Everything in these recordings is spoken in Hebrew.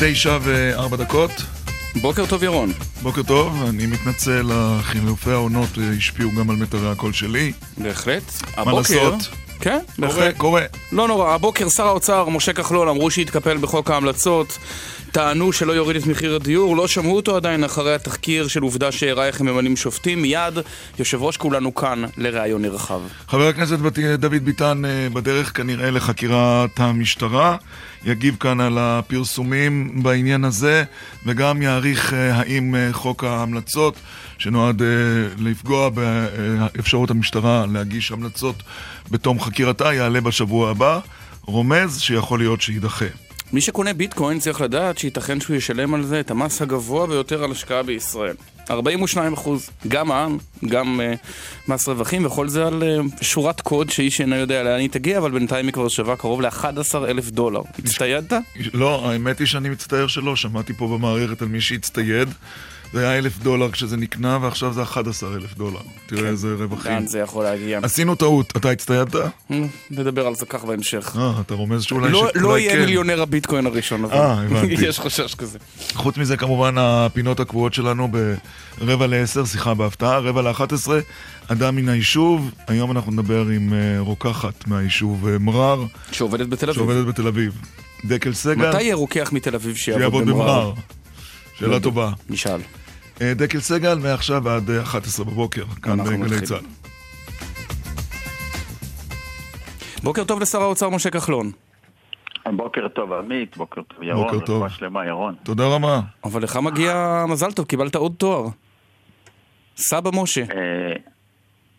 תשע וארבע דקות. בוקר טוב ירון. בוקר טוב, אני מתנצל, החילופי העונות אה, השפיעו גם על מטרי הקול שלי. בהחלט. מה הבוקר... לעשות? כן, קורה, בהחלט. קורה. לא נורא, הבוקר שר האוצר משה כחלון אמרו שהתקפל בחוק ההמלצות, טענו שלא יוריד את מחיר הדיור, לא שמעו אותו עדיין אחרי התחקיר של עובדה שהראה איך הם ממנים שופטים. מיד יושב ראש כולנו כאן לראיון נרחב. חבר הכנסת בת- דוד ביטן אה, בדרך כנראה לחקירת המשטרה, יגיב כאן על הפרסומים בעניין הזה, וגם יעריך אה, האם אה, חוק ההמלצות, שנועד לפגוע באפשרות המשטרה להגיש המלצות בתום חקירתה, יעלה בשבוע הבא, רומז שיכול להיות שיידחה. מי שקונה ביטקוין צריך לדעת שייתכן שהוא ישלם על זה את המס הגבוה ביותר על השקעה בישראל. 42 אחוז, גם מע"מ, גם uh, מס רווחים, וכל זה על uh, שורת קוד שאיש אינו יודע לאן היא תגיע, אבל בינתיים היא כבר שווה קרוב ל-11 אלף דולר. הצטיידת? לא, האמת היא שאני מצטער שלא, שמעתי פה במערכת על מי שהצטייד. זה היה אלף דולר כשזה נקנה, ועכשיו זה 11 אלף דולר. תראה איזה רווחים. לאן זה יכול להגיע? עשינו טעות, אתה הצטיידת? אה, נדבר על זה כך בהמשך. אה, אתה רומז שאולי לא- לא אולי יהיה כן. מיליונר הביטקוין הראשון, אבל אה, הבנתי. יש חשש כזה. חוץ מזה, כמובן, הפינות הקבועות שלנו ברבע לעשר, שיחה בהפתעה, רבע לאחת עשרה, אדם מן היישוב. היום אנחנו נדבר עם אה, רוקחת מהיישוב אה, מרר, שעובדת בתל אביב. שעובדת בתל אביב. דקל סגל, מתי יהיה רוקח מתל אביב שיעבוד במרר? במרר. שאלה טובה. נשאל. אה, דקל סגל, מעכשיו עד אה, 11 בבוקר, כאן בגלי מתחילים. צה"ל. בוקר טוב לשר האוצר משה כחלון. בוקר טוב עמית, בוקר טוב ירון, בוקר טוב. רפואה שלמה ירון. תודה רבה. אבל לך מגיע מזל טוב, קיבלת עוד תואר. סבא משה. אה,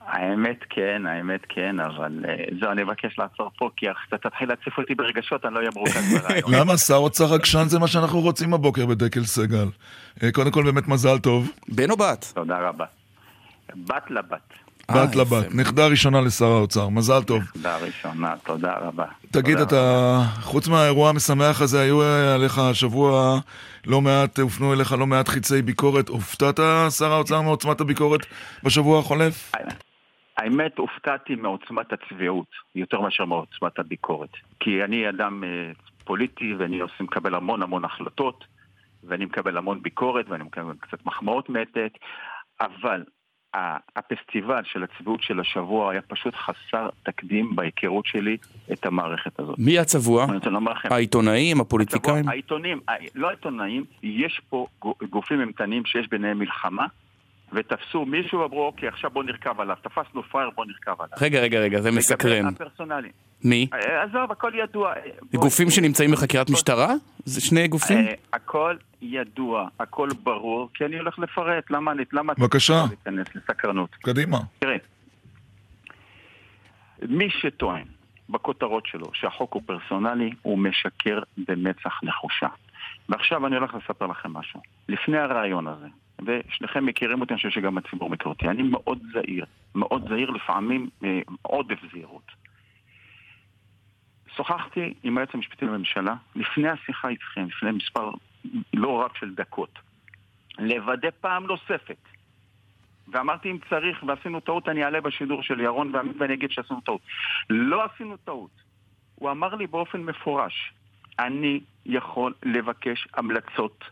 האמת כן, האמת כן, אבל אה, זהו, אני מבקש לעצור פה, כי אתה תתחיל להציף אותי ברגשות, אני לא אהיה מרוכז ברעיון. למה שר אוצר רגשן זה מה שאנחנו רוצים הבוקר בדקל סגל? אה, קודם כל באמת מזל טוב. בן או בת? תודה רבה. בת לבת, אה, בת לבת, יפה. נכדה ראשונה לשר האוצר, מזל טוב. תודה ראשונה, תודה רבה. תגיד, אתה, חוץ מהאירוע המשמח הזה, היו אה, עליך השבוע לא מעט, הופנו אליך לא מעט חיצי ביקורת. הופתעת, שר האוצר, מעוצמת הביקורת בשבוע החולף? האמת, הופתעתי מעוצמת הצביעות, יותר מאשר מעוצמת הביקורת. כי אני אדם אה, פוליטי, ואני עושה, מקבל המון המון החלטות, ואני מקבל המון ביקורת, ואני מקבל קצת מחמאות מעת לעת, אבל הפסטיבל של הצביעות של השבוע היה פשוט חסר תקדים בהיכרות שלי את המערכת הזאת. מי הצבוע? לכם, העיתונאים, הפוליטיקאים? העיתונים, ה- לא העיתונאים, יש פה גו- גופים אימתניים שיש ביניהם מלחמה, ותפסו מישהו ואמרו, אוקיי, עכשיו בוא נרכב עליו. תפסנו פראייר, בוא נרכב עליו. רגע, רגע, רגע, זה מסקרן. לגבי הפרסונלי. מי? אה, עזוב, הכל ידוע. גופים שנמצאים בחקירת משטרה? זה שני גופים? אה, הכל ידוע, הכל ברור, כי אני הולך לפרט. למה אני... למה... אתה בבקשה. להיכנס לסקרנות. קדימה. תראה, מי שטוען בכותרות שלו שהחוק הוא פרסונלי, הוא משקר במצח נחושה. ועכשיו אני הולך לספר לכם משהו. לפני הרעיון הזה, ושניכם מכירים אותי, אני חושב שגם הציבור מכיר אותי, אני מאוד זהיר, מאוד זהיר, לפעמים אה, עודף זהירות. שוחחתי עם היועץ המשפטי לממשלה, לפני השיחה איתכם, לפני מספר לא רב של דקות, לוודא פעם נוספת ואמרתי אם צריך ועשינו טעות אני אעלה בשידור של ירון ואני אגיד שעשינו טעות. לא עשינו טעות. הוא אמר לי באופן מפורש, אני יכול לבקש המלצות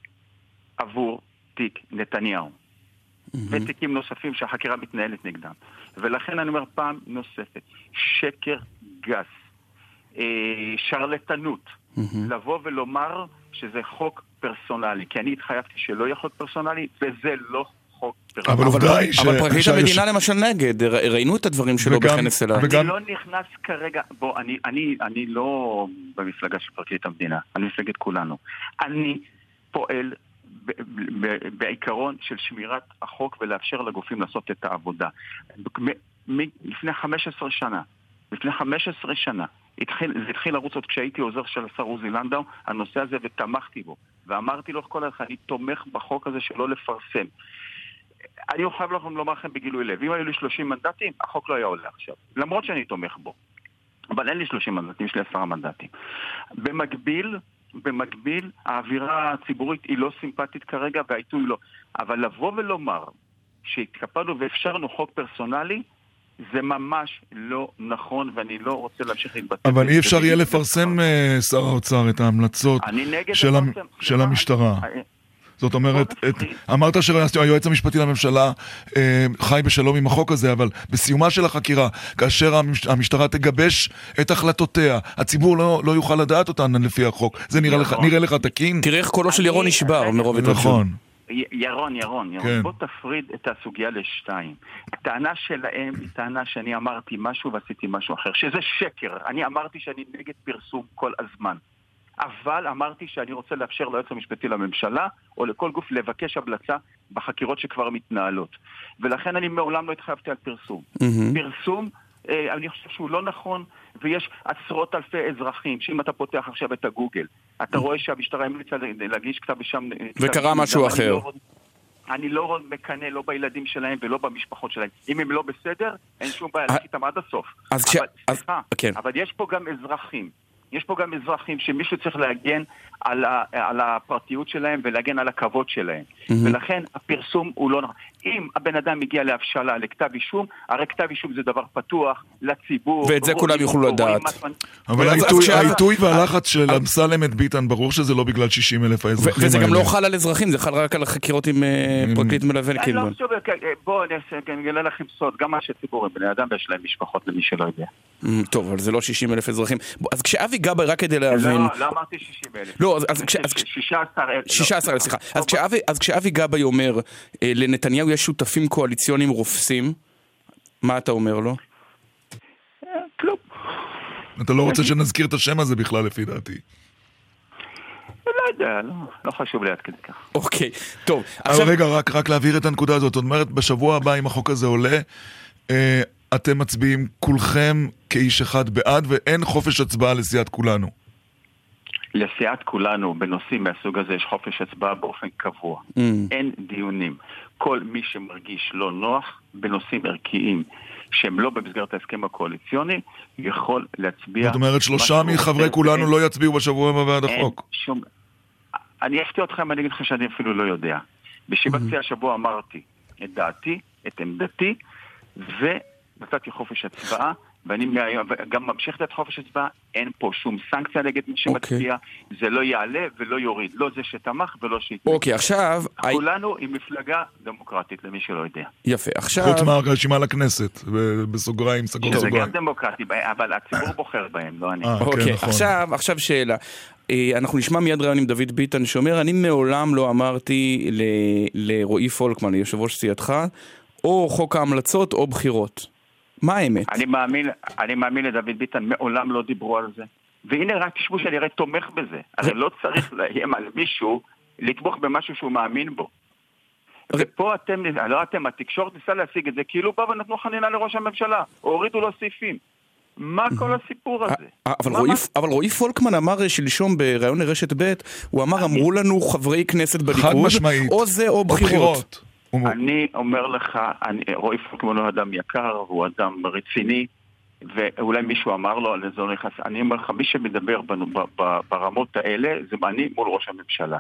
עבור תיק נתניהו ותיקים נוספים שהחקירה מתנהלת נגדם. ולכן אני אומר פעם נוספת, שקר גס, אה, שרלטנות, לבוא ולומר שזה חוק פרסונלי, כי אני התחייבתי שלא יהיה חוק פרסונלי, וזה לא חוק פרסונלי. אבל עובדה היא ש... אבל פרקליט המדינה למשל נגד, ראינו את הדברים שלו וגם- בכנס. וגם- אני לא נכנס כרגע, בוא, אני, אני, אני לא במפלגה של פרקליט המדינה, אני מפלגת כולנו. אני פועל בעיקרון של שמירת החוק ולאפשר לגופים לעשות את העבודה. לפני 15 שנה, לפני 15 שנה, התחיל, זה התחיל לרוץ עוד כשהייתי עוזר של השר עוזי לנדאו, הנושא הזה, ותמכתי בו. ואמרתי לו כל הלכה, אני תומך בחוק הזה שלא לפרסם. אני חייב לכם לומר לכם בגילוי לב, אם היו לי 30 מנדטים, החוק לא היה עולה עכשיו. למרות שאני תומך בו. אבל אין לי 30 מנדטים, יש לי 10 מנדטים. במקביל, במקביל, האווירה הציבורית היא לא סימפטית כרגע והעיתוי לא. אבל לבוא ולומר שהתקפלנו ואפשרנו חוק פרסונלי, זה ממש לא נכון, ואני לא רוצה להמשיך להתבטא. אבל אי אפשר יהיה לפרסם, אה, שר האוצר, את ההמלצות של, המ... של המשטרה. זאת אומרת, את, אמרת שהיועץ המשפטי לממשלה אה, חי בשלום עם החוק הזה, אבל בסיומה של החקירה, כאשר המשטרה תגבש את החלטותיה, הציבור לא, לא יוכל לדעת אותן לפי החוק. זה נראה, לך, נכון. נראה לך תקין? תראה איך קולו של ירון נשבר מרוב התרגשות. נכון. ירון, ירון, ירון, כן. בוא תפריד את הסוגיה לשתיים. הטענה שלהם היא טענה שאני אמרתי משהו ועשיתי משהו אחר, שזה שקר. אני אמרתי שאני נגד פרסום כל הזמן. אבל אמרתי שאני רוצה לאפשר ליועץ המשפטי לממשלה או לכל גוף לבקש המלצה בחקירות שכבר מתנהלות. ולכן אני מעולם לא התחייבתי על פרסום. Mm-hmm. פרסום, אה, אני חושב שהוא לא נכון, ויש עשרות אלפי אזרחים שאם אתה פותח עכשיו את הגוגל, אתה רואה שהמשטרה המליצה להגיש כתב בשם... וקרה משהו אחר. לא, אני לא מקנא לא בילדים שלהם ולא במשפחות שלהם. אם הם לא בסדר, אין שום בעיה, להגיד איתם עד הסוף. אז אבל, כש... סליחה, כן. אבל יש פה גם אזרחים יש פה גם אזרחים שמישהו צריך להגן על, ה, על הפרטיות שלהם ולהגן על הכבוד שלהם. Mm-hmm. ולכן הפרסום הוא לא נכון. אם הבן אדם מגיע להבשלה, לכתב אישום, הרי כתב אישום זה דבר פתוח לציבור. ואת זה כולם יוכלו לדעת. אבל העיתוי והלחץ של אמסלם את ביטן, ברור שזה לא בגלל 60 אלף האזרחים האלה. וזה גם לא חל על אזרחים, זה חל רק על החקירות עם אה, פרקליט מלווה. אני לא חושב, אה, בואו אני אגלה לכם סוד, גם מה שציבור הם בני אדם ויש להם משפחות למי שלא יודע. טוב, אבל זה לא 60 אלף אזרחים. אז כשאבי גבאי, רק כדי להבין... לא, לא אמרתי 60 אלף. לא, אז... 16 אלף. 16 אלף, סליחה. אז כשאבי גבאי אומר, אה, לנתניהו יש שותפים קואליציוניים רופסים, מה אתה אומר לו? כלום. אתה לא רוצה שנזכיר את השם הזה בכלל, לפי דעתי. לא יודע, לא, לא חשוב לי עד כדי כך. אוקיי, טוב. עכשיו... רגע, רק, רק להבהיר את הנקודה הזאת. זאת אומרת, בשבוע הבא, אם החוק הזה עולה, אה, אתם מצביעים כולכם כאיש אחד בעד, ואין חופש הצבעה לסיעת כולנו. לסיעת כולנו בנושאים מהסוג הזה יש חופש הצבעה באופן קבוע. Mm. אין דיונים. כל מי שמרגיש לא נוח בנושאים ערכיים שהם לא במסגרת ההסכם הקואליציוני, יכול להצביע... זאת אומרת, שלושה מחברי כולנו לא יצביעו בשבוע הבא בעד החוק. שום... אני אפתיע אתכם, אני אגיד לך שאני אפילו לא יודע. בישיבת mm-hmm. השבוע אמרתי את דעתי, את עמדתי, ונתתי חופש הצבעה. ואני גם ממשיך לתת חופש הצבעה, אין פה שום סנקציה נגד מי שמצביע, okay. זה לא יעלה ולא יוריד, לא זה שתמך ולא שהתנגד. אוקיי, okay, עכשיו... כולנו I... עם מפלגה דמוקרטית, למי שלא יודע. יפה, עכשיו... חוץ מהרשימה לכנסת, בסוגריים, סגור סוגריים. זה גם דמוקרטי, אבל הציבור בוחר בהם, לא אני. אה, כן, אוקיי, נכון. עכשיו, עכשיו שאלה. אה, אנחנו נשמע מיד רעיון עם דוד ביטן שאומר, אני מעולם לא אמרתי לרועי פולקמן, ליושב ראש סיעתך, או חוק ההמלצות או בחירות. מה האמת? אני מאמין, אני מאמין לדוד ביטן, מעולם לא דיברו על זה. והנה רק תשמעו שאני הרי תומך בזה. הרי לא צריך לאיים על מישהו לתמוך במשהו שהוא מאמין בו. ופה אתם, לא אתם, התקשורת ניסה להשיג את זה, כאילו באו ונתנו חנינה לראש הממשלה, או הורידו לו סעיפים. מה כל הסיפור הזה? אבל רועי פולקמן אמר שלשום בריאיון לרשת ב', הוא אמר, אמרו לנו חברי כנסת בליכוד, או זה או בחירות. אני אומר לך, אני, רועי פולקמן הוא אדם יקר, הוא אדם רציני, ואולי מישהו אמר לו על אזור נכנס. אני אומר לך, מי שמדבר בנו, ברמות האלה, זה אני מול ראש הממשלה.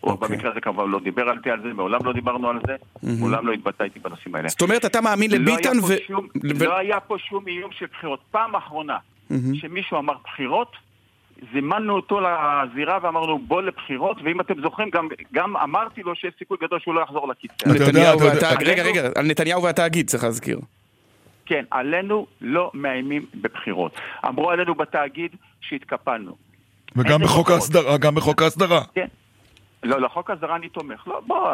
הוא okay. אוקיי. במקרה הזה כמובן לא דיבר איתי על זה, מעולם לא דיברנו על זה, mm-hmm. מעולם לא התבטא איתי בנושאים האלה. זאת אומרת, אתה מאמין לא לביטן ו... שום, ו... לא היה פה שום איום של בחירות. פעם אחרונה mm-hmm. שמישהו אמר בחירות, זימנו אותו לזירה ואמרנו בוא לבחירות, ואם אתם זוכרים, גם, גם אמרתי לו שיש סיכוי גדול שהוא לא יחזור לכיסא. נתניהו והתאגיד, רגע, רגע, על נתניהו והתאגיד צריך להזכיר. כן, עלינו לא מאיימים בבחירות. אמרו עלינו בתאגיד שהתקפלנו. וגם בחוק ההסדרה, גם בחוק ההסדרה. כן. לא, לחוק ההסדרה אני תומך. לא, בוא,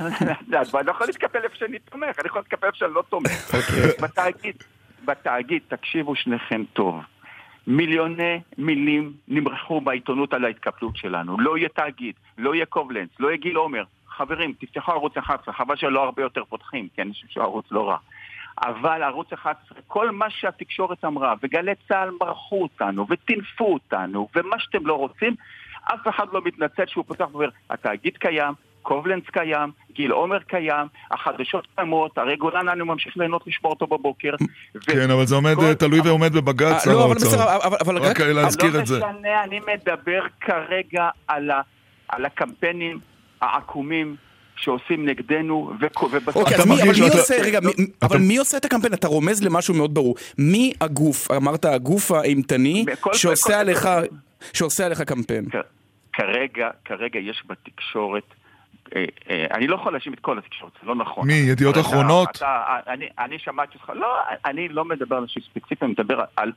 אני לא יכול להתקפל איפה שאני תומך, אני יכול להתקפל איפה שאני לא תומך. אוקיי. בתאגיד, בתאגיד, תקשיבו שניכם טוב. מיליוני מילים נמרחו בעיתונות על ההתקפלות שלנו. לא יהיה תאגיד, לא יהיה קובלנץ, לא יהיה גיל עומר. חברים, תפתחו ערוץ 11, חבל שלא הרבה יותר פותחים, כי אני חושב שהוא ערוץ לא רע. אבל ערוץ 11, כל מה שהתקשורת אמרה, וגלי צה"ל מרחו אותנו, וטינפו אותנו, ומה שאתם לא רוצים, אף אחד לא מתנצל שהוא פותח ואומר, התאגיד קיים, קובלנץ קיים, גיל עומר קיים, החדשות קיימות, הרי גולן ממשיך ליהנות לשמור אותו בבוקר. כן, אבל זה עומד, כל... תלוי ועומד בבג"ץ, שר לא, אבל האוצר. בסדר, אבל, אבל רק להזכיר את זה. לא משנה, אני מדבר כרגע על, ה, על הקמפיינים העקומים. שעושים נגדנו, ובסוף... אוקיי, אז מי, אבל מי עושה, רגע, אבל מי עושה את הקמפיין? אתה רומז למשהו מאוד ברור. מי הגוף, אמרת הגוף האימתני, שעושה עליך, שעושה עליך קמפיין? כרגע, כרגע יש בתקשורת אני לא יכול להאשים את כל התקשורת, זה לא נכון. מי, ידיעות אחרונות? אני שמעתי אותך, לא, אני לא מדבר על אנשים ספציפיים, אני מדבר על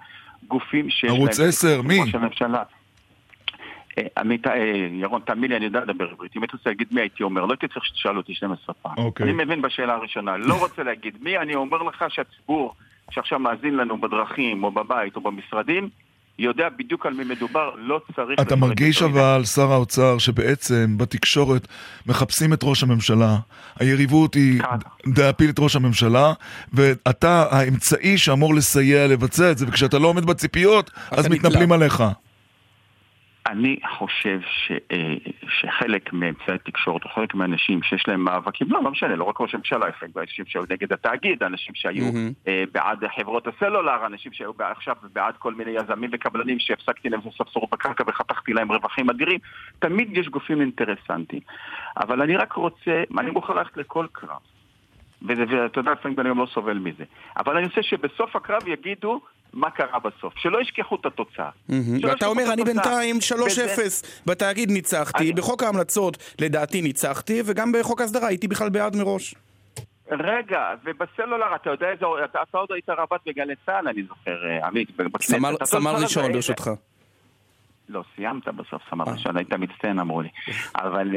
גופים שיש להם... ערוץ 10, מי? ראש הממשלה. עמית, ירון, תאמין לי, אני יודע לדבר עברית. אם הייתי רוצה להגיד מי הייתי אומר, לא הייתי צריך שתשאל אותי 12 פעם. אוקיי. אני מבין בשאלה הראשונה, לא רוצה להגיד מי, אני אומר לך שהציבור שעכשיו מאזין לנו בדרכים, או בבית, או במשרדים, יודע בדיוק על מי מדובר, לא צריך... אתה מרגיש אבל, שר האוצר, שבעצם בתקשורת מחפשים את ראש הממשלה. היריבות היא להפיל את ראש הממשלה, ואתה האמצעי שאמור לסייע לבצע את זה, וכשאתה לא עומד בציפיות, אז מתנפלים עליך. אני חושב ש, שחלק מאמצעי התקשורת, או חלק מהאנשים שיש להם מאבקים, לא, לא משנה, לא רק ראש הממשלה, אנשים שהיו נגד התאגיד, אנשים שהיו mm-hmm. בעד חברות הסלולר, אנשים שהיו עכשיו בעד כל מיני יזמים וקבלנים שהפסקתי להם לספסור בקרקע וחתכתי להם רווחים אדירים, תמיד יש גופים אינטרסנטיים. אבל אני רק רוצה, אני מוכן ללכת לכל קרב. ואתה יודע, לפעמים אני גם לא סובל מזה. אבל אני רוצה שבסוף הקרב יגידו, מה קרה בסוף. שלא ישכחו את התוצאה. ואתה אומר, אני בינתיים 3-0 בתאגיד ניצחתי, בחוק ההמלצות לדעתי ניצחתי, וגם בחוק ההסדרה הייתי בכלל בעד מראש. רגע, ובסלולר, אתה יודע איזה, אתה עוד היית רבת בגלי צה"ל, אני זוכר, עמית, סמל ראשון, ברשותך. לא, סיימת בסוף סמל ראשון, היית מצטיין, אמרו לי. אבל...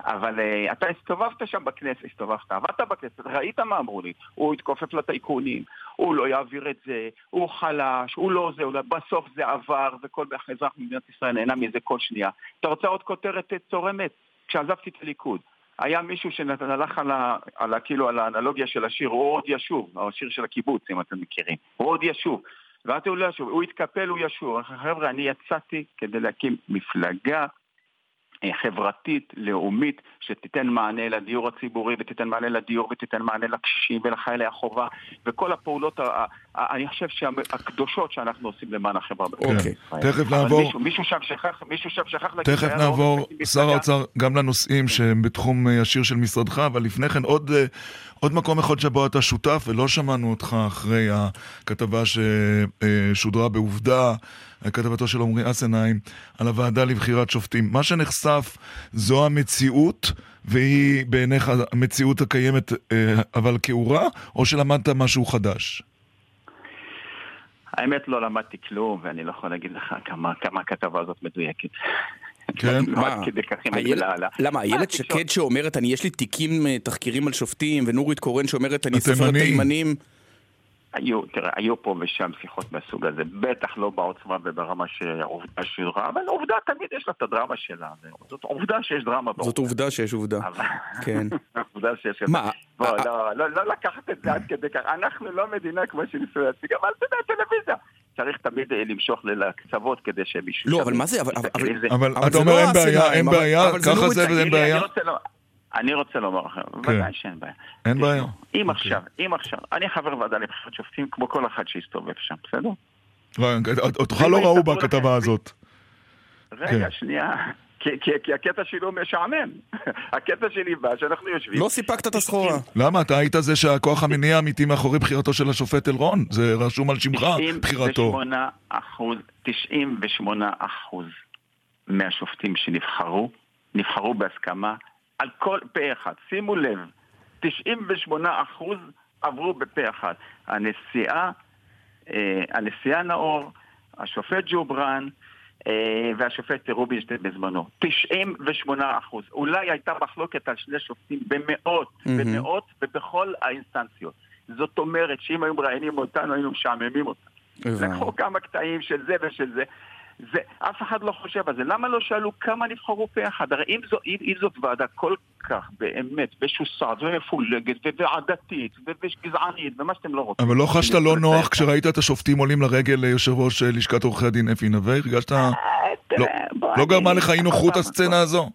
אבל uh, אתה הסתובבת שם בכנסת, הסתובבת, עבדת בכנסת, ראית מה אמרו לי, הוא התכופף לטייקונים, הוא לא יעביר את זה, הוא חלש, הוא לא זה, לא, בסוף זה עבר, וכל אזרח במדינת ישראל נהנה מזה כל שנייה. אתה רוצה עוד כותרת צורמת? כשעזבתי את הליכוד, היה מישהו שהלך על, ה, על, ה, כאילו, על האנלוגיה של השיר, הוא עוד ישוב, השיר של הקיבוץ, אם אתם מכירים, הוא עוד ישוב. ואמרתי, הוא לא ישוב, הוא התקפל, הוא ישוב. חבר'ה, אני יצאתי כדי להקים מפלגה חברתית, לאומית, שתיתן מענה לדיור הציבורי ותיתן מענה לדיור ותיתן מענה לקשישים ולחיילי החובה וכל הפעולות, אני חושב שהקדושות שאנחנו עושים למען החברה. אוקיי, תכף נעבור. מישהו שם שכח, מישהו שם שכח להגיד... תכף נעבור, שר האוצר, גם לנושאים שהם בתחום ישיר של משרדך, אבל לפני כן עוד... עוד מקום אחד שבו אתה שותף, ולא שמענו אותך אחרי הכתבה ששודרה בעובדה, כתבתו של עמרי אסנהיים, על הוועדה לבחירת שופטים. מה שנחשף זו המציאות, והיא בעיניך המציאות הקיימת, אבל כאורה, או שלמדת משהו חדש? האמת לא למדתי כלום, ואני לא יכול להגיד לך כמה, כמה הכתבה הזאת מדויקת. כן? מה? למה, איילת שקד שאומרת, אני יש לי תיקים, תחקירים על שופטים, ונורית קורן שאומרת, אני סופר תימנים. היו, תראה, היו פה ושם שיחות מהסוג הזה, בטח לא בעוצמה וברמה שהעובדה שודרה, אבל עובדה תמיד יש לה את הדרמה שלה, זאת עובדה שיש דרמה בעובדה. זאת עובדה שיש עובדה, כן. עובדה שיש... מה? לא לקחת את זה עד כדי כך, אנחנו לא מדינה כמו שניסו להציג, אבל אתה יודע, טלוויזיה. צריך תמיד למשוך לקצוות כדי שמישהו... לא, אבל מה זה? אבל אתה אומר אין בעיה, אין בעיה, ככה זה ואין בעיה. אני רוצה לומר לכם, ודאי שאין בעיה. אין בעיה. אם עכשיו, אם עכשיו, אני חבר ועדה לבחירת שופטים כמו כל אחד שהסתובב שם, בסדר? אותך לא ראו בכתבה הזאת. רגע, שנייה. כי הקטע שלי הוא משעמם. הקטע שלי בא שאנחנו יושבים... לא סיפקת את הסחורה. למה? אתה היית זה שהכוח המניע האמיתי מאחורי בחירתו של השופט אלרון. זה רשום על שמך, בחירתו. 98 אחוז, 98 אחוז מהשופטים שנבחרו, נבחרו בהסכמה על כל פה אחד. שימו לב, 98 אחוז עברו בפה אחד. הנשיאה, אה, הנשיאה נאור, השופט ג'ובראן, אה, והשופט רובינשטיין בזמנו. 98 אחוז. אולי הייתה מחלוקת על שני שופטים במאות, mm-hmm. במאות ובכל האינסטנציות. זאת אומרת שאם היו מראיינים אותנו, היינו משעממים אותם. לקחו כמה קטעים של זה ושל זה. זה, אף אחד לא חושב על זה. למה לא שאלו כמה נבחרו פה אחד? הרי אם, זו, אם, אם זאת ועדה כל כך באמת משוסעת ומפולגת ועדתית וגזענית ומה שאתם לא רוצים. אבל לא חשת לא נוח כשראית את השופטים עולים לרגל ליושב ראש לשכת עורכי הדין אפי נווה? הרגשת... אה, לא, לא גרמה לך אי נוחות הסצנה הזו?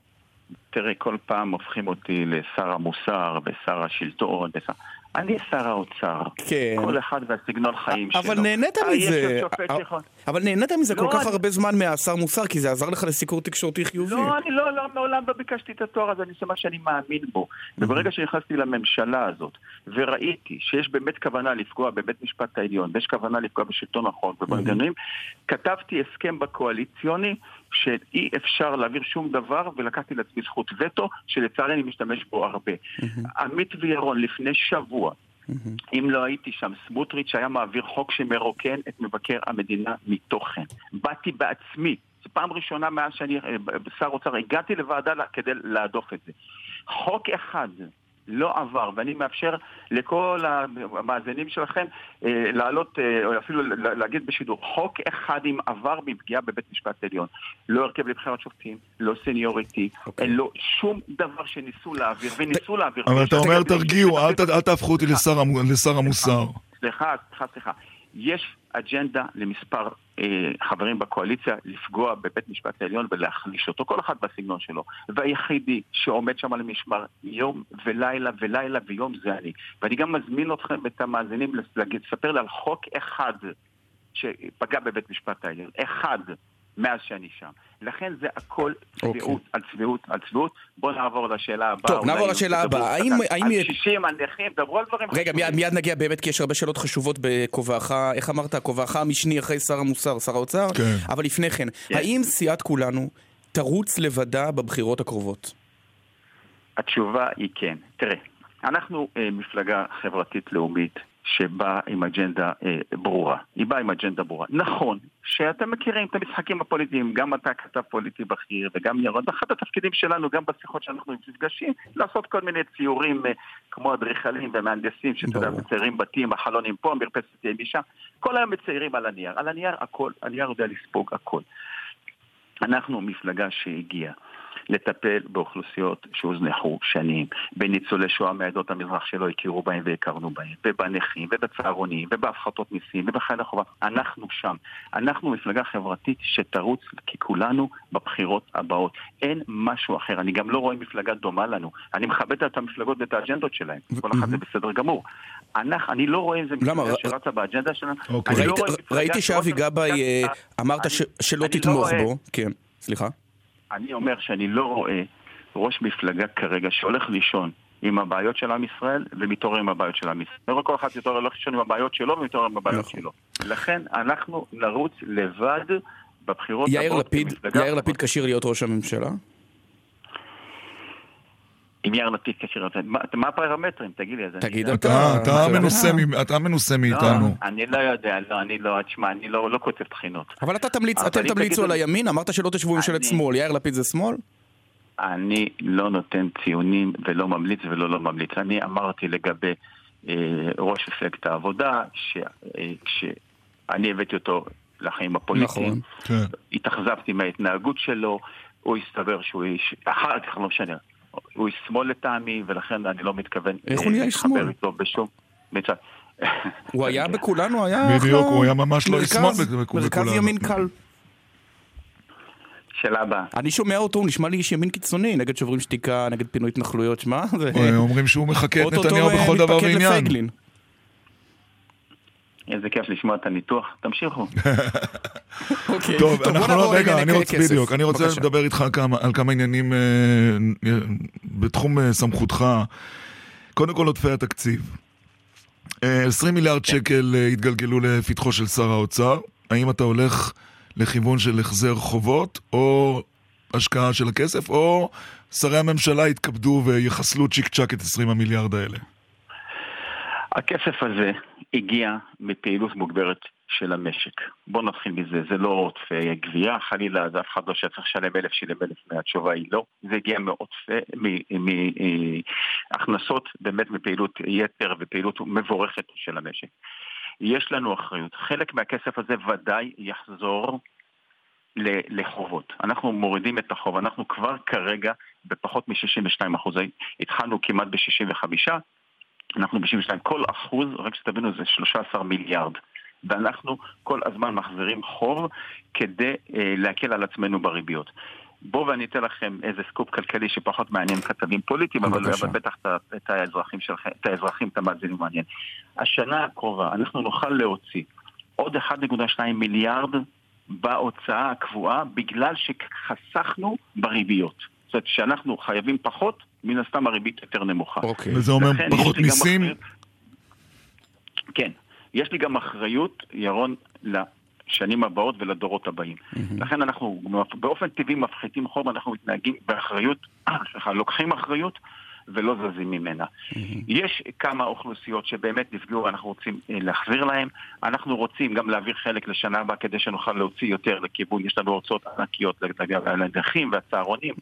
תראה, כל פעם הופכים אותי לשר המוסר ושר השלטון. ושר... אני שר האוצר. כן. כל אחד והסגנון חיים שלו. אבל נהנית אה, מזה. אה, אבל נהנית מזה כל לא, כך הרבה זמן מהשר מוסר, כי זה עזר לך לסיקור תקשורתי חיובי. לא, אני לא, לא, מעולם לא ביקשתי את התואר הזה, אני מה שאני מאמין בו. וברגע שנכנסתי לממשלה הזאת, וראיתי שיש באמת כוונה לפגוע בבית משפט העליון, ויש כוונה לפגוע בשלטון החוק ובמנגנונים, כתבתי הסכם בקואליציוני שאי אפשר להעביר שום דבר, ולקחתי לעצמי זכות וטו, שלצערי אני משתמש בו הרבה. עמית וירון לפני שבוע, אם לא הייתי שם, סמוטריץ' היה מעביר חוק שמרוקן את מבקר המדינה מתוכן. באתי בעצמי, זו פעם ראשונה מאז שאני אה, שר אוצר, הגעתי לוועדה כדי להדוף את זה. חוק אחד לא עבר, ואני מאפשר לכל המאזינים שלכם אה, לעלות, אה, או אפילו להגיד בשידור, חוק אחד אם עבר מפגיעה בבית משפט עליון. לא הרכב לבחירת שופטים, לא סניוריטי, אוקיי. אין לו שום דבר שניסו להעביר, וניסו להעביר. אבל אתה אומר תרגיעו, אל תהפכו אותי לשר המוסר. סליחה, סליחה, סליחה. יש אג'נדה למספר אה, חברים בקואליציה לפגוע בבית משפט העליון ולהחליש אותו, כל אחד בסגנון שלו. והיחידי שעומד שם על המשמר יום ולילה ולילה ויום זה אני. ואני גם מזמין אתכם, את המאזינים, לספר לי על חוק אחד שפגע בבית משפט העליון. אחד. מאז שאני שם. לכן זה הכל אוקיי. צביעות על צביעות על צביעות. בואו נעבור לשאלה הבאה. טוב, נעבור לשאלה הבאה. האם- על- האם על יש- קשישים, על נכים, דברו על דברים רגע, מיד, מיד נגיע באמת, כי יש הרבה שאלות חשובות בכובעך, איך אמרת, כובעך המשני אחרי שר המוסר, שר האוצר? כן. אבל לפני כן, האם סיעת כולנו תרוץ לבדה בבחירות הקרובות? התשובה היא כן. תראה, אנחנו אה, מפלגה חברתית-לאומית שבאה עם אג'נדה אה, ברורה. היא באה עם אג'נדה ברורה. נכון שאתם מכירים את המשחקים הפוליטיים, גם אתה כתב פוליטי בכיר וגם ירון, ואחד התפקידים שלנו, גם בשיחות שאנחנו נפגשים, לעשות כל מיני ציורים אה, כמו אדריכלים ומהנדסים, שאתה יודע. מציירים בתים, החלונים פה, המרפסת משם, כל היום מציירים על הנייר. על הנייר הכל, הנייר יודע לספוג הכל. אנחנו מפלגה שהגיעה לטפל באוכלוסיות שהוזנחו שנים, בניצולי שואה מעדות המזרח שלא הכירו בהם והכרנו בהם, ובנכים, ובצהרונים, ובהפחתות מיסים, ובחיילי חובה. אנחנו שם. אנחנו מפלגה חברתית שתרוץ ככולנו בבחירות הבאות. אין משהו אחר. אני גם לא רואה מפלגה דומה לנו. אני מכבד את המפלגות ואת האג'נדות שלהם. כל אחד זה בסדר גמור. אנחנו, אני לא רואה איזה? מפלגה שרצה באג'נדה שלנו. אוקיי. לא ראיתי שאבי גבאי, אה, אמרת שלא לא תתמוך בו. כן, סליחה. אני אומר שאני לא רואה ראש מפלגה כרגע שהולך לישון עם הבעיות של עם ישראל ומתעורר עם הבעיות של עם ישראל. אני רואה כל אחד יותר הולך לישון עם הבעיות שלו ומתעורר עם הבעיות נכון. שלו. לכן אנחנו נרוץ לבד בבחירות יאיר לפיד. יאיר לפיד כשיר להיות ראש הממשלה? עם יאיר לפיד כשיר. מה- מה הפרמטרים? תגיד לי. תגיד אדע. אתה. אתה אתה אתה- מנוסה מ- אתה מנוסה מאיתנו. לא, אני לא יודע, לא, אני לא, תשמע, אני לא לא כותב תחינות. אבל אתה תמליץ, אבל אתם תמליצו על הימין, אמרת שלא תשבו עם ממשלת אני- שמאל, יאיר לפיד זה שמאל? אני לא נותן ציונים ולא ממליץ ולא לא ממליץ. אני אמרתי לגבי אה, ראש מפלגת העבודה, כשאני הבאתי אותו לחיים הפוליטיים, נכון. כן. התאכזבתי מההתנהגות שלו, הוא הסתבר שהוא איש, אחר כך לא משנה, הוא איש שמאל לטעמי, ולכן אני לא מתכוון איך הוא אה, נהיה איש להתחבר שמאל? איתו בשום מצד. הוא היה בכולנו, היה בדיוק, אחלה הוא היה ממש לא איש שמאל בכ- מרכז בכולנו. ימין קל. שאלה הבאה. אני שומע אותו, הוא נשמע לי איש ימין קיצוני, נגד שוברים שתיקה, נגד פינוי התנחלויות, שמע, אומרים שהוא מחקה את נתניהו אה, בכל דבר מתפקד ועניין. איזה כיף לשמוע את הניתוח, תמשיכו. אוקיי. טוב, אנחנו לא, רגע, אני רוצה. בדיוק, אני רוצה. לדבר איתך כמה- על כמה עניינים אה, בתחום אה, סמכותך. קודם כל עודפי התקציב. אה, 20 מיליארד שקל אה, התגלגלו לפתחו של שר האוצר. האם אתה הולך לכיוון של החזר חובות, או השקעה של הכסף, או שרי הממשלה יתכבדו ויחסלו צ'יק צ'אק את 20 המיליארד האלה? הכסף הזה הגיע מפעילות מוגברת של המשק. בואו נתחיל מזה, זה לא עודפי גבייה, חלילה, זה אף אחד לא שצריך לשלם אלף, שילם אלף, מהתשובה היא לא. זה הגיע מעודפי, מהכנסות באמת מפעילות יתר ופעילות מבורכת של המשק. יש לנו אחריות. חלק מהכסף הזה ודאי יחזור לחובות. אנחנו מורידים את החוב, אנחנו כבר כרגע בפחות מ-62 אחוז, התחלנו כמעט ב-65, אנחנו ב-62, כל אחוז, רק שתבינו, זה 13 מיליארד. ואנחנו כל הזמן מחזירים חוב כדי אה, להקל על עצמנו בריביות. בואו ואני אתן לכם איזה סקופ כלכלי שפחות מעניין כתבים פוליטיים, אבל, אבל בטח את, את האזרחים שלכם, את האזרחים, את המאזינים מעניין. השנה הקרובה אנחנו נוכל להוציא עוד 1.2 מיליארד בהוצאה הקבועה בגלל שחסכנו בריביות. זאת אומרת שאנחנו חייבים פחות, מן הסתם הריבית יותר נמוכה. אוקיי. וזה אומר פחות מיסים? כן. יש לי גם אחריות, ירון, לשנים הבאות ולדורות הבאים. Mm-hmm. לכן אנחנו באופן טבעי מפחיתים חוב, אנחנו מתנהגים באחריות, סליחה, לוקחים אחריות ולא זזים ממנה. Mm-hmm. יש כמה אוכלוסיות שבאמת נפגעו, אנחנו רוצים אה, להחזיר להם. אנחנו רוצים גם להעביר חלק לשנה הבאה כדי שנוכל להוציא יותר לכיוון, יש לנו הוצאות ענקיות לנכים והצהרונים.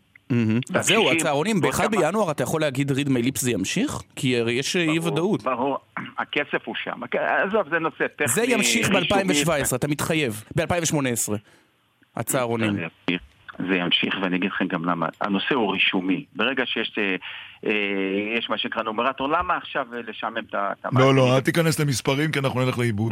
אז זהו, הצהרונים, ב-1 בינואר אתה יכול להגיד ריד מי ליפס זה ימשיך? כי יש אי ודאות. ברור, הכסף הוא שם. עזוב, זה נושא טכני. זה ימשיך ב-2017, אתה מתחייב. ב-2018, הצהרונים. זה ימשיך, ואני אגיד לכם גם למה. הנושא הוא רישומי. ברגע שיש אה, אה, יש מה שנקרא נומרטור, למה עכשיו לשעמם את המערכת? לא, לא, אל תיכנס למספרים, כי אנחנו נלך לאיבוד.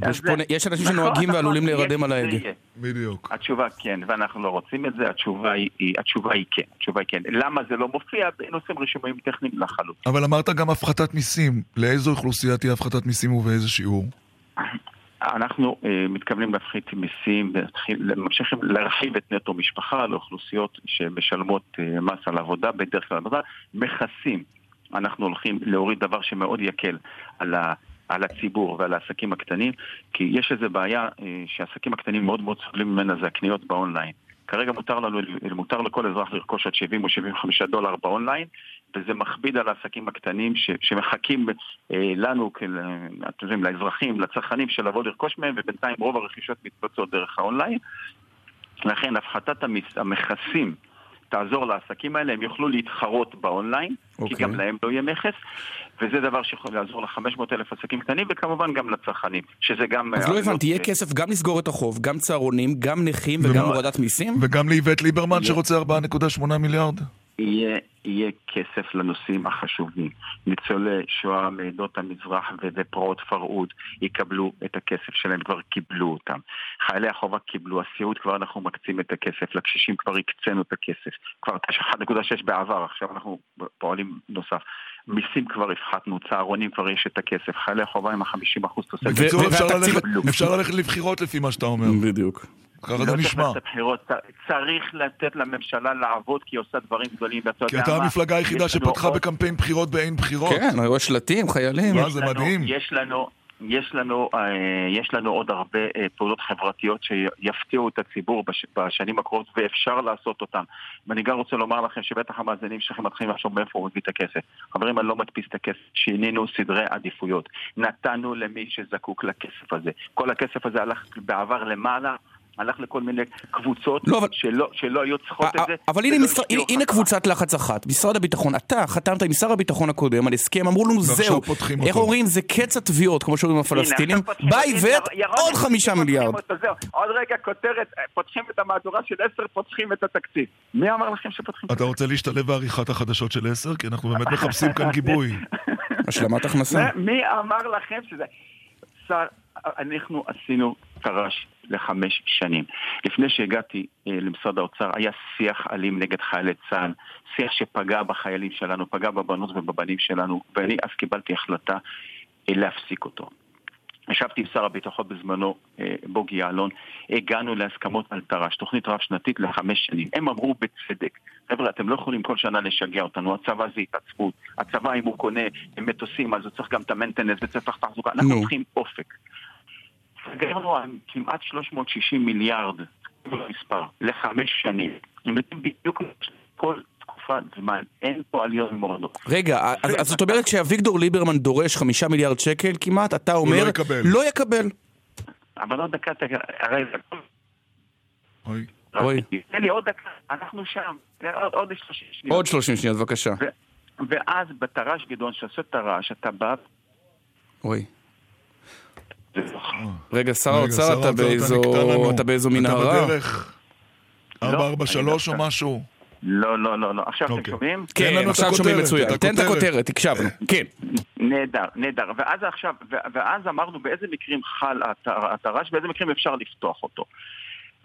יש אנשים נכון, שנוהגים נכון, ועלולים להירדם על ההגה. בדיוק. התשובה כן, ואנחנו לא רוצים את זה, התשובה היא כן. התשובה היא כן. למה זה לא מופיע? בנושאים רישומיים טכניים לחלוטין. אבל אמרת גם הפחתת מיסים. לאיזו אוכלוסייה תהיה הפחתת מיסים ובאיזה שיעור? אנחנו uh, מתכוונים להפחית מיסים, ממשיכים להרחיב את נטו משפחה לאוכלוסיות שמשלמות uh, מס על עבודה, בדרך כלל עבודה, מכסים. אנחנו הולכים להוריד דבר שמאוד יקל על, ה, על הציבור ועל העסקים הקטנים, כי יש איזו בעיה uh, שהעסקים הקטנים מאוד מאוד סובלים ממנה, זה הקניות באונליין. כרגע מותר, לנו, מותר לכל אזרח לרכוש עד 70 או 75 דולר באונליין, וזה מכביד על העסקים הקטנים ש, שמחכים אה, לנו, כל, אתם יודעים, לאזרחים, לצרכנים של לבוא לרכוש מהם, ובינתיים רוב הרכישות מתבצעות דרך האונליין. לכן הפחתת המכסים תעזור לעסקים האלה, הם יוכלו להתחרות באונליין, okay. כי אוקיי. גם להם לא יהיה מכס, וזה דבר שיכול לעזור ל-500 אלף עסקים קטנים, וכמובן גם לצרכנים, שזה גם... אז לא הבנתי, יהיה כסף גם לסגור את החוב, גם צהרונים, גם נכים וגם הורדת מיסים? וגם לאיווט ליברמן שרוצה 4.8 מיליארד? יהיה, יהיה כסף לנושאים החשובים. ניצולי שואה מעדות המזרח ופרעות פרהוד יקבלו את הכסף שלהם, כבר קיבלו אותם. חיילי החובה קיבלו, הסיעוד כבר אנחנו מקצים את הכסף, לקשישים כבר הקצינו את הכסף. כבר 1.6 בעבר, עכשיו אנחנו פועלים נוסף. מיסים כבר הפחתנו, צהרונים כבר יש את הכסף, חיילי החובה עם ה-50% תוספת. בקיצור, אפשר ללכת לבחירות לפי מה שאתה אומר. בדיוק. ככה זה נשמע. צריך לתת לממשלה לעבוד כי היא עושה דברים גדולים. כי אתה המפלגה היחידה שפתחה בקמפיין בחירות באין בחירות. כן, רואה שלטים, חיילים. מה, זה מדהים. יש לנו... יש לנו, אה, יש לנו עוד הרבה אה, פעולות חברתיות שיפתיעו את הציבור בש, בשנים הקרובות ואפשר לעשות אותן. ואני גם רוצה לומר לכם שבטח המאזינים שלכם מתחילים לחשוב מאיפה הוא מביא את הכסף. חברים, אני לא מדפיס את הכסף, שינינו סדרי עדיפויות. נתנו למי שזקוק לכסף הזה. כל הכסף הזה הלך בעבר למעלה. הלך לכל מיני קבוצות לא, אבל... שלא, שלא היו צריכות את זה. אבל הנה, משר... הנה, הנה קבוצת לחץ אחת. משרד הביטחון, אתה חתמת עם שר הביטחון הקודם על הסכם, אמרו לנו זהו. איך אומרים, זה קץ התביעות, כמו שאומרים הפלסטינים. ביי ואת עוד חמישה מיליארד. עוד רגע כותרת, פותחים את המהדורה של עשר, פותחים את התקציב. מי אמר לכם שפותחים? אתה רוצה להשתלב בעריכת החדשות של עשר? כי אנחנו באמת מחפשים כאן גיבוי. השלמת הכנסה. מי אמר לכם שזה... אנחנו עשינו תר"ש לחמש שנים. לפני שהגעתי אה, למשרד האוצר היה שיח אלים נגד חיילי צה"ל, שיח שפגע בחיילים שלנו, פגע בבנות ובבנים שלנו, ואני אז קיבלתי החלטה אה, להפסיק אותו. ישבתי עם שר הביטחון בזמנו, אה, בוגי יעלון, הגענו להסכמות על תר"ש, תוכנית רב-שנתית לחמש שנים. הם אמרו בצדק, חבר'ה, אתם לא יכולים כל שנה לשגע אותנו, הצבא זה התעצבות, הצבא אם הוא קונה מטוסים אז הוא צריך גם את המנטנס וצריך תחזוקה, אנחנו צריכים אופק. סגרנו על כמעט 360 מיליארד, מספר, לחמש שנים. בדיוק כל תקופת זמן, אין פה עליות ומורדות. רגע, אז זאת אומרת שאביגדור ליברמן דורש חמישה מיליארד שקל כמעט, אתה אומר, לא יקבל. לא יקבל. אבל עוד דקה, הרי... אוי. אוי. תן לי עוד דקה, אנחנו שם, עוד 30 שניות. עוד 30 שניות, בבקשה. ואז בתר"ש גדעון, שעושה תר"ש, אתה בא... אוי. רגע, שר האוצר, אתה באיזו מנהרה? אתה בדרך 443 או משהו? לא, לא, לא, לא. עכשיו אתם אוקיי. שומעים? כן, עכשיו שומעים מצוין. תן את הכותרת, הקשבנו. כן. נהדר, נהדר. ואז עכשיו, ואז אמרנו באיזה מקרים חל התר"ש, באיזה מקרים אפשר לפתוח אותו.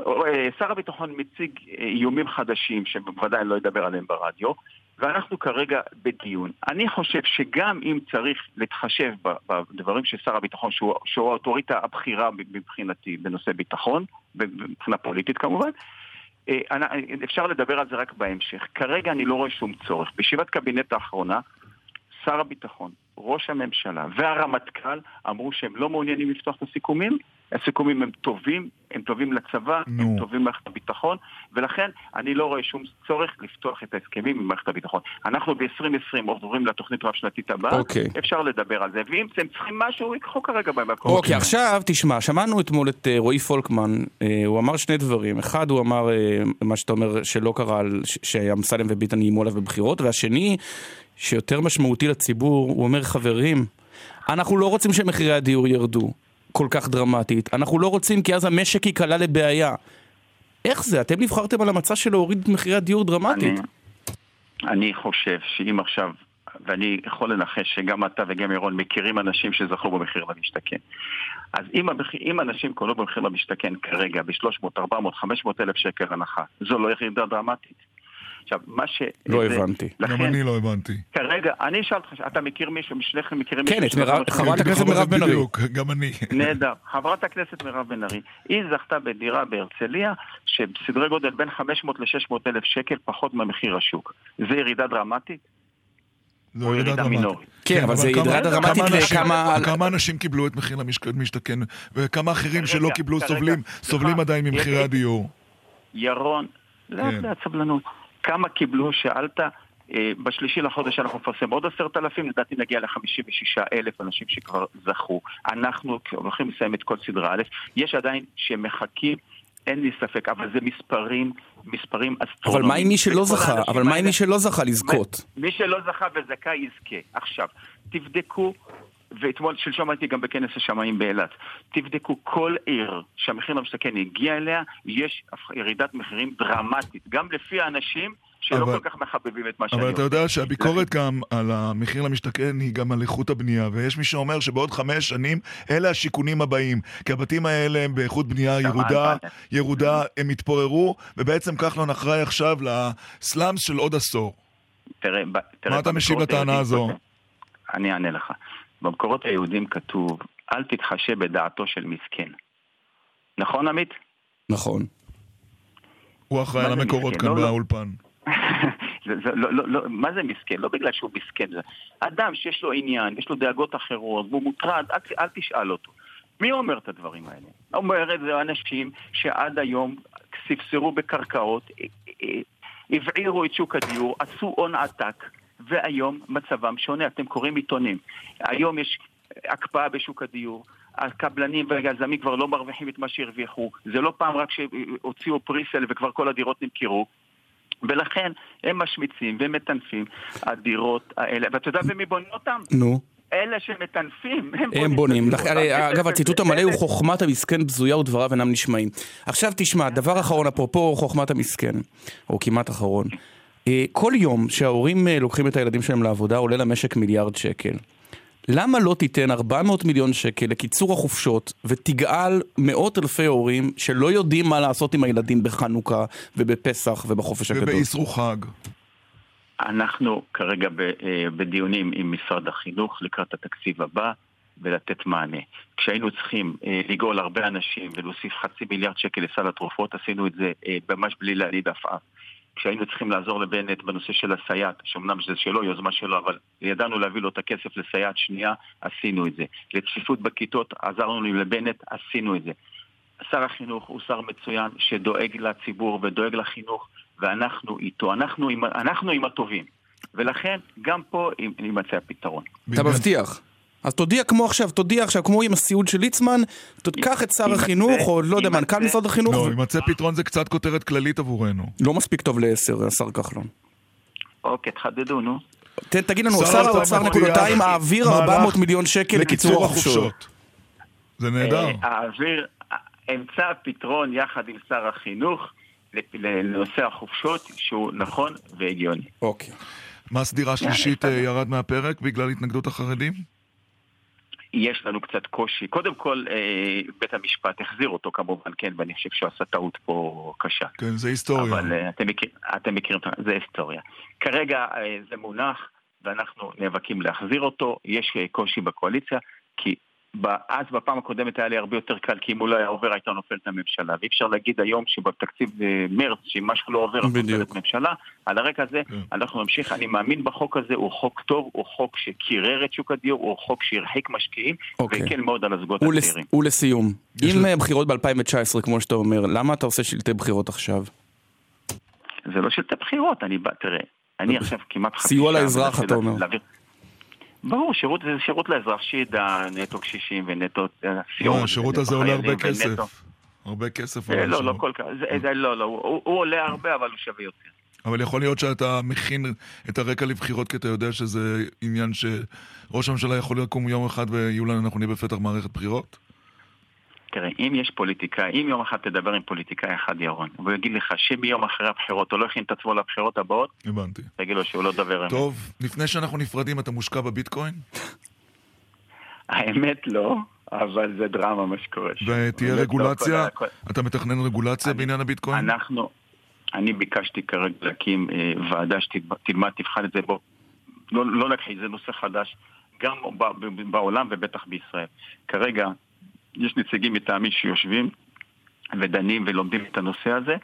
אה, שר הביטחון מציג איומים חדשים, שבוודאי אני לא אדבר עליהם ברדיו, ואנחנו כרגע בדיון. אני חושב שגם אם צריך להתחשב בדברים של שר הביטחון, שהוא, שהוא האוטוריטה הבכירה מבחינתי בנושא ביטחון, מבחינה פוליטית כמובן, אה, אפשר לדבר על זה רק בהמשך. כרגע אני לא רואה שום צורך. בישיבת קבינט האחרונה, שר הביטחון, ראש הממשלה והרמטכ"ל אמרו שהם לא מעוניינים לפתוח את הסיכומים, הסיכומים הם טובים, הם טובים לצבא, נו. הם טובים למערכת הביטחון, ולכן אני לא רואה שום צורך לפתוח את ההסכמים עם מערכת הביטחון. אנחנו ב-2020 עוברים לתוכנית רב-שנתית הבאה, אוקיי. אפשר לדבר על זה, ואם הם צריכים משהו, ייקחו כרגע במקום. אוקיי, עכשיו תשמע, שמענו אתמול את uh, רועי פולקמן, uh, הוא אמר שני דברים. אחד, הוא אמר uh, מה שאתה אומר שלא קרה, שאמסלם וביטן איימו עליו בבחירות, והשני, שיותר משמעותי לציבור, הוא אומר, חברים, אנחנו לא רוצים שמחירי הדיור ירדו. כל כך דרמטית. אנחנו לא רוצים כי אז המשק ייקלע לבעיה. איך זה? אתם נבחרתם על המצע של להוריד את מחירי הדיור דרמטית. אני, אני חושב שאם עכשיו, ואני יכול לנחש שגם אתה וגם ירון מכירים אנשים שזכו במחיר למשתכן. אז אם, אם אנשים קונו במחיר למשתכן כרגע ב-300, 400, 500 אלף שקל הנחה, זו לא ירידה דרמטית. עכשיו, מה ש... לא זה, הבנתי. לכן, גם אני לא הבנתי. כרגע, אני אשאל אותך, אתה מכיר מישהו, משניכם מכירים כן, מישהו? כן, את חברת הכנסת מירב בן ארי. גם אני. נהדר. חברת הכנסת מירב בן ארי, היא זכתה בדירה בהרצליה, שבסדרי גודל בין 500 ל-600 אלף שקל פחות ממחיר השוק. זה ירידה דרמטית? זו ירידה דרמטית. כן, אבל זה ירידה דרמטית לכמה... כמה אנשים קיבלו את מחיר למשתכן, וכמה אחרים שלא קיבלו סובלים עדיין ממחירי הדיור. ירון, לאט לאט סבלנות. כמה קיבלו, שאלת, אה, בשלישי לחודש אנחנו נפרסם עוד עשרת אלפים, לדעתי נגיע לחמישים ושישה אלף אנשים שכבר זכו. אנחנו הולכים לסיים את כל סדרה א', יש עדיין שמחכים, אין לי ספק, אבל זה מספרים, מספרים אסטרונומיים. אבל מה עם מי שלא זכה? אבל מה עם מי שלא זכה לזכות? מי שלא זכה וזכאי יזכה. עכשיו, תבדקו ואתמול, שלשום הייתי גם בכנס השמאים באילת. תבדקו כל עיר שהמחיר למשתכן הגיע אליה, יש ירידת מחירים דרמטית, גם לפי האנשים שלא אבל, כל כך מחבבים את מה שאני אומר. אבל אתה יודע שהביקורת גם על המחיר למשתכן היא גם על איכות הבנייה, ויש מי שאומר שבעוד חמש שנים אלה השיכונים הבאים, כי הבתים האלה הם באיכות בנייה ירודה, ירודה, הם התפוררו, ובעצם כחלון אחראי עכשיו לסלאמס של עוד עשור. תראה, תראה, מה אתה משיב לטענה הזו? אני אענה לך. במקורות היהודים כתוב, אל תתחשב בדעתו של מסכן. נכון, עמית? נכון. הוא אחראי על המקורות כאן לא, לא. באולפן. זה, זה, לא, לא, לא, מה זה מסכן? לא בגלל שהוא מסכן. זה אדם שיש לו עניין, יש לו דאגות אחרות, והוא מוטרד, אל, אל תשאל אותו. מי אומר את הדברים האלה? אומר את זה אנשים שעד היום ספסרו בקרקעות, הבעירו את שוק הדיור, עשו הון עתק, והיום מצבם שונה. אתם קוראים עיתונים. היום יש הקפאה בשוק הדיור. הקבלנים והיזמים כבר לא מרוויחים את מה שהרוויחו. זה לא פעם רק שהוציאו פריסל וכבר כל הדירות נמכרו. ולכן הם משמיצים ומטנפים הדירות האלה. ואתה יודע במי בונים אותם? נו. אלה שמטנפים, הם, הם בונים. אגב, הציטוט המלא הוא חוכמת המסכן בזויה ודבריו אינם נשמעים. עכשיו תשמע, דבר אחרון, אפרופו חוכמת המסכן, או כמעט אחרון. אה, כל יום שההורים אה, לוקחים את הילדים שלהם לעבודה עולה למשק מיליארד שקל. למה לא תיתן 400 מיליון שקל לקיצור החופשות ותגאל מאות אלפי הורים שלא יודעים מה לעשות עם הילדים בחנוכה ובפסח ובחופש הגדול? ובאסרו חג. אנחנו כרגע אה, בדיונים עם משרד החינוך לקראת התקציב הבא ולתת מענה. כשהיינו צריכים לגאול הרבה אנשים ולהוסיף חצי מיליארד שקל לסל התרופות, עשינו את זה ממש בלי להניד עפעף. כשהיינו צריכים לעזור לבנט בנושא של הסייעת, שאומנם זה שלו, יוזמה שלו, אבל ידענו להביא לו את הכסף לסייעת שנייה, עשינו את זה. לצפיפות בכיתות, עזרנו לבנט, עשינו את זה. שר החינוך הוא שר מצוין שדואג לציבור ודואג לחינוך, ואנחנו איתו, אנחנו עם, אנחנו עם הטובים. ולכן, גם פה יימצא הפתרון. אתה מבטיח. אז תודיע כמו עכשיו, תודיע עכשיו, כמו עם הסיעוד של ליצמן, תקח את שר החינוך, או לא יודע, מנכ"ל משרד החינוך. לא, יימצא פתרון זה קצת כותרת כללית עבורנו. לא מספיק טוב לעשר, השר כחלון. אוקיי, תחדדו, נו. תגיד לנו, שר האוצר נקודתיים מעביר 400 מיליון שקל לקיצור החופשות. זה נהדר. האוויר, אמצא פתרון יחד עם שר החינוך לנושא החופשות שהוא נכון והגיוני. אוקיי. מס דירה שלישית אה, ירד מהפרק בגלל התנגדות החרדים? יש לנו קצת קושי. קודם כל, אה, בית המשפט החזיר אותו כמובן, כן, ואני חושב שהוא עשה טעות פה קשה. כן, זה היסטוריה. אבל אה, אתם, מכיר, אתם מכירים, זה היסטוריה. כרגע אה, זה מונח, ואנחנו נאבקים להחזיר אותו. יש קושי בקואליציה, כי אז בפעם הקודמת היה לי הרבה יותר קל, כי אם הוא לא היה עובר הייתה נופלת הממשלה. ואי אפשר להגיד היום שבתקציב אה, מרץ, שאם משהו לא עובר, נופלת ממשלה. על הרקע הזה, כן. אנחנו נמשיך. אני מאמין בחוק הזה, הוא חוק טוב, הוא חוק שקירר את שוק הדיור, הוא חוק שהרחיק משקיעים, אוקיי. והקל מאוד על הזוגות הצעירים. ולסיום, אם ל... בחירות ב-2019, כמו שאתה אומר, למה אתה עושה שלטי בחירות עכשיו? זה לא שלטי בחירות, אני בא, תראה, אני עכשיו כמעט חצי שעה... סיוע לאזרח, אתה אומר. ברור, שירות זה שירות לאזרח שידע נטו קשישים ונטו. לא, השירות הזה עולה הרבה כסף. הרבה כסף. אה, לא, לא כל כך, לא, לא, הוא עולה הרבה אבל הוא שווה יותר. אבל יכול להיות שאתה מכין את הרקע לבחירות כי אתה יודע שזה עניין שראש הממשלה יכול לקום יום אחד ויהיו לנו, אנחנו נהיה בפתח מערכת בחירות? תראה, אם יש פוליטיקאי, אם יום אחד תדבר עם פוליטיקאי אחד, ירון, והוא יגיד לך שמיום אחרי הבחירות הוא לא הכין את עצמו לבחירות הבאות, הבנתי. תגיד לו שהוא לא דובר אמת. טוב, לפני שאנחנו נפרדים, אתה מושקע בביטקוין? האמת לא, אבל זה דרמה מה שקורה. ותהיה רגולציה? אתה מתכנן רגולציה בעניין הביטקוין? אנחנו, אני ביקשתי כרגע להקים אה, ועדה שתלמד, תבחן את זה בו. לא, לא נכחיש, זה נושא חדש, גם בעולם ובטח בישראל. כרגע יש נציגים מטעמי שיושבים ודנים ולומדים את הנושא הזה,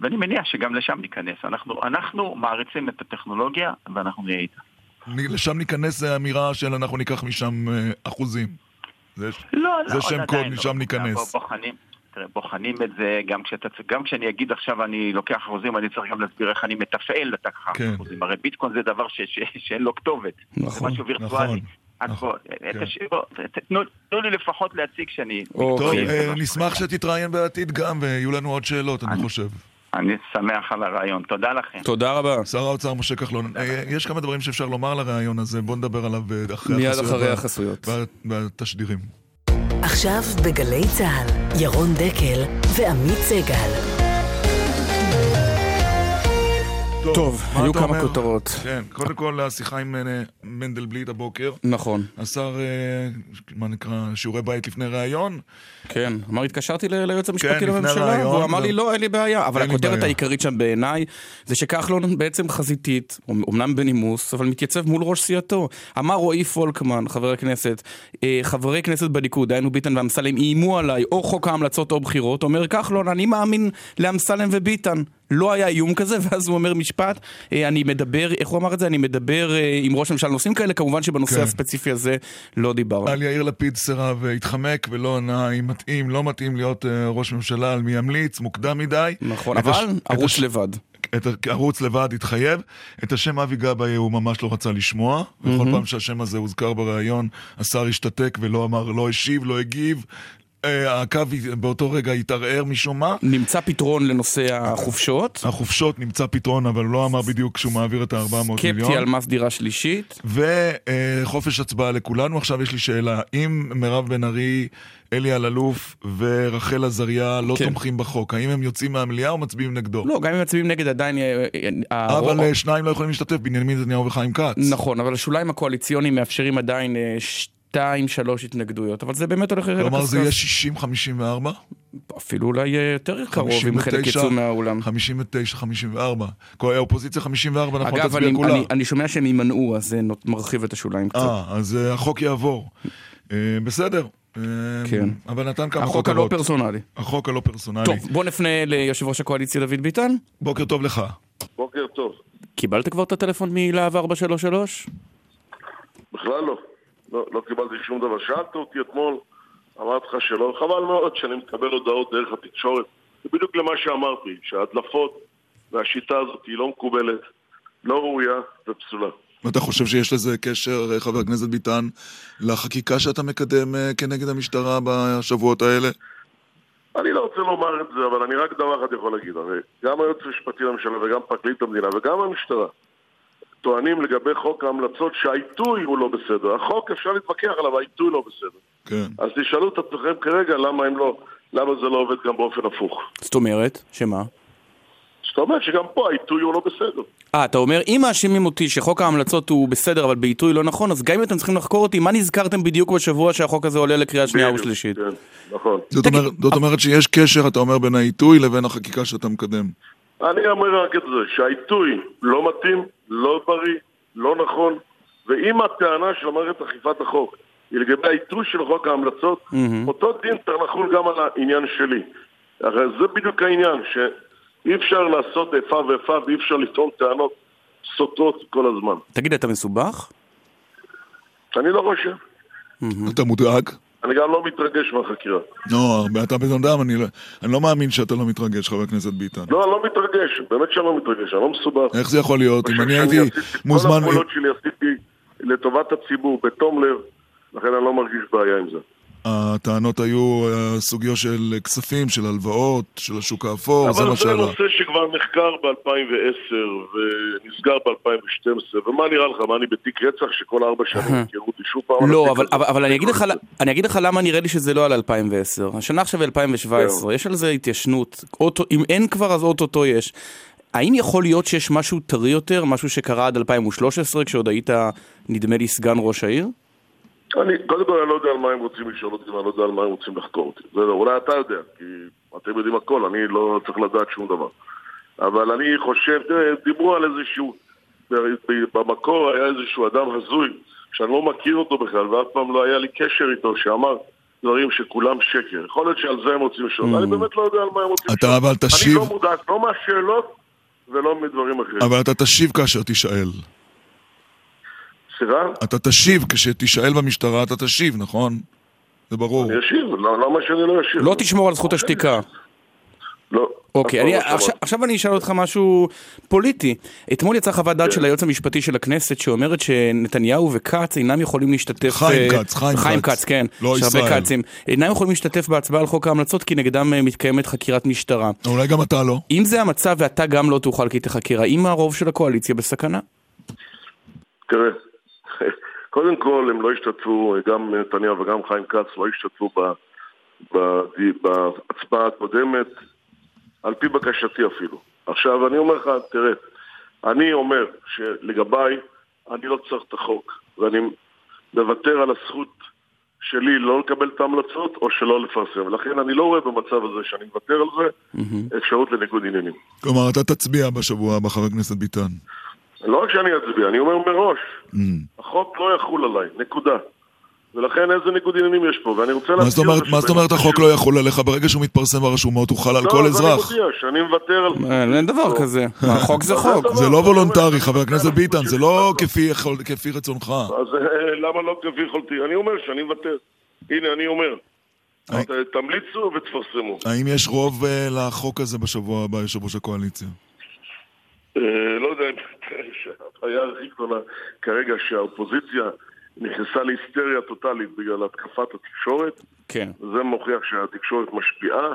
ואני מניח שגם לשם ניכנס. אנחנו, אנחנו מעריצים את הטכנולוגיה ואנחנו נהיה איתה. לשם ניכנס זה אמירה של אנחנו ניקח משם אה, אחוזים. זה, לא, לא, זה שם קוד, משם לא. ניכנס. בוחנים, תראה, בוחנים את זה, גם, כשאתה, גם כשאני אגיד עכשיו אני לוקח אחוזים, אני צריך גם להסביר איך אני מתפעל את האחוזים. כן. הרי ביטקוין זה דבר ש, ש, שאין לו כתובת. נכון, זה משהו וירטואלי. נכון. נכון. כן. תנו לי לפחות להציג שאני... טוב, אה, נשמח שתתראיין בעתיד גם, ויהיו לנו עוד שאלות, אני חושב. אני שמח על הרעיון, תודה לכם. תודה רבה. שר האוצר משה כחלון, אה, יש כמה דברים שאפשר לומר על הרעיון הזה, בואו נדבר עליו אה, אחרי החסויות. מיד אחרי החסויות. והתשדירים. עכשיו בגלי צה"ל, ירון דקל ועמית סגל. טוב, היו כמה כותרות. כן, קודם כל השיחה עם אה, מנדלבליט הבוקר. נכון. השר, אה, מה נקרא, שיעורי בית לפני ראיון. כן, אמר, התקשרתי ליועץ המשפטי כן, לממשלה, והוא אמר לי, לא, אין לי בעיה. אבל הכותרת העיקרית שם בעיניי, זה שכחלון בעצם חזיתית, אמנם בנימוס, אבל מתייצב מול ראש סיעתו. אמר רועי פולקמן, חבר הכנסת, אה, חברי כנסת בליכוד, דהיינו ביטן ואמסלם, איימו עליי, או חוק ההמלצות או בחירות, אומר כחלון, אני מאמין לאמסלם וביטן. לא היה איום כזה, ואז הוא אומר משפט, אה, אני מדבר, איך הוא אמר את זה? אני מדבר אה, עם ראש הממשלה נושאים כאלה, כמובן שבנושא כן. הספציפי הזה לא דיברנו. על יאיר לפיד סירב והתחמק ולא ענה אם מתאים, לא מתאים להיות ראש ממשלה, על מי ימליץ, מוקדם מדי. נכון, אבל הש... ערוץ הש... לבד. את ערוץ לבד התחייב, את השם אבי גבאי הוא ממש לא רצה לשמוע, וכל mm-hmm. פעם שהשם הזה הוזכר בריאיון, השר השתתק ולא אמר, לא השיב, לא הגיב, אה, הקו באותו רגע התערער משום מה. נמצא פתרון לנושא החופשות. החופשות נמצא פתרון, אבל לא אמר בדיוק כשהוא מעביר את ה-400 מיליון. סקפטי על מס דירה שלישית. וחופש הצבעה לכולנו. עכשיו יש לי שאלה, אם מירב בן ארי, אלי אלאלוף ורחל עזריה לא כן. תומכים בחוק, האם הם יוצאים מהמליאה או מצביעים נגדו? לא, גם אם מצביעים נגד עדיין... אה, אה, אבל הרוב... שניים לא יכולים להשתתף, בנימין נתניהו וחיים כץ. נכון, אבל השוליים הקואליציוניים מאפשרים עדיין שתיים, שלוש התנגדויות, אבל זה באמת הולך לקשקש. כלומר זה יהיה 60-54? אפילו אולי יותר קרוב אם חלק יצאו מהאולם. 59-54. האופוזיציה 54, אנחנו תצביע כולה. אגב, אני שומע שהם יימנעו, אז זה מרחיב את השוליים קצת. אה, אז אה, החוק יעבור. אה, בסדר. כן. אבל נתן כמה החוק הלא פרסונלי. החוק הלא פרסונלי. טוב, בוא נפנה ליושב ראש הקואליציה דוד ביטן. בוקר טוב לך. בוקר טוב. קיבלת כבר את הטלפון מלהב 433? בכלל לא. לא, לא קיבלתי שום דבר. שאלת אותי אתמול, אמרתי לך שלא, חבל מאוד שאני מקבל הודעות דרך התקשורת. זה בדיוק למה שאמרתי, שההדלפות והשיטה הזאת היא לא מקובלת, לא ראויה ופסולה. ואתה חושב שיש לזה קשר, חבר הכנסת ביטן, לחקיקה שאתה מקדם אה, כנגד המשטרה בשבועות האלה? אני לא רוצה לומר את זה, אבל אני רק דבר אחד יכול להגיד. הרי גם היועץ המשפטי לממשלה וגם פרקליט המדינה וגם המשטרה טוענים לגבי חוק ההמלצות שהעיתוי הוא לא בסדר. החוק אפשר להתווכח עליו, העיתוי לא בסדר. כן. אז תשאלו את עצמכם כרגע למה הם לא, למה זה לא עובד גם באופן הפוך. זאת אומרת, שמה? זאת אומרת שגם פה העיתוי הוא לא בסדר. אה, אתה אומר, אם מאשימים אותי שחוק ההמלצות הוא בסדר, אבל בעיתוי לא נכון, אז גם אם אתם צריכים לחקור אותי, מה נזכרתם בדיוק בשבוע שהחוק הזה עולה לקריאה שנייה ושלישית? כן, נכון. זאת תגיד, אומרת- זאת אומרת שיש קשר, אתה אומר, בין העיתוי לבין החקיקה שאתה מקדם. אני אומר רק את זה, שהעיתוי לא מתאים, לא בריא, לא נכון, ואם הטענה של מערכת אכיפת החוק היא לגבי העיתוי של חוק ההמלצות, אותו דין צריך לחול גם על העניין שלי. הרי זה בדיוק העניין, שאי אפשר לעשות איפה ואיפה ואי אפשר לטעון טענות סותרות כל הזמן. תגיד, אתה מסובך? אני לא חושב. אתה מודאג? אני גם לא מתרגש מהחקירה. לא, אתה בן אדם, אני לא- אני לא מאמין שאתה לא מתרגש, חבר הכנסת ביטן. לא, אני לא מתרגש, באמת שאני לא מתרגש, אני לא מסובך. איך זה יכול להיות? אם חושב אני שאני הייתי עשיתי- כל מוזמן... הפעולות שלי עשיתי לטובת הציבור, בתום לב, לכן אני לא מרגיש בעיה עם זה. הטענות היו אה, סוגיה של כספים, של הלוואות, של השוק האפור, זה אבל מה זה שעלה. נושא שכבר נחקר ב-2010 ונסגר ב-2012, ומה נראה לך, מה אני בתיק רצח שכל ארבע שנים יכרו אותי שוב פעם? לא, אבל? אבל, אבל אני, אגיד לך, אני אגיד לך למה נראה לי שזה לא על 2010. השנה עכשיו היא 2017, יש על זה התיישנות. אוטו, אם אין כבר אז אוטוטו יש. האם יכול להיות שיש משהו טרי יותר, משהו שקרה עד 2013, כשעוד היית, נדמה לי, סגן ראש העיר? אני, קודם כל אני לא יודע על מה הם רוצים לשאול אותי ואני לא יודע על מה הם רוצים לחקור אותי. זה, אולי אתה יודע, כי אתם יודעים הכל, אני לא צריך לדעת שום דבר. אבל אני חושב, תראה, דיברו על איזשהו, במקור היה איזשהו אדם הזוי, שאני לא מכיר אותו בכלל, ואף פעם לא היה לי קשר איתו, שאמר דברים שכולם שקר. יכול להיות שעל זה הם רוצים לשאול, אני באמת לא יודע על מה הם רוצים אתה לשאול. אבל תשיב, אני לא מודאג, לא מהשאלות ולא מדברים אחרים. אבל אתה תשיב כאשר תישאל. סליחה? אתה תשיב, כשתישאל במשטרה אתה תשיב, נכון? זה ברור. אני אשיב, לא- למה שאני לא אשיב? לא תשמור על זכות השתיקה. לא. אוקיי, אני, לא עכשיו. עכשיו אני אשאל אותך משהו פוליטי. אתמול יצאה חוות דעת כן. של היועץ המשפטי של הכנסת שאומרת שנתניהו וכץ אינם יכולים להשתתף... חיים אה, כץ, חיים חיים כץ. כץ, כן. לא יש הרבה ישראל. כצים. אינם יכולים להשתתף בהצבעה על חוק ההמלצות כי נגדם אה, מתקיימת חקירת משטרה. אולי גם אתה לא. אם זה המצב ואתה גם לא תוכל כי תחקירה, האם הרוב של הקואליציה בסכנה? תראה, קודם כל הם לא השתתפו, גם נתניהו וגם חיים כץ לא השתתפו ב, ב, בהצבעה הקודמת, על פי בקשתי אפילו. עכשיו, אני אומר לך, תראה, אני אומר שלגביי, אני לא צריך את החוק, ואני מוותר על הזכות שלי לא לקבל את ההמלצות או שלא לפרסם. ולכן אני לא רואה במצב הזה שאני מוותר על זה אפשרות לניגוד עניינים. כלומר, אתה תצביע בשבוע הבא, חבר הכנסת ביטן. לא רק שאני אצביע, אני אומר מראש, Mm. החוק לא יחול עליי, נקודה. ולכן איזה ניגוד עניינים יש פה, ואני רוצה מה זאת אומרת- מה זאת אומרת החוק לא יחול עליך? ברגע שהוא מתפרסם ברשומות הוא חל על כל לא, אזרח. אז אני מודיע שאני מוותר על. אין דבר לא. כזה. החוק זה חוק. זה לא וולונטרי, חבר הכנסת ביטן, זה לא כפי רצונך. אז אה, למה לא כפי יכולתי? אני אומר שאני מוותר. הנה, אני אומר. אה. תמליצו ותפרסמו. האם יש רוב אה, לחוק הזה בשבוע הבא, יושב ראש הקואליציה? אה, לא יודע, הבעיה הכי גדולה כרגע שהאופוזיציה נכנסה להיסטריה טוטאלית בגלל התקפת התקשורת. כן. זה מוכיח שהתקשורת משפיעה,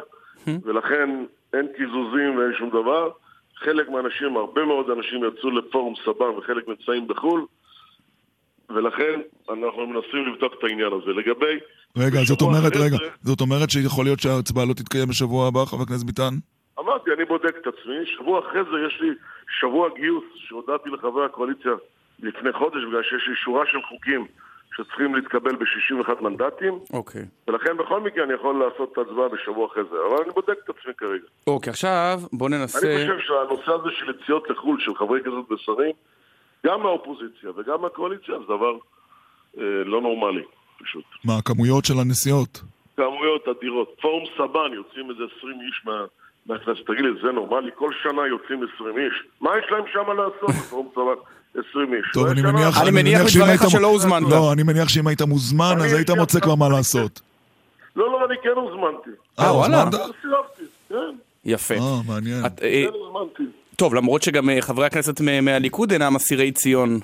ולכן אין קיזוזים ואין שום דבר. חלק מהאנשים, הרבה מאוד אנשים יצאו לפורום סבן וחלק נמצאים בחו"ל, ולכן אנחנו מנסים לבדוק את העניין הזה. לגבי... רגע, זאת אומרת, רגע, זה- זאת אומרת שיכול להיות שההצבעה לא תתקיים בשבוע הבא, חבר הכנסת ביטן? אמרתי, אני בודק את עצמי. שבוע אחרי זה יש לי שבוע גיוס שהודעתי לחברי הקואליציה לפני חודש, בגלל שיש לי שורה של חוקים שצריכים להתקבל ב-61 מנדטים, אוקיי. ולכן בכל מקרה אני יכול לעשות את ההצבעה בשבוע אחרי זה. אבל אני בודק את עצמי כרגע. אוקיי, עכשיו בוא אני ננסה... חושב שהנושא הזה של יציאות לחו"ל של חברי כנסת ושרים, גם מהאופוזיציה וגם מהקואליציה, זה דבר אה, לא נורמלי, פשוט. מה, הכמויות של הנסיעות? כמויות אדירות. פורום סבן יוצאים איזה 20 איש מה, מהכנסת. תגיד לי, זה נורמלי? כל שנה יוצאים 20 איש. מה יש להם שם לעשות בפורום סבן? 20 איש. טוב, לא אני מניח... אני מניח מדבריך היית- שלא הוזמנת. לא, אני מניח שאם היית מוזמן, אז היית מוצא כבר מה. לעשות. לא, לא, אני כן הוזמנתי. אה, וואלה. לא סירבתי, כן, יפה. אה, מעניין. אה, כן הוזמנתי. טוב, למרות שגם אה, חברי הכנסת מהליכוד אינם אסירי ציון.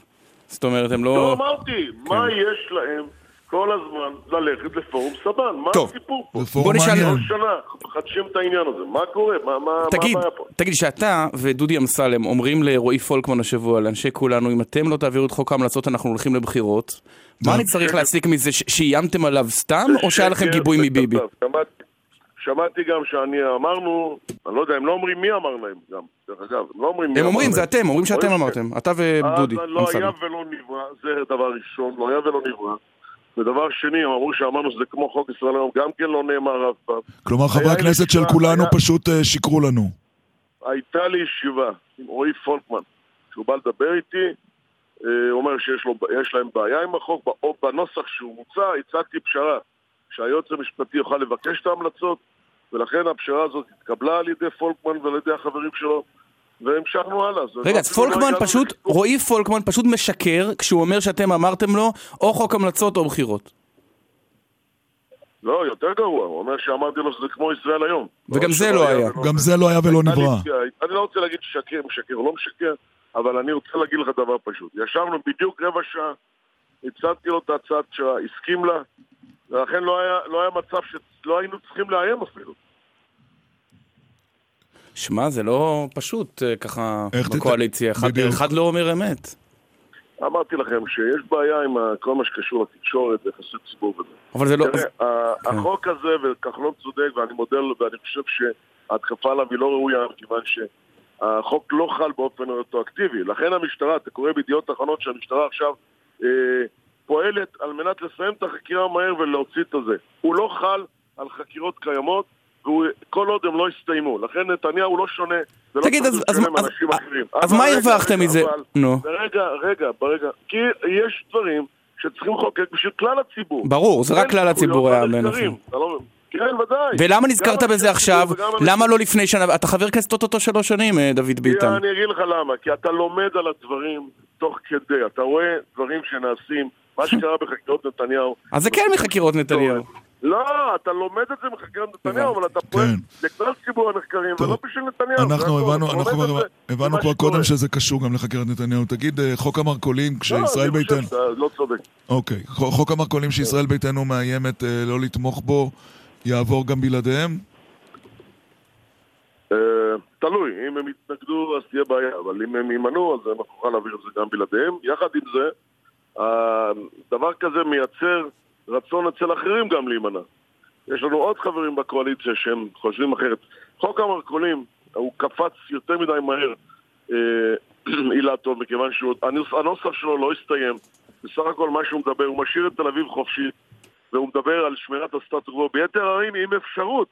זאת אומרת, הם לא לא... אמרתי, מה יש להם כל הזמן ללכת לפורום סבן? מה טוב. הסיפור פה? בוא נשאל-. כל שנה מחדשים את העניין הזה. מה קורה? מה מה- מה תגיד, הבעיה פה? תגיד, שאתה ודודי אמסלם אומרים לרועי פולקמן השבוע, לאנשי כולנו, אם אתם לא תעבירו את חוק ההמלצות אנחנו הולכים לבחירות, מה אני צריך להסיק מזה? ש- שאיימתם עליו סתם, או שהיה לכם גיבוי מביבי? שמעתי- שמעתי גם שאני אמרנו, אני לא יודע, הם לא אומרים מי אמר להם גם, דרך אגב, הם לא אומרים מי הם אמר אומרים, זה להם. אתם, אומרים שאתם אומרים אמרתם. אתה ודודי. אז לא. היה ולא נברא, זה דבר ראשון, לא היה ולא נברא. ודבר שני, הם אמרו שאמרנו שזה כמו חוק ישראל היום, גם כן לא נאמר אף פעם. כלומר, חברי הכנסת של כולנו היה- פשוט אה, שיקרו לנו. הייתה לי ישיבה עם רועי פולקמן, שהוא בא לדבר איתי, אה, הוא אומר שיש לו, להם בעיה עם החוק, או בנוסח שהוא מוצע, הצעתי פשרה, שהיועץ המשפטי יוכל לבקש את ההמלצות, ולכן הפשרה הזאת התקבלה על ידי פולקמן ועל ידי החברים שלו, והמשכנו הלאה. זה רגע, אז אפילו לא פולקמן פשוט, לסיכום. רועי פולקמן פשוט משקר כשהוא אומר שאתם אמרתם לו או חוק המלצות או בחירות. לא, יותר גרוע, הוא אומר שאמרתי לו שזה כמו ישראל היום. וגם זה שלא לא היה. ולא גם זה. זה לא היה ולא נברא. אני לא רוצה להגיד ששקר, משקר או לא משקר, אבל אני רוצה להגיד לך דבר פשוט. ישבנו בדיוק רבע שעה, הצעתי לו את ההצעת פשרה, הסכים לה, ולכן לא היה, לא היה מצב שלא היינו צריכים לאיים אפילו. שמע, זה לא פשוט אה, ככה בקואליציה. אחד- בדיוק. אחד לא אומר אמת. אמרתי לכם שיש בעיה עם כל מה שקשור לתקשורת, יחסי ציבור וזה. אבל זה לא... תראה, ה- החוק הזה, וכחלון צודק, ואני מודה לו, ואני חושב שההתקפה עליו היא לא ראויה, מכיוון שהחוק לא חל באופן רטרואקטיבי. לכן המשטרה, אתה קורא בידיעות אחרונות שהמשטרה עכשיו אה, פועלת על מנת לסיים את החקירה מהר ולהוציא את הזה. הוא לא חל על חקירות קיימות, וכל עוד הם לא הסתיימו. לכן נתניהו לא שונה. ולא תגיד, צריך אז- אז- לשלם אנשים אחרים. אז מה הרווחתם מזה? נו. רגע, רגע, ברגע. כי יש דברים שצריכים לחוקק בשביל כלל הציבור. ברור, זה רק אין כלל הציבור היה. אתה לא- כן, ודאי. ולמה נזכרת בזה עכשיו? למה לא לפני שנה? אתה חבר כנסת אוטוטו שלוש שנים, אה, דוד ביטן. אני אגיד לך למה, כי אתה לומד על הדברים תוך כדי, אתה רואה דברים שנעשים, מה שקרה בחקירות נתניהו. אז זה כן מחקירות נתניהו. לא, אתה לומד את זה מחקירות נתניהו, אבל אתה פועל כן. לכלל ציבור הנחקרים. ולא בשביל נתניהו. אנחנו. הבנו, כבר-. קודם שזה קשור גם לחקירת נתניהו. תגיד, אה, חוק המרכולים, לא, כשישראל אני חושב ביתנו... שאתה לא צודק. אוקיי, חוק המרכולים שישראל ביתנו מאיימת אה, לא לתמוך בו, יעבור גם בלעדיהם? אה, תלוי, אם הם יתנגדו אז תהיה בעיה, אבל אם הם יימנעו אז אנחנו נוכל להעביר את זה גם בלעדיהם. יחד עם זה, דבר כזה מייצר רצון אצל אחרים גם להימנע. יש לנו עוד חברים בקואליציה שהם חושבים אחרת. חוק המרכולים, הוא קפץ יותר מדי מהר, אה, אילטוב, מכיוון שהנוסח שלו לא הסתיים. בסך הכל מה שהוא מדבר, הוא משאיר את תל אביב חופשית, והוא מדבר על שמירת הסטטוס קוו ביתר הערים עם אפשרות,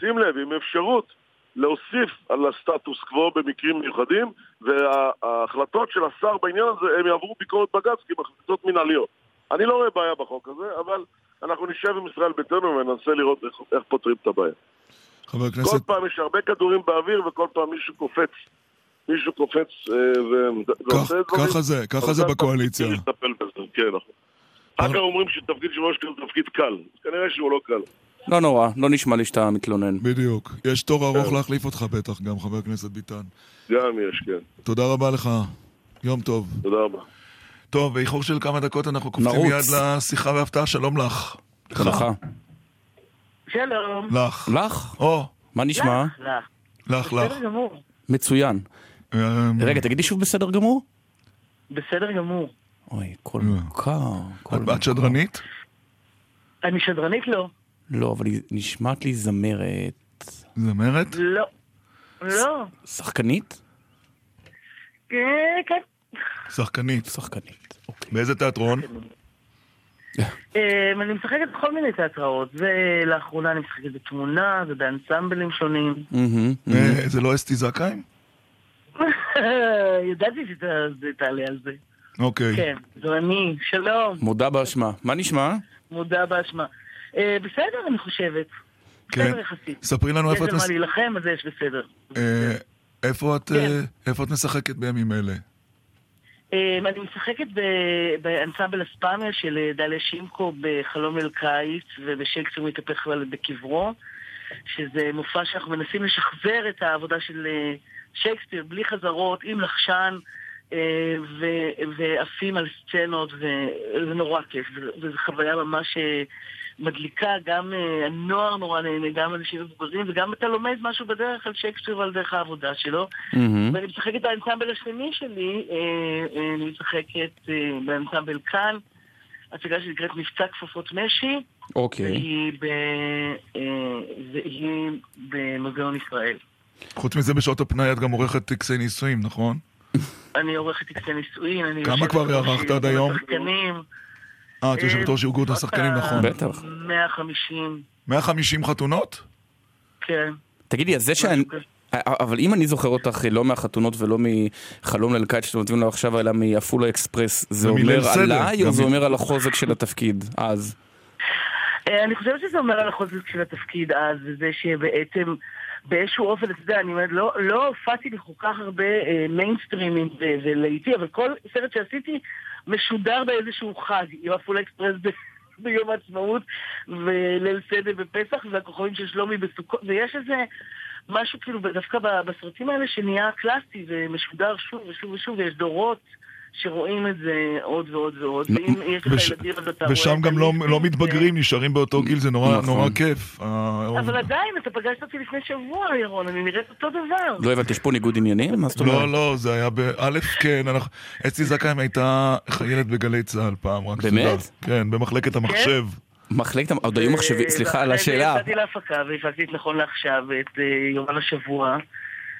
שים לב, עם אפשרות להוסיף על הסטטוס קוו במקרים מיוחדים, וההחלטות של השר בעניין הזה, הם יעברו ביקורת בג"ץ כי הם החלטות מנהליות. אני לא רואה בעיה בחוק הזה, אבל אנחנו נשב עם ישראל ביתנו וננסה לראות איך, איך פותרים את הבעיה. חבר כל הכנסת, פעם יש הרבה כדורים באוויר וכל פעם מישהו קופץ. מישהו קופץ אה, ו- כך- ועושה דברים. ככה זה, ככה זה בקואליציה. כן, נכון. אחר כך אומרים שתפקיד של ראש כזה תפקיד קל. כנראה שהוא לא קל. לא נורא, לא נשמע לי שאתה מתלונן. בדיוק. יש תור ארוך כן. להחליף אותך בטח, גם חבר הכנסת ביטן. גם יש, כן. תודה רבה לך. יום טוב. תודה רבה. טוב, באיחור של כמה דקות אנחנו קופצים נרוץ. מיד לשיחה והפתעה. שלום לך. לך. שלום. לך. לך? או, מה נשמע? לך, לך. לך, לך. בסדר גמור. מצוין. אמ, רגע, תגידי שוב בסדר גמור? בסדר גמור. אוי, אה. מוכר. קול את שדרנית? אני שדרנית? לא. לא, אבל היא נשמעת לי זמרת. זמרת? לא. לא. שחקנית? כן, כן. שחקנית. שחקנית. אוקיי. באיזה תיאטרון? אמ, אני משחקת בכל מיני תיאטראות, ולאחרונה אני משחקת בתמונה ובאנסמבלים שונים. אה, זה לא אסתי זכאים? ידעתי שתעלה על זה. אוקיי. כן, זו אני. שלום. מודה באשמה. מה נשמע? מודה באשמה. אה, בסדר, אני חושבת. כן. בסדר יחסית. ספרי לנו יש איפה את על מה להילחם, אז יש בסדר. אה, כן. איפה את משחקת בימים אלה? אמ, אני משחקת באנסמבל אספמיה של אה, דליה שימקו בחלום אל קיץ ובשייקספיר מתהפך בקברו שזה מופע שאנחנו מנסים לשחזר את העבודה של אה, שייקספיר בלי חזרות, עם לחשן אה, ועפים על סצנות וזה נורא כיף. וזו- חוויה ממש מדליקה, גם אה, הנוער נורא נהנה, גם אנשים מבוגרים וגם אתה לומד משהו בדרך על שייקספיר ועל דרך העבודה שלו. ואני משחקת באנסמבל השני שלי, אה, אה, אני משחקת באנסמבל כאן, הצגה שנקראת מבצע כפפות משי, אוקיי. והיא, ב, והיא במוזיאון ישראל. חוץ מזה, בשעות הפנאי את גם עורכת טקסי נישואים, נכון? אני עורכת טקסי נישואין, אני כמה כבר ערכת עד היום? אה, את יושבת ראש ארגון השחקנים, אה, נכון. בטח. 150, 150 חתונות? כן. תגידי, אז זה שאני... משהו כזה. אבל אם אני זוכר אותך לא מהחתונות ולא מחלום ליל קיץ שאתם נותנים לו עכשיו, אלא מעפולה אקספרס, זה אומר עליי או זה אומר על החוזק של התפקיד אז? אה, אני חושבת שזה אומר על החוזק של התפקיד אז, וזה שבעצם באיזשהו אופן, אתה יודע, אני אומרת, לא, לא הופעתי בכל כך הרבה אה, מיינסטרימים ולהיטים, אבל כל סרט שעשיתי משודר באיזשהו חג, עם עפולה אקספרס ב- ביום העצמאות, וליל סדר בפסח, והכוכבים של שלומי בסוכות, ויש איזה משהו כאילו דווקא בסרטים האלה שנהיה קלאסי ומשודר שוב ושוב ושוב, ויש דורות. שרואים את זה עוד ועוד ועוד, ואם יש לך וש- ילדים אז אתה רואה... ושם גם לא, לא מתבגרים, נשארים באותו גיל, זה נורא, נכון. נורא כיף. אה, אבל עדיין, אתה פגשת אותי לפני שבוע, ירון, אני נראית אותו דבר. לא הבנתי, יש פה ניגוד עניינים? מה זאת אומרת? לא, לא, זה היה באלף, כן, אנחנו... אסתי זכאים הייתה חיילת בגלי צה"ל פעם, רק באמת? כן, במחלקת המחשב. מחלקת, המ- עוד היו מחשבים, סליחה על השאלה. יצאתי להפקה והפקתי את נכון לעכשיו את אה, יומן השבוע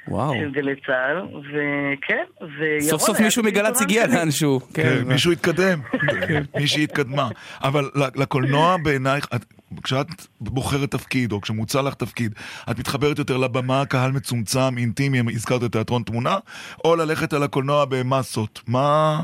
וואו. של גלי צה"ל, וכן, וירון... סוף סוף מישהו מגל"צ הגיע. לאנשהו. כן, כן. מישהו התקדם, מישהי התקדמה. אבל לקולנוע בעינייך, את- כשאת בוחרת תפקיד, או כשמוצע לך תפקיד, את מתחברת יותר לבמה, קהל מצומצם, אינטימי, הזכרת את תיאטרון תמונה, או ללכת על הקולנוע במסות? מה...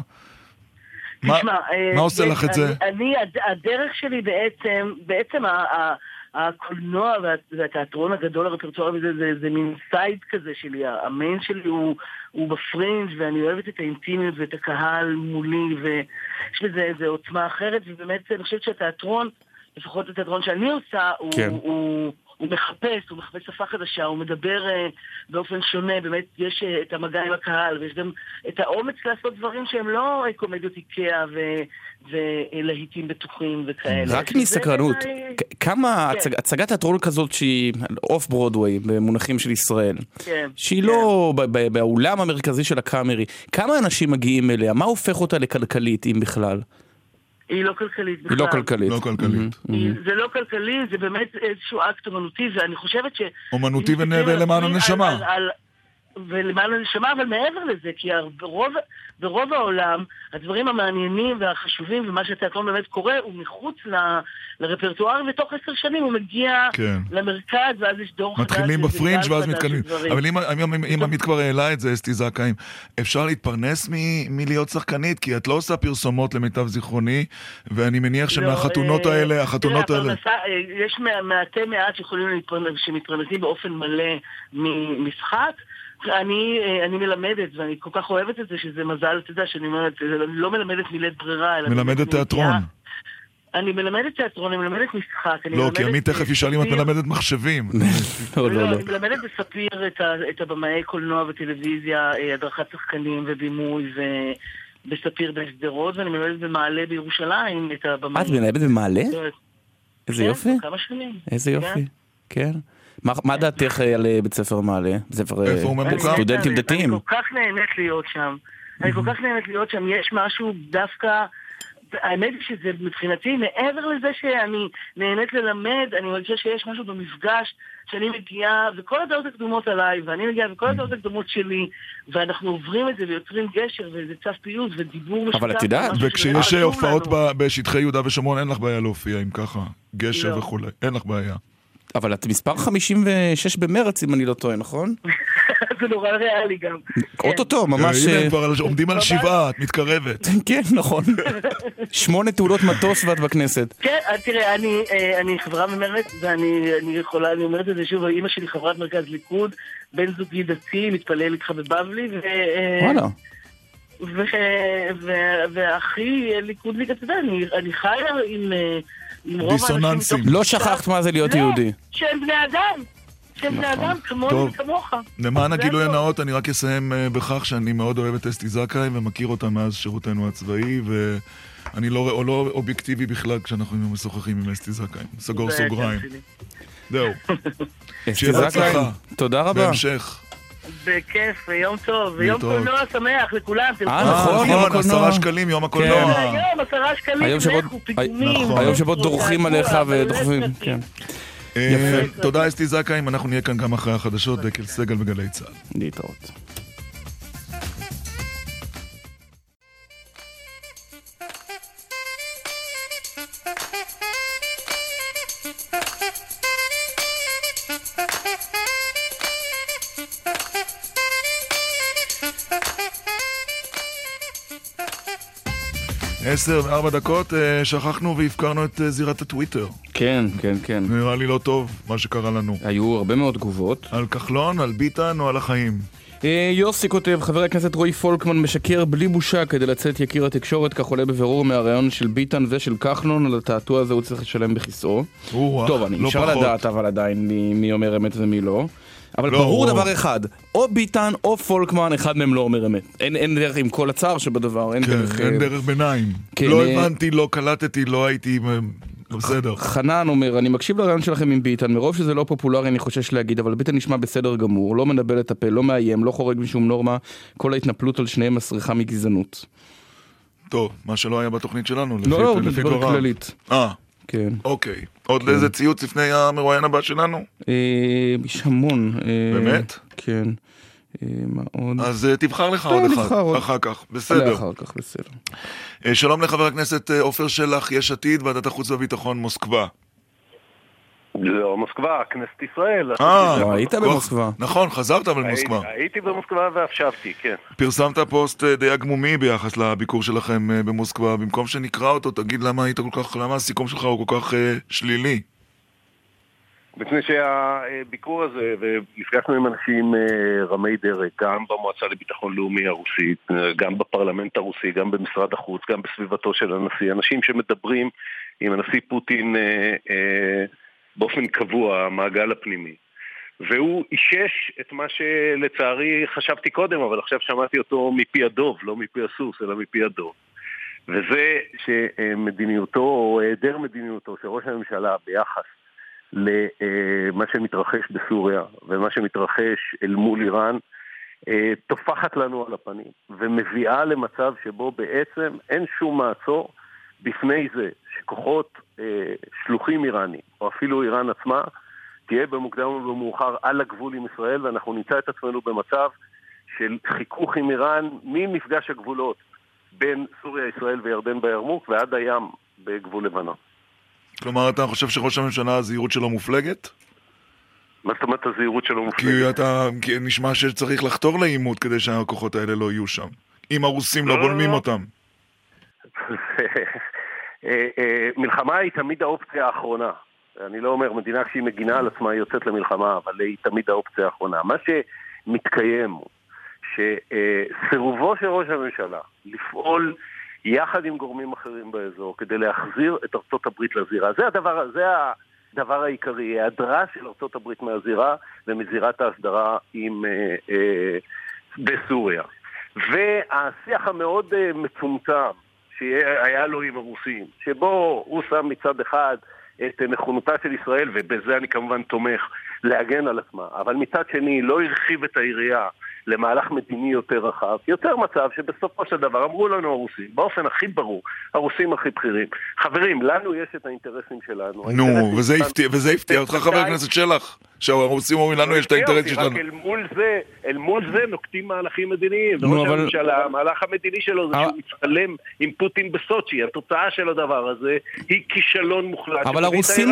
מה- תשמע, אה, מה עושה לך את זה? אני, אני, הד- הדרך שלי בעצם, בעצם ה- ה- הקולנוע וה- והתיאטרון הגדול, הרפרטואר וזה, זה, זה מין סייד כזה שלי, המיין שלי הוא, הוא בפרינג' ואני אוהבת את האינטימיות ואת הקהל מולי, ויש לזה איזו עוצמה אחרת, ובאמת אני חושבת שהתיאטרון, לפחות התיאטרון שאני עושה, הוא... כן. הוא הוא מחפש, הוא מחפש שפה חדשה, הוא מדבר אה, באופן שונה, באמת יש אה, את המגע עם הקהל, ויש גם את האומץ לעשות דברים שהם לא אה, קומדיות איקאה ו- ולהיטים בטוחים וכאלה. רק מסקרנות, כ- כמה כן. הצג- הצגת תיאטרון כזאת שהיא off Broadway במונחים של ישראל, כן, שהיא כן. לא ב- ב- באולם המרכזי של הקאמרי, כמה אנשים מגיעים אליה? מה הופך אותה לכלכלית, אם בכלל? היא לא כלכלית בכלל. היא לא כלכלית. לא כלכלית. היא- זה לא כלכלי, זה באמת איזשהו אקט אומנותי, ואני חושבת ש... אומנותי אם ונ- מסתכלים על הנשמה. על- על- ולמען הנשמה, אבל מעבר לזה, כי הר- ברוב, העולם, הדברים המעניינים והחשובים ומה שהתיאטרון באמת קורה, הוא מחוץ ל, לרפרטואר, ותוך עשר שנים הוא מגיע כן. למרכז, ואז יש דור חדש. מתחילים בפרינג' ואז מתקדמים. אבל אם- אם אם- אם עמית כבר העלה את זה, אסתי זכאים, אפשר להתפרנס מ- מלהיות שחקנית? כי את לא עושה פרסומות למיטב זיכרוני, ואני מניח לא, שמהחתונות אה, האלה, החתונות האלה... אה, יש מע- מעטי מעט שיכולים להתפרנס, שמתפרנסים באופן מלא ממשחק. אני, אה, אני מלמדת, ואני כל כך אוהבת את זה, שזה מזל, אתה יודע, שאני אומרת, אני לא מלמדת מלית ברירה, אלא... מלמדת תיאטרון. אני מלמדת תיאטרון, אני מלמדת משחק. אני לא, מלמדת כי עמית תכף ישאל אם את בספיר. מלמדת מחשבים. לא, לא, לא, לא. אני מלמדת בספיר את, הבמאי קולנוע וטלוויזיה, אה, הדרכת שחקנים ובימוי, ובספיר בשדרות, ואני מלמדת במעלה בירושלים את הבמאי. את מנהלת במעלה? איזה כן, יופי. כמה שנים. איזה כן. יופי. כן. מה- מה דעתך אה, על אה, בית ספר מעלה? בית ספר אה? סטודנטים דתיים. אני כל כך נהנית להיות שם. אני כל כך נהנית להיות שם. יש משהו דווקא... האמת היא שזה מבחינתי, מעבר לזה שאני נהנית ללמד, אני מרגישה שיש משהו במפגש שאני מגיעה, וכל הדעות הקדומות עליי, ואני מגיעה, וכל הדעות הקדומות שלי, ואנחנו עוברים את זה ויוצרים גשר, וזה צו פיוס, ודיבור משותף. אבל את יודעת, וכשיש הופעות בשטחי יהודה ושומרון, אין לך בעיה להופיע עם ככה, גשר לא. וכולי. אין לך בעיה. אבל את מספר 56 במרץ, אם אני לא טועה, נכון? זה נורא ריאלי גם. אוטוטו, ממש... הנה, אה, הם כבר על- עומדים על. שבעה, את מתקרבת. כן, נכון. שמונה תעודות מטוס ואת בכנסת. כן, אז תראה, אני, אה, אני חברה ממרצ, ואני אני יכולה, אני אומרת את זה שוב, אימא שלי חברת מרכז ליכוד, בן זוגי דתי, מתפלל איתך בבבלי, ו... אה, וואלה. ואחי ליכודניק, אתה יודע, אני, אני חיה עם, אה, עם רוב האנשים... דיסוננסים. לא שכחת מה זה להיות לא, יהודי. שהם בני אדם. שהם בני נכון. אדם, כמוני טוב. וכמוך. למען הגילוי. הנאות, אני רק אסיים אה, בכך שאני מאוד אוהב את אסתי זכאי ומכיר אותה מאז שירותנו הצבאי, ואני לא, לא אובייקטיבי בכלל כשאנחנו משוחחים עם אסתי זכאי. סגור סוגריים. זהו, אסתי שיהיה זכאי, בהצלחה. תודה רבה. בהמשך. בכיף, יום טוב, יום להתראות. קולנוע שמח לכולם, תלכו. אה, נכון, יום נכון, הקולנוע. עשרה שקלים, יום הקולנוע. כן. היום עשרה שקלים, היום שבו- לכו, פיגומים. נכון. היום שבו דורכים עליך ודוחפים. כן. אה, יפה. תודה אסתי זכאים, אנחנו נהיה כאן גם אחרי החדשות, דקל סגל וגלי צה"ל. להתראות. עשר וארבע דקות, אה, שכחנו והפקרנו את אה, זירת הטוויטר. כן, כן, כן. נראה לי לא טוב מה שקרה לנו. היו הרבה מאוד תגובות. על כחלון, על ביטן או על החיים? אה, יוסי כותב, חבר הכנסת רועי פולקמן משקר בלי בושה כדי לצאת יקיר התקשורת, כך עולה בבירור מהראיון של ביטן ושל כחלון, על התעתוע הזה הוא צריך לשלם בכיסאו. טוב, אני לא אפשר. לדעת אבל עדיין מי אומר אמת ומי לא. אבל לא, ברור הוא- דבר אחד, או ביטן או פולקמן, אחד מהם לא אומר אמת. אין, אין דרך עם כל הצער שבדבר, אין כן, דרך... אין אה, דרך ביניים. כן, לא אה, הבנתי, לא קלטתי, לא הייתי... אה, בסדר. חנן אומר, אני מקשיב לרעיון שלכם עם ביטן, מרוב שזה לא פופולרי אני חושש להגיד, אבל ביטן נשמע בסדר גמור, לא מנבל את הפה, לא מאיים, לא חורג משום נורמה, כל ההתנפלות על שניהם מסריחה מגזענות. טוב, מה שלא היה בתוכנית שלנו, לפי לא, לא, לפי דבר דבריו. כללית. אה, כן. אוקיי. עוד לאיזה ציוץ לפני המרואיין הבא שלנו? אה, יש המון. אה, באמת? כן. אה, מה עוד? אז אה, תבחר לך טוב, עוד אחד. אחר כך, בסדר. אחר כך, בסדר. אה, שלום לחבר הכנסת אה, עופר שלח, יש עתיד, ועדת החוץ והביטחון, מוסקבה. לא, מוסקבה, כנסת ישראל. אה, לא, היית במוסקבה. נכון, חזרת אבל הייתי- מוסקבה. הייתי במוסקבה ואף שבתי, כן. פרסמת פוסט אה, די עגמומי ביחס לביקור שלכם אה, במוסקבה. במקום שנקרא אותו, תגיד למה היית כל כך, למה הסיכום שלך הוא כל כך אה, שלילי. מפני שהביקור הזה, ונפגשנו עם אנשים רמי דרג, גם במועצה לביטחון לאומי הרוסית, גם בפרלמנט הרוסי, גם במשרד החוץ, גם בסביבתו של הנשיא, אנשים שמדברים עם הנשיא פוטין אה, אה, באופן קבוע, המעגל הפנימי. והוא אישש את מה שלצערי חשבתי קודם, אבל עכשיו שמעתי אותו מפי הדוב, לא מפי הסוס, אלא מפי הדוב. וזה שמדיניותו, או היעדר מדיניותו של ראש הממשלה ביחס למה שמתרחש בסוריה ומה שמתרחש אל מול איראן, אה, טופחת לנו על הפנים ומביאה למצב שבו בעצם אין שום מעצור בפני זה שכוחות אה, שלוחים איראנים, או אפילו איראן עצמה, תהיה במוקדם או במאוחר על הגבול עם ישראל, ואנחנו נמצא את עצמנו במצב של חיכוך עם איראן ממפגש הגבולות בין סוריה, ישראל וירדן בירמוק ועד הים בגבול לבנון. כלומר, אתה חושב שראש הממשלה, הזהירות שלו מופלגת? מה זאת אומרת הזהירות שלו מופלגת? כי אתה, כי נשמע שצריך לחתור לעימות כדי שהכוחות האלה לא יהיו שם. אם הרוסים לא לא, בולמים לא. אותם. אה, אה, מלחמה היא תמיד האופציה האחרונה. אני לא אומר, מדינה כשהיא מגינה על עצמה היא יוצאת למלחמה, אבל היא תמיד האופציה האחרונה. מה שמתקיים הוא שסירובו של ראש הממשלה לפעול יחד עם גורמים אחרים באזור כדי להחזיר את ארצות הברית לזירה, זה הדבר, זה הדבר העיקרי, היעדרה של ארצות הברית מהזירה ומזירת ההסדרה עם, אה, אה, בסוריה. והשיח המאוד אה, מצומצם שהיה לו עם הרוסים, שבו הוא שם מצד אחד את נכונותה של ישראל, ובזה אני כמובן תומך, להגן על עצמה, אבל מצד שני לא הרחיב את היריעה למהלך מדיני יותר רחב, יוצר מצב שבסופו של דבר אמרו לנו הרוסים, באופן הכי ברור, הרוסים הכי בכירים, חברים, לנו יש את האינטרסים שלנו. נו, וזה הפתיע- וזה הפתיע אותך, חבר הכנסת שלח? שהרוסים אומרים לנו יש את האינטרס רק שלנו. אל מול זה, אל מול זה נוקטים מהלכים מדיניים. נו, וראש אבל- הממשלה, המהלך המדיני שלו זה אבל- שהוא מצטלם עם פוטין בסוצ'י. התוצאה של הדבר הזה היא כישלון מוחלט. אבל הרוסים.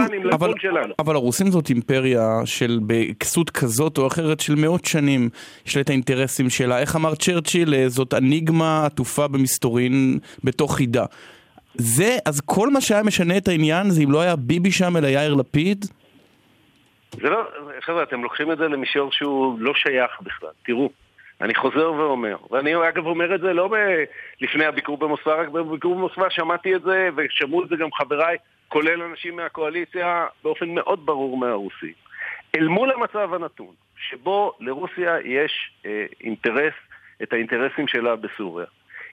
אבל הרוסים זאת אימפריה של בכסות כזאת או אחרת של מאות שנים, יש לה את האינטרסים שלה. איך אמר צ'רצ'יל, אה, זאת אניגמה עטופה במסתורין בתוך חידה. זה, אז כל מה שהיה משנה את העניין זה אם לא היה ביבי שם אלא יאיר לפיד? זה לא, חבר'ה, אתם לוקחים את זה למישור שהוא לא שייך בכלל. תראו, אני חוזר ואומר, ואני אגב אומר את זה לא לפני הביקור במוסקבה, רק בביקור במוסקבה שמעתי את זה, ושמעו את זה גם חבריי, כולל אנשים מהקואליציה, באופן מאוד ברור מהרוסים. אל מול המצב הנתון, שבו לרוסיה יש אה, אינטרס, את האינטרסים שלה בסוריה.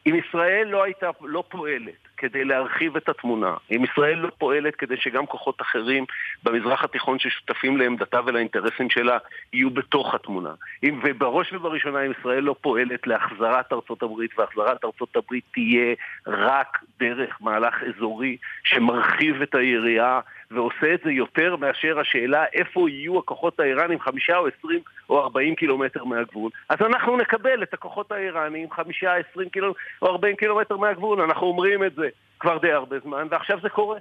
אם ישראל לא הייתה, לא פועלת כדי להרחיב את התמונה, אם ישראל לא פועלת כדי שגם כוחות אחרים במזרח התיכון ששותפים לעמדתה ולאינטרסים שלה יהיו בתוך התמונה, אם, ובראש ובראשונה אם ישראל לא פועלת להחזרת ארצות הברית, והחזרת ארצות הברית תהיה רק דרך מהלך אזורי שמרחיב את היריעה ועושה את זה יותר מאשר השאלה איפה יהיו הכוחות האיראנים חמישה או עשרים או ארבעים קילומטר מהגבול, אז אנחנו נקבל את הכוחות האיראנים חמישה, עשרים קילומטר או ארבעים קילומטר מהגבול, אנחנו אומרים את זה כבר די הרבה זמן, ועכשיו זה קורה.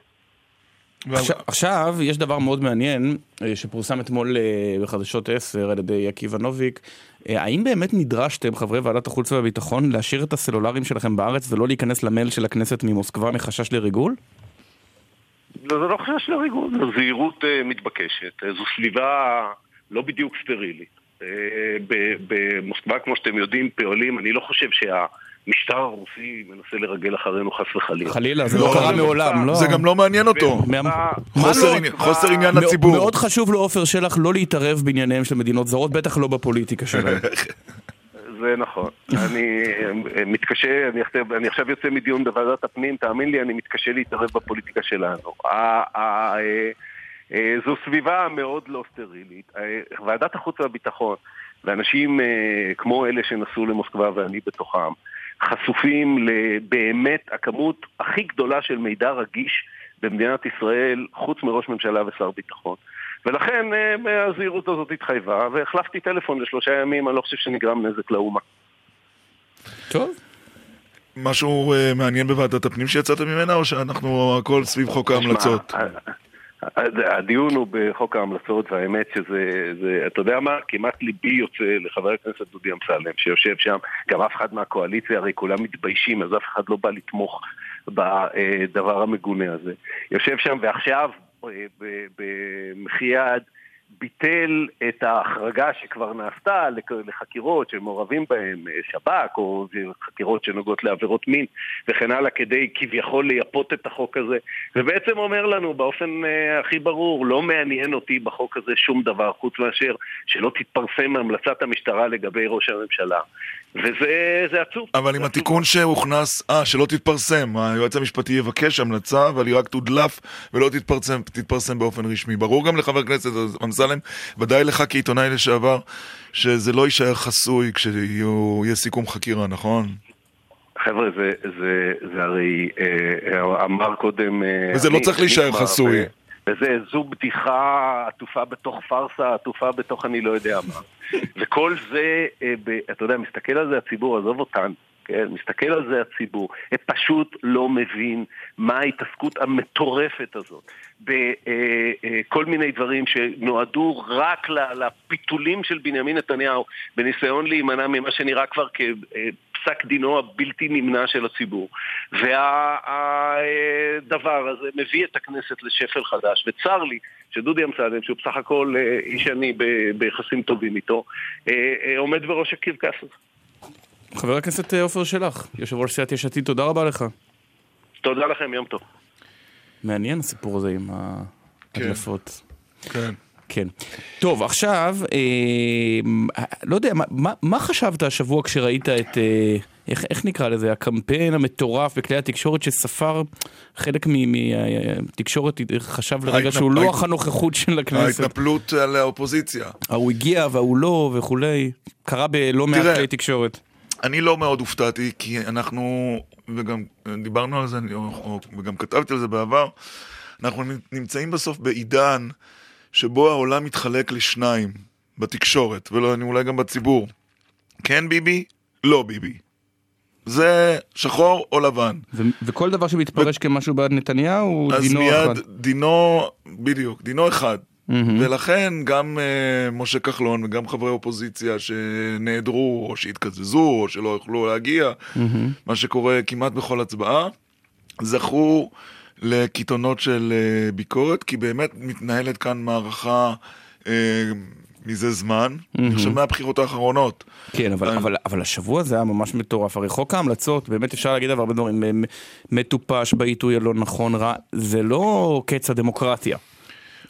עכשיו, עכשיו יש דבר מאוד מעניין אה, שפורסם אתמול אה, בחדשות 10 על ידי עקיבא נוביק. אה, האם באמת נדרשתם, חברי ועדת החוץ והביטחון, להשאיר את הסלולרים שלכם בארץ ולא להיכנס למייל של הכנסת ממוסקבה מחשש לריגול? לא, זה לא חשש לריגול, זו זהירות מתבקשת, זו סביבה לא בדיוק סטרילית. במוסקבה, כמו שאתם יודעים, פועלים, אני לא חושב שהמשטר הרוסי מנסה לרגל אחרינו חס וחלילה. חלילה, זה לא קרה מעולם, לא. זה גם לא מעניין אותו. חוסר עניין לציבור. מאוד חשוב לעופר שלח לא להתערב בענייניהם של מדינות זרות, בטח לא בפוליטיקה שלהם. זה נכון. אני אה, מתקשה, אני עכשיו, אני עכשיו יוצא מדיון בוועדת הפנים, תאמין לי, אני מתקשה להתערב בפוליטיקה שלנו. אה, אה, זו סביבה מאוד לא סטרילית. ועדת החוץ והביטחון, ואנשים כמו אלה שנסעו למוסקבה ואני בתוכם, חשופים לבאמת הכמות הכי גדולה של מידע רגיש במדינת ישראל, חוץ מראש ממשלה ושר ביטחון. ולכן אה, הזהירות הזאת התחייבה, והחלפתי טלפון לשלושה ימים, אני לא חושב שנגרם נזק לאומה. טוב. משהו uh, מעניין בוועדת הפנים שיצאת ממנה, או שאנחנו הכל סביב חוק ההמלצות? הדיון הוא בחוק ההמלצות, והאמת שזה, זה, אתה יודע מה? כמעט ליבי יוצא לחבר הכנסת דודי אמסלם, שיושב שם, גם אף אחד מהקואליציה, הרי כולם מתביישים, אז אף אחד לא בא לתמוך בדבר המגונה הזה. יושב שם, ועכשיו במחי יד ביטל את ההחרגה שכבר נעשתה לחקירות שמעורבים בהן אה, שב"כ או חקירות שנוגעות לעבירות מין וכן הלאה כדי כביכול לייפות את החוק הזה. ובעצם אומר לנו באופן uh, הכי ברור לא מעניין אותי בחוק הזה שום דבר חוץ מאשר שלא תתפרסם המלצת המשטרה לגבי ראש הממשלה וזה עצוב. אבל עם התיקון שהוכנס, אה, שלא תתפרסם, היועץ המשפטי יבקש המלצה, אבל היא רק תודלף ולא תתפרסם, תתפרסם באופן רשמי. ברור גם לחבר הכנסת אמסלם, ודאי לך כעיתונאי לשעבר, שזה לא יישאר חסוי כשיהיה סיכום חקירה, נכון? חבר'ה, זה, זה, זה הרי אה, אמר קודם... אה, וזה לא צריך להישאר חסוי. וזה, זו בדיחה עטופה בתוך פארסה, עטופה בתוך אני לא יודע מה. וכל זה, אה, אתה יודע, מסתכל על זה הציבור, עזוב אותנו. כן, מסתכל על זה הציבור, פשוט לא מבין מה ההתעסקות המטורפת הזאת בכל אה, מיני דברים שנועדו רק לפיתולים של בנימין נתניהו בניסיון להימנע ממה שנראה כבר כ... פסק דינו הבלתי נמנע של הציבור. והדבר הזה מביא את הכנסת לשפל חדש, וצר לי שדודי אמסלם, שהוא בסך הכל אה, איש אני ביחסים טובים איתו, אה, אה, עומד בראש הקרקס הזה. חבר הכנסת עופר שלח, יושב ראש סיעת יש עתיד, תודה רבה לך. תודה לכם, יום טוב. מעניין הסיפור הזה עם כן. ההדלפות. כן. כן. טוב, עכשיו, אה, לא יודע, מה, מה חשבת השבוע כשראית את, אה, איך, איך נקרא לזה, הקמפיין המטורף בכלי התקשורת שספר חלק מהתקשורת חשב לרגע שהוא לוח לא הנוכחות של הכנסת. ההתנפלות על האופוזיציה. ההוא הגיע וההוא לא וכולי, קרה בלא מעט כלי תקשורת. אני לא מאוד הופתעתי, כי אנחנו, וגם דיברנו על זה, וגם כתבתי על זה בעבר, אנחנו נמצאים בסוף בעידן שבו העולם מתחלק לשניים, בתקשורת, ואולי גם בציבור. כן ביבי, לא ביבי. זה שחור או לבן. ו- וכל דבר שמתפרש ו- כמשהו בעד נתניהו, דינו אחד. אז מיד דינו, בדיוק, דינו אחד. Mm-hmm. ולכן גם uh, משה כחלון וגם חברי אופוזיציה שנעדרו או שהתקזזו או שלא יוכלו להגיע, mm-hmm. מה שקורה כמעט בכל הצבעה, זכו לקיתונות של uh, ביקורת, כי באמת מתנהלת כאן מערכה uh, מזה זמן, אני חושב מהבחירות האחרונות. כן, אבל, אה, אבל, אבל השבוע זה היה ממש מטורף. הרי חוק ההמלצות, באמת אפשר להגיד אבל הרבה דברים, מטופש בעיתוי הלא נכון רע, זה לא קץ הדמוקרטיה.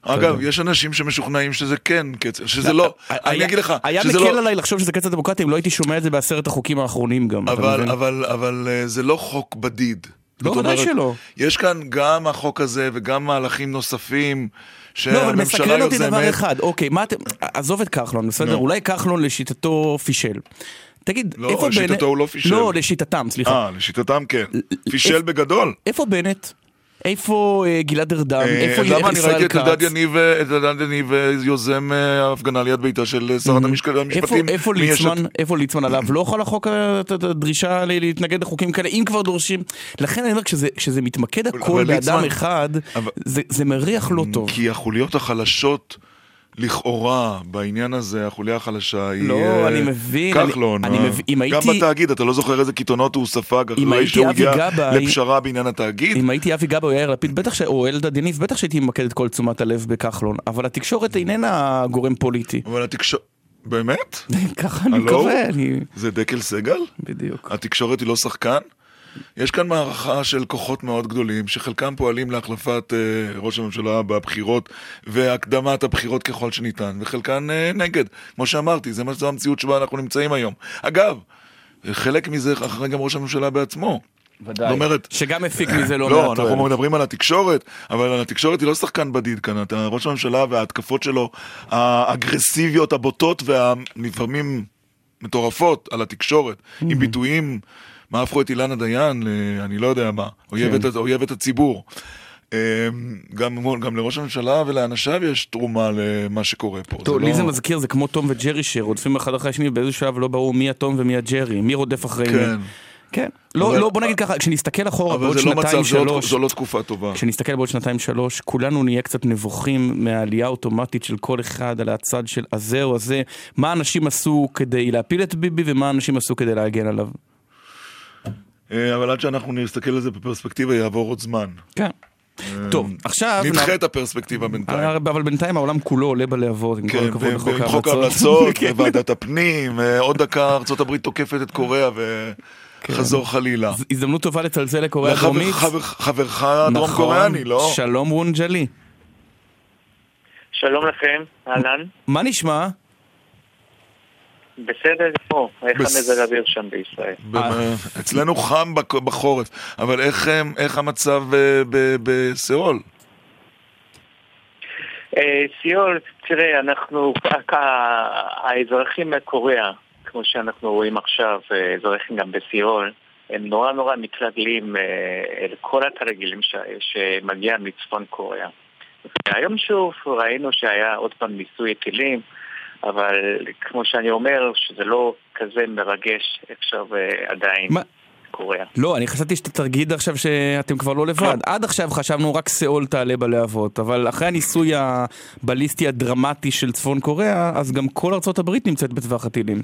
אגב, יש אנשים שמשוכנעים שזה כן קץ, שזה לא, אני אגיד לך, היה מקל לא- עליי לחשוב שזה קץ הדמוקרטיה אם לא הייתי שומע את זה בעשרת החוקים האחרונים גם. אבל זה לא חוק בדיד. לא, ודאי שלא. יש כאן גם החוק הזה וגם מהלכים נוספים לא, אבל מסקרן אותי דבר יוזמת. אחד, אוקיי, מה אתם, עזוב את כחלון, בסדר? נו. אולי כחלון לשיטתו פישל. תגיד, לא, איפה בנט... לשיטתו הוא לא פישל. לא, לשיטתם, סליחה. אה, לשיטתם כן. פישל בגדול. איפה בנט? איפה אה, גלעד ארדן? אה, איפה למה אני ישראל ראיתי את אלדד כץ? יניב, אה, את אלדד יניב יוזם הפגנה ליד ביתה של שרת המשפטים. איפה ליצמן. איפה ליצמן עליו? לא יכול החוק, הדרישה להתנגד לחוקים כאלה, אם כבר דורשים. לכן אני אומר, כשזה, מתמקד הכל באדם אחד, זה מריח לא טוב. כי החוליות החלשות... לכאורה, בעניין הזה, החוליה החלשה היא לא, אה, אני מבין, כחלון. אני- אה. אני מבין, אם גם הייתי- בתאגיד, אתה לא זוכר איזה קיתונות הוא ספג אחרי שהוא הגיע לפשרה בעניין התאגיד? אם הייתי אבי גבאי או יאיר לפיד, בטח ש... או אלדד יניב, בטח שהייתי ממקד את כל תשומת הלב בכחלון. אבל התקשורת איננה גורם פוליטי. אבל התקשורת... באמת? ככה אני? מקווה, אני... זה דקל סגל? בדיוק. התקשורת היא לא שחקן? יש כאן מערכה של כוחות מאוד גדולים, שחלקם פועלים להחלפת אה, ראש הממשלה בבחירות והקדמת הבחירות ככל שניתן, וחלקן אה, נגד. כמו שאמרתי, זה מה- זו המציאות שבה אנחנו נמצאים היום. אגב, חלק מזה אחרי גם ראש הממשלה בעצמו. ודאי. זאת אומרת, שגם הפיק מזה לא לא, מעט אנחנו תועלת. מדברים על התקשורת, אבל התקשורת היא לא שחקן בדיד כאן. אתה- ראש הממשלה וההתקפות שלו, האגרסיביות, הבוטות והלפעמים מטורפות על התקשורת, עם ביטויים, מה הפכו את אילנה דיין, ל- אני לא יודע מה, אויבת, אויבת הציבור. אמ, גם, גם לראש הממשלה ולאנשיו יש תרומה למה שקורה פה. טוב, זה לי לא- זה מזכיר, זה כמו תום וג'רי שרודפים אחד אחרי השני, ובאיזשהו שלב לא ברור מי התום ומי הג'רי, מי רודף אחרי מי. כן, כן. לא, אבל- לא, בוא נגיד ככה, כשנסתכל אחורה אבל בעוד זה לא מצב, זו לא- לא תקופה טובה. כשנסתכל בעוד שנתיים שלוש, כולנו נהיה קצת נבוכים מהעלייה האוטומטית של כל אחד על הצד של הזה או הזה, מה אנשים עשו כדי להפיל את ביבי ומה אנשים עשו כדי להגן עליו. אה, אבל עד שאנחנו נסתכל על זה בפרספקטיבה יעבור עוד זמן. כן. טוב, עכשיו... נדחה את הפרספקטיבה בינתיים. אה, אבל בינתיים העולם כולו עולה בלהבות, עם כל כן, הכבוד ו- לחוק ועם חוק ההמלצות. ההמלצות, כן. וועדת הפנים, אה, עוד דקה ארה"ב תוקפת את קוריאה וחזור חלילה. ז- הזדמנות טובה לצלצל לקוריאה הדרומית. חבר- חברך הדרום נכון. קוריאני, לא? שלום וונג'לי. שלום לכם, אהלן. מה נשמע? בסדר גמור, איך בס- המזג האוויר שם בישראל? במ- אצלנו חם בחורף, אבל איך, אה, איך המצב אה, ב- בסאול? אה, סיול, תראה, אנחנו, האזרחים מקוריאה, כמו שאנחנו רואים עכשיו, אה, אזרחים גם בסיול, הם נורא נורא מתרגלים אה, אל כל התרגילים ש- שמגיע מצפון קוריאה. והיום שוב ראינו שהיה עוד פעם ניסוי טילים, אבל כמו שאני אומר, שזה לא כזה מרגש עכשיו אה, עדיין מה? קוריאה. לא, אני חשבתי שאתה תגיד עכשיו שאתם כבר לא לבד. עד עכשיו חשבנו רק סאול תעלה בלהבות, אבל אחרי הניסוי הבליסטי הדרמטי של צפון קוריאה, אז גם כל ארצות הברית נמצאת בטווח הטילים.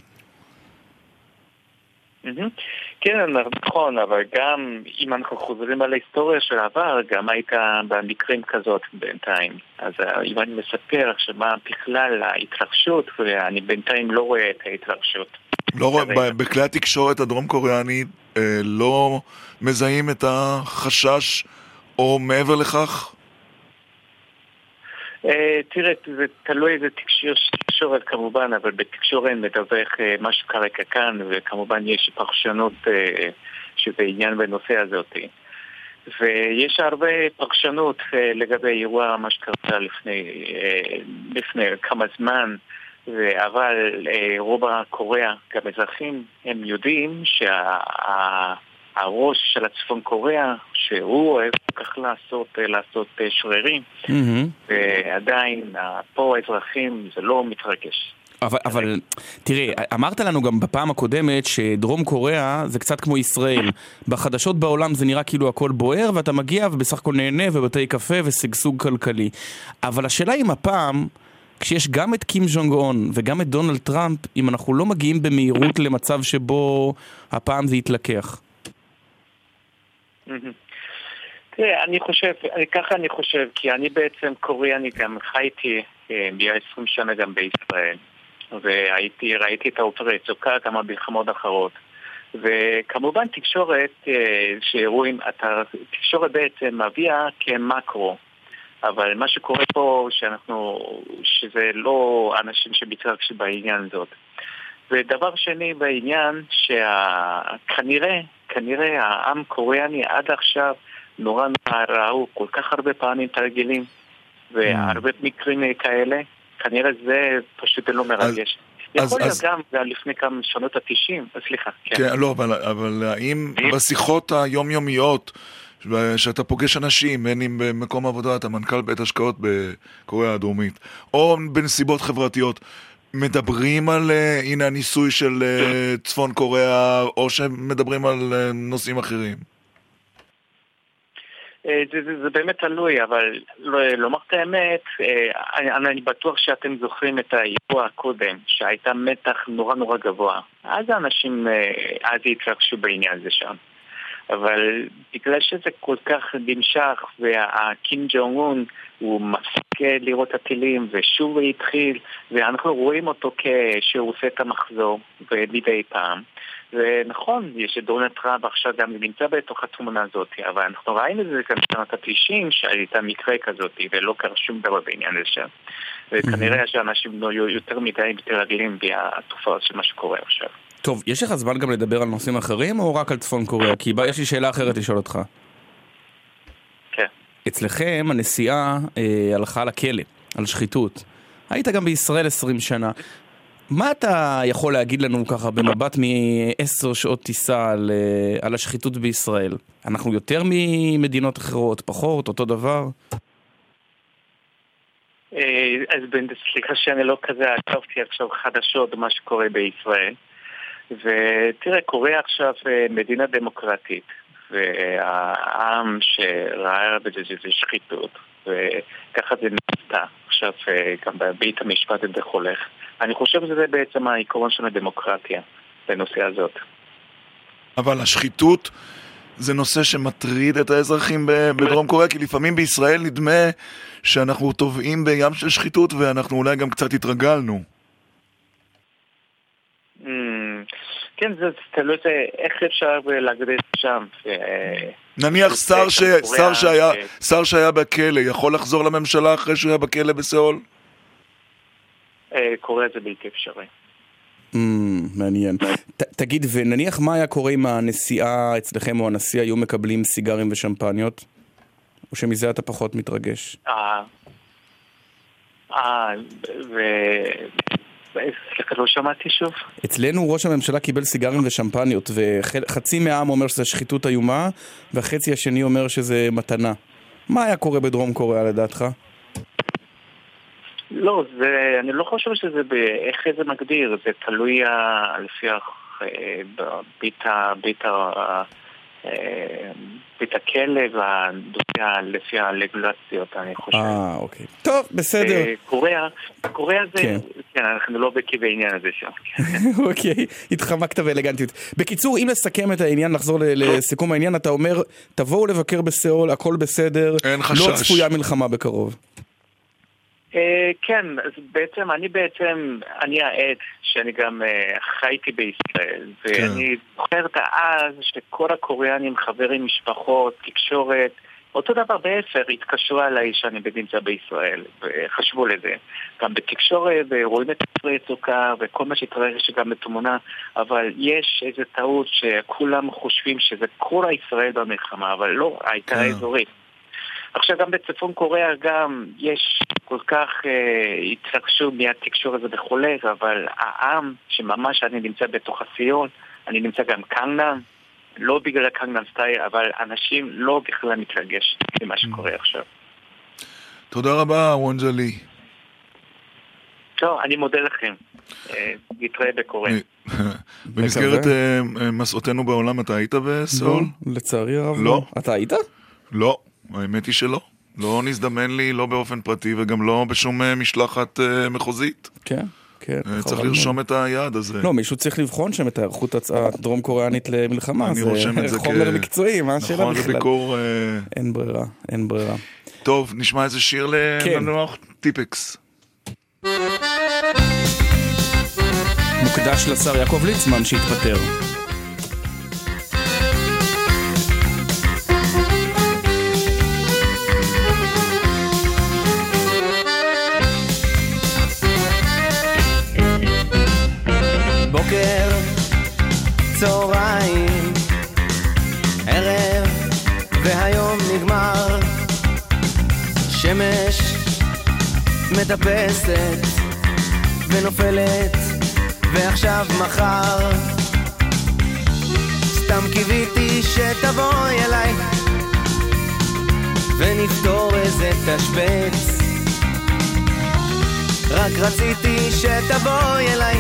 כן, נכון, אבל גם אם אנחנו חוזרים על ההיסטוריה של העבר, גם היית במקרים כזאת בינתיים. אז אה, אם אני מספר שמה בכלל ההתרחשות, ואני בינתיים לא רואה את ההתרחשות. לא רואה, בכלי התקשורת הדרום קוריאנית אה, לא מזהים את החשש, או מעבר לכך? אה, תראה, זה תלוי איזה תקשור- תקשורת כמובן, אבל בתקשורת מדווח מה שקרה כאן, וכמובן יש פרשנות אה, שזה עניין בנושא הזאת. ויש הרבה פרשנות אה, לגבי אירוע מה שקרה לפני, לפני כמה זמן, אבל רוב הקוריאה, גם אזרחים, הם יודעים שהראש של הצפון קוריאה, שהוא אוהב כל כך לעשות, אה, לעשות אה, שרירים, מהמם. ועדיין אה, פה האזרחים זה לא מתרגש. אבל, אבל תראה, אמרת לנו גם בפעם הקודמת שדרום קוריאה זה קצת כמו ישראל. בחדשות בעולם זה נראה כאילו הכל בוער ואתה מגיע ובסך הכל נהנה ובתי קפה ושגשוג כלכלי. אבל השאלה אם הפעם, כשיש גם את קים ז'ונג און וגם את דונלד טראמפ, אם אנחנו לא מגיעים במהירות למצב שבו הפעם זה יתלקח. תראה, אני חושב, אני- ככה אני חושב, כי אני בעצם קוריאני גם חייתי אה, ביה 20 שנה גם בישראל. והייתי, ראיתי את העופרי יצוקה, גם המלחמות האחרות. וכמובן תקשורת, אה, שאירועים, תקשורת בעצם מביאה כמקרו. אבל מה שקורה פה, שאנחנו, שזה לא אנשים שמתרגשים בעניין הזאת. ודבר שני בעניין, שכנראה, כנראה העם קוריאני עד עכשיו נורא נורא ראו כל כך הרבה פעמים תרגילים והרבה מקרים כאלה, כנראה זה פשוט לא מרגש. יכול להיות גם, זה לפני כמה שנות התשעים, סליחה. כן, כן לא, אבל, אבל האם בשיחות היומיומיות, שאתה פוגש אנשים, בין אם במקום עבודה, אתה מנכ"ל בית השקעות בקוריאה הדרומית, או בנסיבות חברתיות, מדברים על, uh, הנה הניסוי של uh, צפון קוריאה, או שמדברים על uh, נושאים אחרים? זה, זה, זה באמת תלוי, אבל לא, לומר את האמת, אני, אני בטוח שאתם זוכרים את האירוע הקודם, שהייתה מתח נורא נורא גבוה. אז האנשים, אז התרגשו בעניין הזה שם. אבל בגלל שזה כל כך נמשך, והקים ג'ונג און הוא מפסיק לראות את הטילים, ושוב הוא התחיל, ואנחנו רואים אותו כשהוא עושה את המחזור, מדי פעם. ונכון, יש את דונלד טראמפ עכשיו גם נמצא בתוך התמונה הזאת, אבל אנחנו ראינו את זה גם בשנות ה-90 שהייתה מקרה כזאת, ולא קרה שום דבר בעניין הזה שם. וכנראה שאנשים לא יותר מדי מתרגלים מהתופעות של מה שקורה עכשיו. טוב, יש לך זמן גם לדבר על נושאים אחרים, או רק על צפון קוריאה? כי יש לי שאלה אחרת לשאול אותך. כן. אצלכם הנסיעה אה, הלכה לכלא, על שחיתות. היית גם בישראל 20 שנה. מה אתה יכול להגיד לנו ככה במבט מעשר שעות טיסה על, אה, על השחיתות בישראל? אנחנו יותר ממדינות אחרות, פחות, אותו דבר? אה, אז סליחה שאני לא כזה עקבתי עכשיו חדשות מה שקורה בישראל. ותראה, קורה עכשיו אה, מדינה דמוקרטית, והעם שראה בזה שזה שחיתות, וככה זה נעשתה עכשיו אה, גם בבית המשפט וכו'. אני חושב שזה בעצם העיקרון של הדמוקרטיה בנושא הזאת. אבל השחיתות זה נושא שמטריד את האזרחים בדרום קוריאה, כי לפעמים בישראל נדמה שאנחנו טובעים בים של שחיתות ואנחנו אולי גם קצת התרגלנו. כן, זה תלוי איך אפשר להגדיר שם. נניח שר, ש... שר, שהיה, שר שהיה בכלא, יכול לחזור לממשלה אחרי שהוא היה בכלא בסיאול? אה, קורה זה בלתי אפשרי. Mm, מעניין. ת, תגיד, ונניח מה היה קורה אם הנסיעה אצלכם או הנשיא היו מקבלים סיגרים ושמפניות? או שמזה אתה פחות מתרגש? אה, אה סליחה, לא שמעתי שוב. אצלנו ראש הממשלה קיבל סיגרים ושמפניות, וחצי מהעם אומר שזה שחיתות איומה, והחצי השני אומר שזה מתנה. מה היה קורה בדרום קוריאה לדעתך? לא, זה, אני לא חושב שזה, ב, איך זה מגדיר, זה תלוי לפי בית ה... את הכלב לפי הרגולציות, אני חושב. אה, אוקיי. טוב, בסדר. אה, קוריאה, קוריאה זה, כן, כן אנחנו לא בקיא בעניין הזה שם. אוקיי, התחמקת באלגנטיות. בקיצור, אם לסכם את העניין, לחזור לסיכום העניין, אתה אומר, תבואו לבקר בסיאול, הכל בסדר. אין חשש. לא צפויה מלחמה בקרוב. אה, כן, אז בעצם, אני בעצם, אני העד שאני גם אה, חייתי בישראל, כן. ואני זוכר את אז שכל הקוריאנים, חברים, משפחות, תקשורת, אותו דבר באפר, התקשרו אליי שאני נמצא בישראל, וחשבו לזה. גם בתקשורת, ורואים את ספרי סוכר, וכל מה שהתרחש גם בתמונה, אבל יש איזו טעות שכולם חושבים שזה כל הישראל במלחמה, אבל לא, הייתה כן. אזורית. עכשיו גם בצפון קוריאה גם יש כל כך אה, התרגשו מהתקשור הזה וכולי, אבל העם שממש אני נמצא בתוך הסיון, אני נמצא גם קנגנם, לא בגלל הקנגנם סטייל, אבל אנשים לא בכלל מתרגש ממה שקורה עכשיו. תודה רבה, וונג'לי. טוב, אני מודה לכם. אה, נתראה בקוריאה. במסגרת אה, מסעותינו בעולם, אתה היית בסיאול? לא, לצערי הרב לא. לא. אתה היית? לא. האמת היא שלא. לא נזדמן לי, לא באופן פרטי וגם לא בשום אה, משלחת uh, מחוזית. כן. כן, אה, צריך לרשום את היעד הזה. לא, מישהו צריך לבחון שם את ההיערכות הדרום קוריאנית למלחמה. אני רושם את זה כ... חומר מקצועי, מה השאלה בכלל? נכון, זה ביקור... אין ברירה, אין ברירה. טוב, נשמע איזה שיר כן. לנוח? טיפקס. מוקדש לשר יעקב ליצמן שהתפטר. שמש מטפסת ונופלת ועכשיו מחר סתם קיוויתי שתבואי אליי ונפתור איזה תשבץ. רק רציתי שתבואי אליי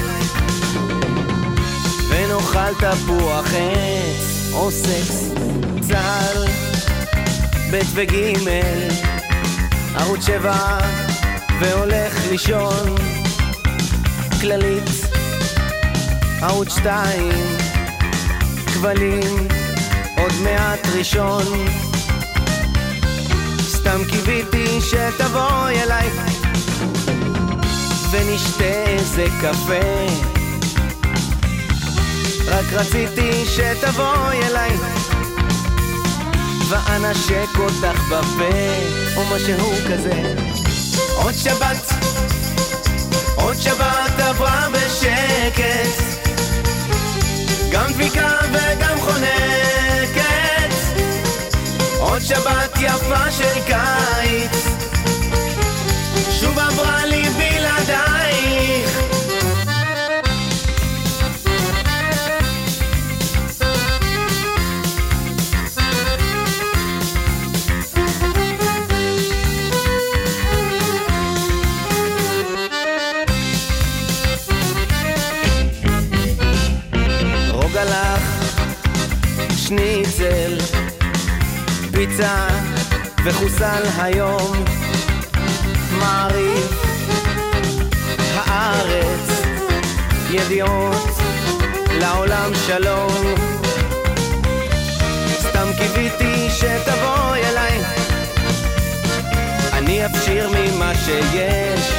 ונאכל תפוח עץ או סקס צה"ל ב' וג' ערוץ שבע והולך לישון. כללית ערוץ שתיים כבלים עוד מעט ראשון. סתם קיוויתי שתבואי אליי ונשתה איזה קפה. רק רציתי שתבואי אליי ואנשק אותך בפה או משהו כזה. עוד שבת עוד שבת עברה בשקט. גם דביקה וגם חונקת. עוד שבת יפה של קיץ. שוב עברה לי בלעדייך פיצה וחוסל היום, מעריב, הארץ, ידיעות, לעולם שלום. סתם קיוויתי שתבואי אליי, אני אפשיר ממה שיש.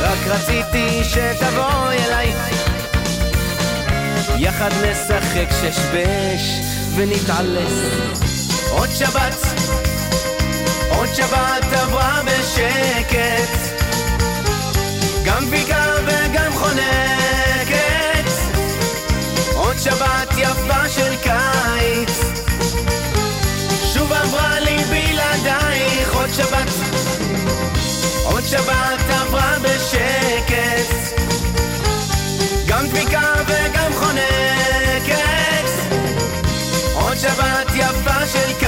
רק רציתי שתבואי אליי יחד נשחק שש-בש ונתעלס עוד שבת, עוד שבת עברה בשקט. גם דביקה וגם חונקת. עוד שבת יפה של קיץ. שוב עברה לי בלעדייך. עוד שבת עוד שבת עברה בשקט יפה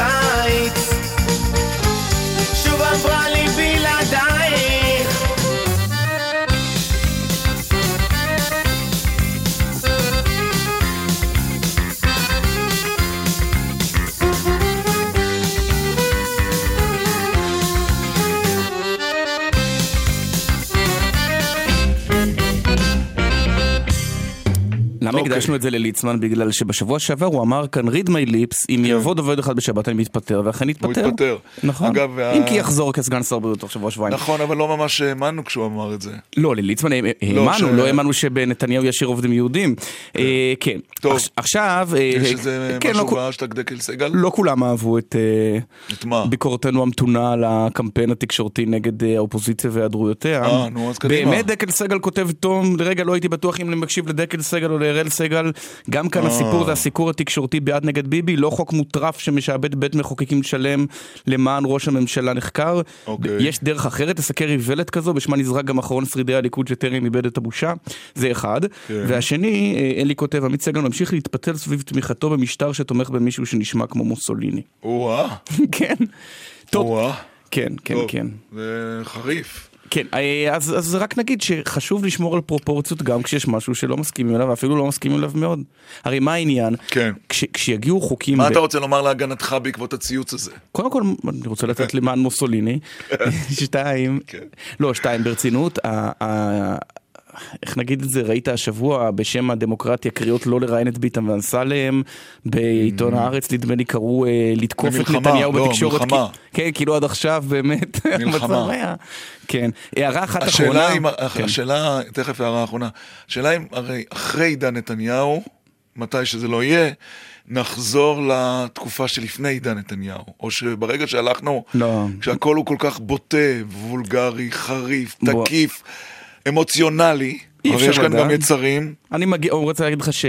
הקדשנו את זה לליצמן? בגלל שבשבוע שעבר הוא אמר כאן read my lips, אם יעבוד עובד אחד בשבת אני מתפטר, ואכן הוא התפטר. התפטר. נכון. אגב, אם כי יחזור כסגן שר בריאות תוך שבוע שבועיים. נכון, אבל לא ממש האמנו כשהוא אמר את זה. לא, לליצמן האמנו, ש- לא האמנו שבנתניהו ישאיר עובדים יהודים. אה, כן. טוב. עכש- עכשיו... אה, יש איזה כן, לא משהו כו- באשטג דקל סגל? לא כולם אהבו את אה? ביקורתנו המתונה על הקמפיין התקשורתי נגד אה, האופוזיציה והיעדרויותיה. אה. באמת דקל סגל כותב תום, לרגע לא הייתי בטוח אם אני מקשיב לדקל סגל או לאראל סגל. גם כאן אה. הסיפור זה הסיקור התקשורתי בעד נגד ביבי, לא חוק מוטרף שמשעבד בית מחוקקים שלם למען ראש הממשלה נחקר. אוקיי. יש דרך אחרת לסקר איוולת כזו, בשמה נזרק גם אחרון שרידי הליכוד שטרם איבד את הבושה. זה אחד. כן. והשני, אה, אלי כותב, עמית סגל ממשיך להתפתל סביב תמיכתו במשטר שתומך במישהו שנשמע כמו מוסוליני. או-אה, כן. טוב. כן, כן, טוב, כן. זה חריף. כן, אה, אז, אז רק נגיד שחשוב לשמור על פרופורציות גם כשיש משהו שלא מסכימים אליו, ואפילו לא מסכימים אליו מאוד. הרי מה העניין? כן. כש, כשיגיעו חוקים... מה ב- אתה רוצה לומר להגנתך בעקבות הציוץ הזה? קודם כל, אני רוצה לתת למען מוסוליני. שתיים, כן. לא, שתיים, ברצינות, איך נגיד את זה, ראית השבוע בשם הדמוקרטיה קריאות לא לראיין את ביטן ואמסלם, בעיתון הארץ נדמה לי קראו אה, לתקוף את Mm. נתניהו לא, בתקשורת. מלחמה. כי- כן, כאילו עד עכשיו באמת, מלחמה. כן, הערה אחת אחרונה. השאלה אם, כן. השאלה, תכף הערה אחרונה, השאלה אם הרי אחרי עידן נתניהו, מתי שזה לא יהיה, נחזור לתקופה שלפני עידן נתניהו, או שברגע שהלכנו, לא. כשהכל הוא כל כך בוטה, וולגרי, חריף, בוא. אמוציונלי, אי הרי יש אפשר כאן גם לדעת. יצרים. אני מגיע, הוא רוצה להגיד לך שב...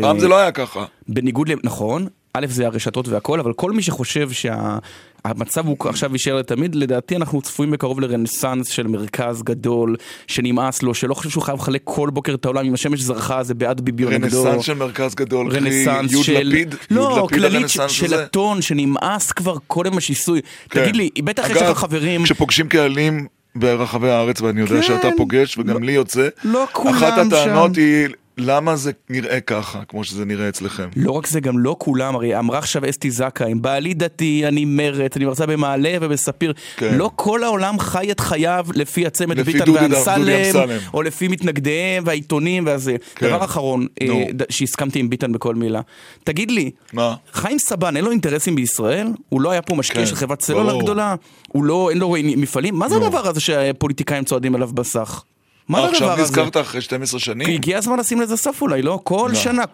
פעם זה לא היה ככה. בניגוד ל... נכון, א' זה הרשתות והכל, אבל כל מי שחושב שהמצב הוא עכשיו יישאר לתמיד, לדעתי אנחנו צפויים בקרוב לרנסאנס של מרכז גדול, שנמאס לו, שלא חושב שהוא חייב לחלק כל בוקר את העולם, אם השמש זרחה זה בעד ביבי או נגדו. רנסאנס של מרכז גדול, רנסאנס יוד של... לפיד? לא, יוד לפיד כללית הרנסאנס של? הטון, שנמאס כבר קודם השיסוי. כן. תגיד לי, בטח יש אגב, לך חברים... כשפוגשים קהלים ברחבי הארץ, ואני יודע כן. שאתה פוגש, וגם לי יוצא, לא כולם אחת הטענות שם. היא, למה זה נראה ככה, כמו שזה נראה אצלכם? לא רק זה, גם לא כולם, הרי אמרה עכשיו אסתי זכאי, בעלי דתי, אני מרץ, אני מרצה במעלה ובספיר. כן. לא כל העולם חי את חייו לפי הצמד לפי ביטן ואמסלם, אמסלם. או לפי מתנגדיהם והעיתונים והזה. כן. דבר אחרון, אה, שהסכמתי עם ביטן בכל מילה. תגיד לי, מה? חיים סבן, אין לו אינטרסים בישראל? הוא לא היה פה משקיע כן, של חברת סלולר. גדולה? הוא לא, אין לו מפעלים? מה זה נו. הדבר הזה שהפוליטיקאים צועדים עליו בסך? מה זה הדבר עכשיו הזה? נזכרת אחרי 12 שנים? הגיע הזמן לשים לזה סוף אולי, לא? כל לא. שנה,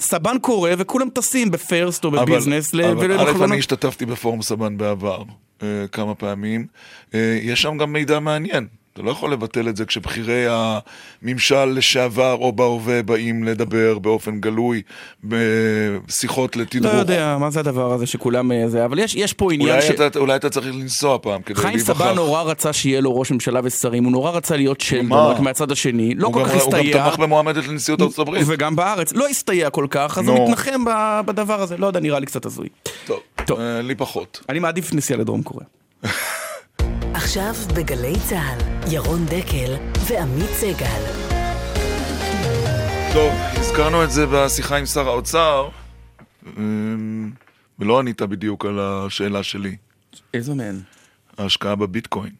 סבן קורא וכולם טסים בפרסט או בביזנס אבל א', ולמחלונות. אני השתתפתי בפורום סבן בעבר אה, כמה פעמים. אה, יש שם גם מידע מעניין. אתה לא יכול לבטל את זה כשבכירי הממשל לשעבר או בהווה באים לדבר באופן גלוי בשיחות לא לתדרוך. יודע, מה זה הדבר הזה שכולם אה, זה, אבל יש, יש פה עניין אולי, ש... אתה, אולי אתה צריך לנסוע פעם כדי חיים להיווכח. סבן נורא רצה שיהיה לו ראש ממשלה ושרים, הוא נורא רצה להיות שלדון? רק מהצד השני, לא כל כך הוא גם הסתייע. תמך במועמדת לנשיאות ארצות הברית. וגם בארץ, לא הסתייע כל כך, אז נו. הוא מתנחם בדבר הזה, לא יודע, נראה לי קצת הזוי. טוב, טוב. אה, לי פחות. אני מעדיף נסיעה לדרום קוריאה. עכשיו בגלי צה"ל, ירון דקל ועמית סגל. טוב, הזכרנו את זה בשיחה עם שר האוצר, אמ, ולא ענית בדיוק על השאלה שלי, איזו מהן? ההשקעה בביטקוין.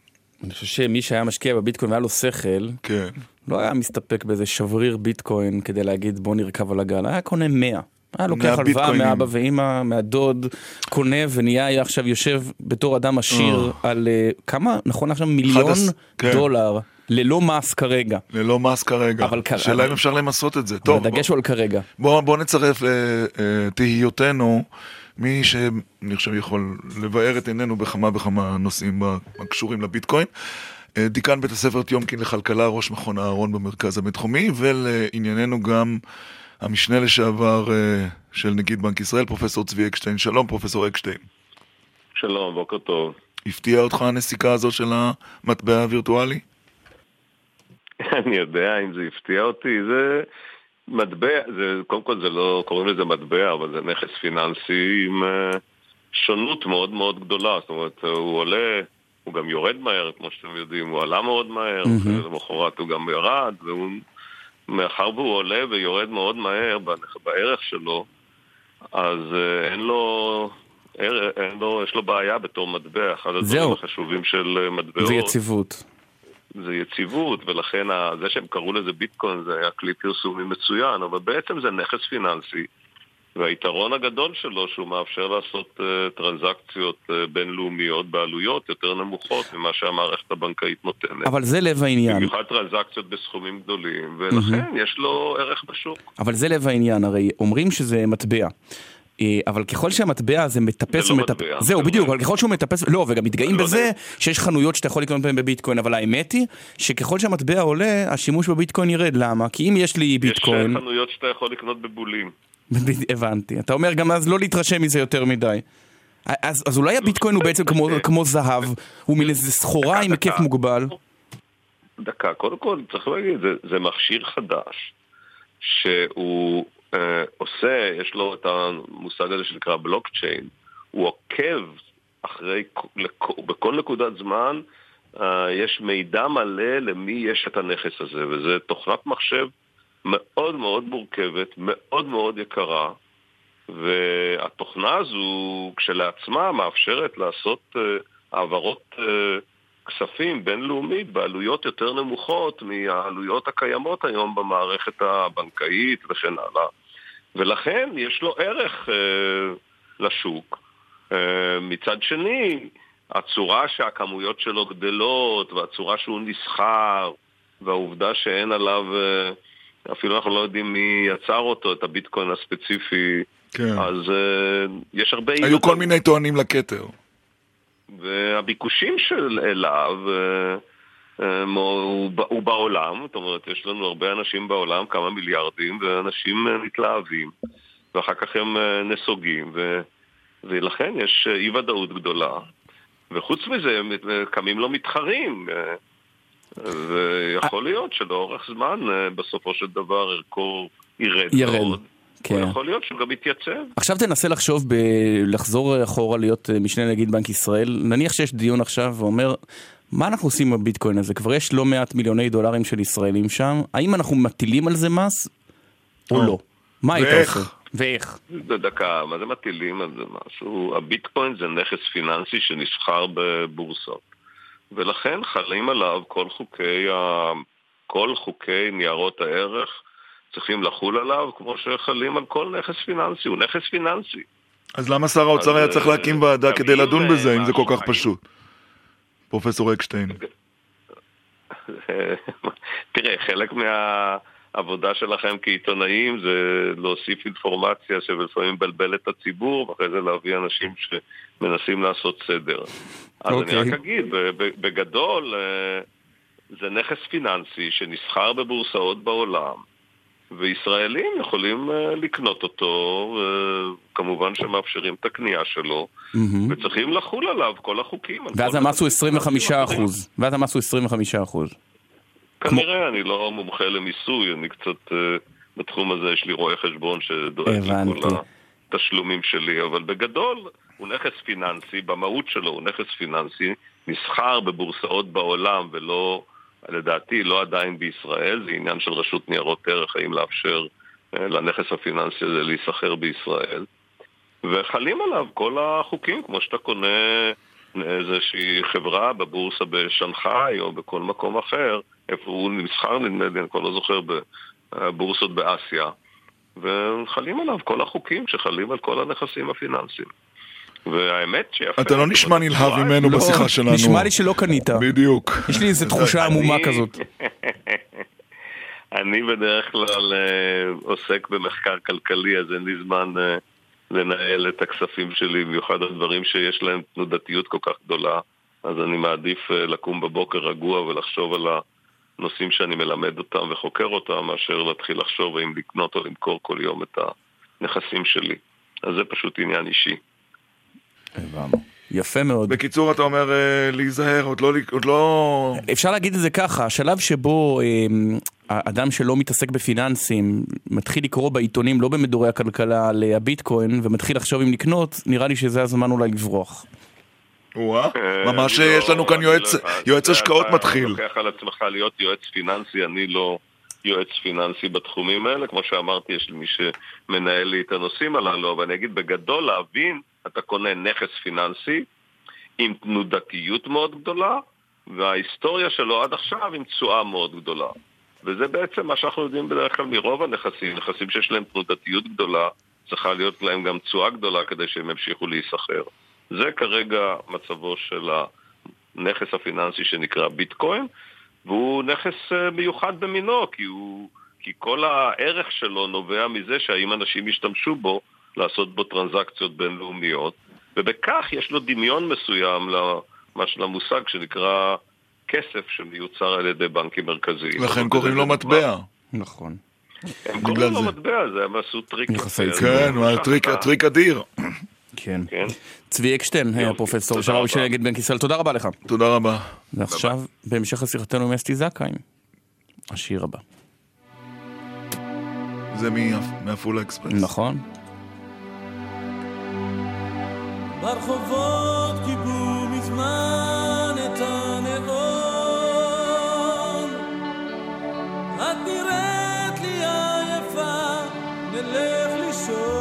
אני חושב שמי שהיה משקיע בביטקוין והיה לו שכל, כן. לא היה מסתפק באיזה שבריר ביטקוין כדי להגיד בוא נרכב על הגל, היה קונה 100. היה לוקח הלוואה. מאבא ואימא, מהדוד, קונה ונהיה היה עכשיו יושב בתור אדם עשיר על אה, כמה, נכון עכשיו מיליון כן. דולר, ללא מס כרגע. ללא מס כרגע. אבל כ- השאלה אם אפשר למסות את זה. טוב, הדגש הוא על כרגע. בוא, בוא נצרף לתהיותינו מי שאני חושב יכול לבאר את עינינו בכמה וכמה נושאים הקשורים לביטקוין. אה, דיקן בית הספר טיומקין לכלכלה, ראש מכון אהרון במרכז הבינתחומי, ולענייננו גם המשנה לשעבר אה, של נגיד בנק ישראל, פרופסור צבי אקשטיין. שלום, פרופסור אקשטיין. שלום, בוקר טוב. הפתיעה אותך הנסיקה הזו של המטבע הווירטואלי? אני יודע אם זה הפתיע אותי, זה מטבע, זה, קודם כל זה לא, קוראים לזה מטבע, אבל זה נכס פיננסי עם אה, שונות מאוד מאוד גדולה, זאת אומרת, הוא עולה, הוא גם יורד מהר, כמו שאתם יודעים, הוא עלה מאוד מהר, ולמחרת הוא גם ירד, והוא, מאחר והוא עולה ויורד מאוד מהר בערך שלו, אז אה, אין לו... אין לו, יש לו בעיה בתור מטבע, אחד הדברים. החשובים של אה, מטבעות. זה יציבות. זה יציבות, ולכן זה שהם קראו לזה ביטקוין זה היה כלי פרסומי מצוין, אבל בעצם זה נכס פיננסי, והיתרון הגדול שלו שהוא מאפשר לעשות uh, טרנזקציות uh, בינלאומיות בעלויות יותר נמוכות ממה שהמערכת הבנקאית נותנת. אבל זה לב העניין. במיוחד טרנזקציות בסכומים גדולים, ולכן יש לו ערך בשוק. אבל זה לב העניין, הרי אומרים שזה מטבע. אה, אבל ככל שהמטבע הזה מטפס זה לא ומטפס, מטבע. זהו זה בדיוק, לא- אבל ככל שהוא מטפס, לא, וגם מתגאים לא בזה יודע. שיש חנויות שאתה יכול לקנות בהן בביטקוין, אבל האמת היא שככל שהמטבע עולה, השימוש בביטקוין ירד, למה? כי אם יש לי יש ביטקוין, אה, חנויות שאתה יכול לקנות בבולים. הבנתי, אתה אומר גם אז לא להתרשם מזה יותר מדי. אז, אז אולי הביטקוין הוא בעצם כמו, כמו זהב, הוא מין איזה סחורה עם היקף מוגבל. דקה, קודם כל צריך להגיד, זה, זה מכשיר חדש שהוא אה, עושה, יש לו את המושג הזה שנקרא בלוקצ'יין, הוא עוקב אחרי, לכ- בכל נקודת זמן אה, יש מידע מלא למי יש את הנכס הזה, וזה תוכנת מחשב מאוד מאוד מורכבת, מאוד מאוד יקרה, והתוכנה הזו כשלעצמה מאפשרת לעשות אה, העברות אה, כספים בינלאומית בעלויות יותר נמוכות מהעלויות הקיימות היום במערכת הבנקאית וכן הלאה. ולכן יש לו ערך אה, לשוק. אה, מצד שני, הצורה שהכמויות שלו גדלות והצורה שהוא נסחר והעובדה שאין עליו, אה, אפילו אנחנו לא יודעים מי יצר אותו, את הביטקוין הספציפי, כן. אז אה, יש הרבה... היו. כל מיני טוענים לכתר. והביקושים של אליו, אה, אה, הוא, הוא בעולם, זאת אומרת, יש לנו הרבה אנשים בעולם, כמה מיליארדים, ואנשים מתלהבים, ואחר כך הם נסוגים, ו, ולכן יש אי ודאות גדולה. וחוץ מזה, הם קמים לו מתחרים. ויכול להיות שלאורך זמן, בסופו של דבר, ערכו ירד ירד. כן. יכול להיות שהוא גם יתייצב. עכשיו תנסה לחשוב, ב... לחזור אחורה להיות משנה נגיד בנק ישראל. נניח שיש דיון עכשיו ואומר, מה אנחנו עושים עם הביטקוין הזה? כבר יש לא מעט מיליוני דולרים של ישראלים שם, האם אנחנו מטילים על זה מס או לא? מה היית עושה? ואיך? דקה, מה זה מטילים על זה משהו? הביטקוין זה נכס פיננסי שנסחר בבורסות. ולכן חלים עליו כל חוקי, ה... כל חוקי ניירות הערך צריכים לחול עליו כמו שחלים על כל נכס פיננסי, הוא נכס פיננסי. אז למה שר האוצר היה צריך להקים ועדה כדי לדון בזה, אם זה כל כך פשוט? פרופסור אקשטיין? תראה, חלק מהעבודה שלכם כעיתונאים זה להוסיף אינפורמציה שלפעמים מבלבל את הציבור, ואחרי זה להביא אנשים שמנסים לעשות סדר. אז okay. אני רק אוקיי. אגיד, בגדול, אה, זה נכס פיננסי שנסחר בבורסאות בעולם. וישראלים יכולים uh, לקנות אותו, וכמובן שמאפשרים את הקנייה שלו, mm-hmm. וצריכים לחול עליו כל החוקים. ואז המס הוא 25 אחוז. ואז המס הוא 25 אחוז. כנראה, כמו... אני לא מומחה למיסוי, אני קצת, uh, בתחום הזה יש לי רואה חשבון שדואג לכל התשלומים שלי, אבל בגדול הוא נכס פיננסי, במהות שלו הוא נכס פיננסי, נסחר בבורסאות בעולם ולא... לדעתי לא עדיין בישראל, זה עניין של רשות ניירות ערך, האם לאפשר אה, לנכס הפיננסי הזה להיסחר בישראל. וחלים עליו כל החוקים, כמו שאתה קונה איזושהי חברה בבורסה בשנגחאי או בכל מקום אחר, איפה הוא נסחר נדמה לי, אני כבר לא זוכר, בבורסות באסיה. וחלים עליו כל החוקים שחלים על כל הנכסים הפיננסיים. והאמת שיפה... אתה לא נשמע נלהב ממנו לא, בשיחה שלנו. נשמע לי שלא קנית. בדיוק. יש לי איזו תחושה עמומה כזאת. אני בדרך כלל אה, עוסק במחקר כלכלי, אז אין לי זמן אה, לנהל את הכספים שלי, במיוחד הדברים שיש להם תנודתיות כל כך גדולה. אז אני מעדיף אה, לקום בבוקר רגוע ולחשוב על הנושאים שאני מלמד אותם וחוקר אותם, מאשר להתחיל לחשוב האם לקנות או למכור כל יום את הנכסים שלי. אז זה פשוט עניין אישי. הבנו. יפה מאוד. בקיצור, אתה אומר אה, להיזהר, עוד לא, עוד לא... אפשר להגיד את זה ככה, השלב שבו אה, אדם שלא מתעסק בפיננסים מתחיל לקרוא בעיתונים, לא במדורי הכלכלה, על הביטקוין, ומתחיל לחשוב אם לקנות, נראה לי שזה הזמן אולי לברוח. וואה, אה, ממש לא- יש לנו כאן יועץ, יועץ השקעות מתחיל. אתה לוקח על עצמך להיות יועץ פיננסי, אני לא יועץ פיננסי בתחומים האלה, כמו שאמרתי, יש לי מי שמנהל לי את הנושאים הללו, אבל אני אגיד בגדול להבין אתה קונה נכס פיננסי עם תנודתיות מאוד גדולה, וההיסטוריה שלו עד עכשיו עם תשואה מאוד גדולה. וזה בעצם מה שאנחנו יודעים בדרך כלל מרוב הנכסים, נכסים שיש להם תנודתיות גדולה, צריכה להיות להם גם תשואה גדולה כדי שהם ימשיכו להיסחר. זה כרגע מצבו של הנכס הפיננסי שנקרא ביטקוין, והוא נכס אה, מיוחד במינו, כי, הוא, כי כל הערך שלו נובע מזה שהאם אנשים ישתמשו בו לעשות בו טרנזקציות בינלאומיות, ובכך יש לו דמיון מסוים למושג שנקרא כסף שמיוצר על ידי בנקים מרכזיים. לכן קוראים לו מטבע. נכון. הם קוראים לו מטבע, זה הם עשו טריק. כן, הטריק אדיר. כן. כן. צבי אקשטיין, הפרופסור של של נגד בנק ישראל, תודה רבה לך. תודה רבה. ועכשיו, בהמשך לשיחתנו עם אסתי זכאי, השיר הבא. זה מעפולה אקספרס. נכון. ברחובות נלך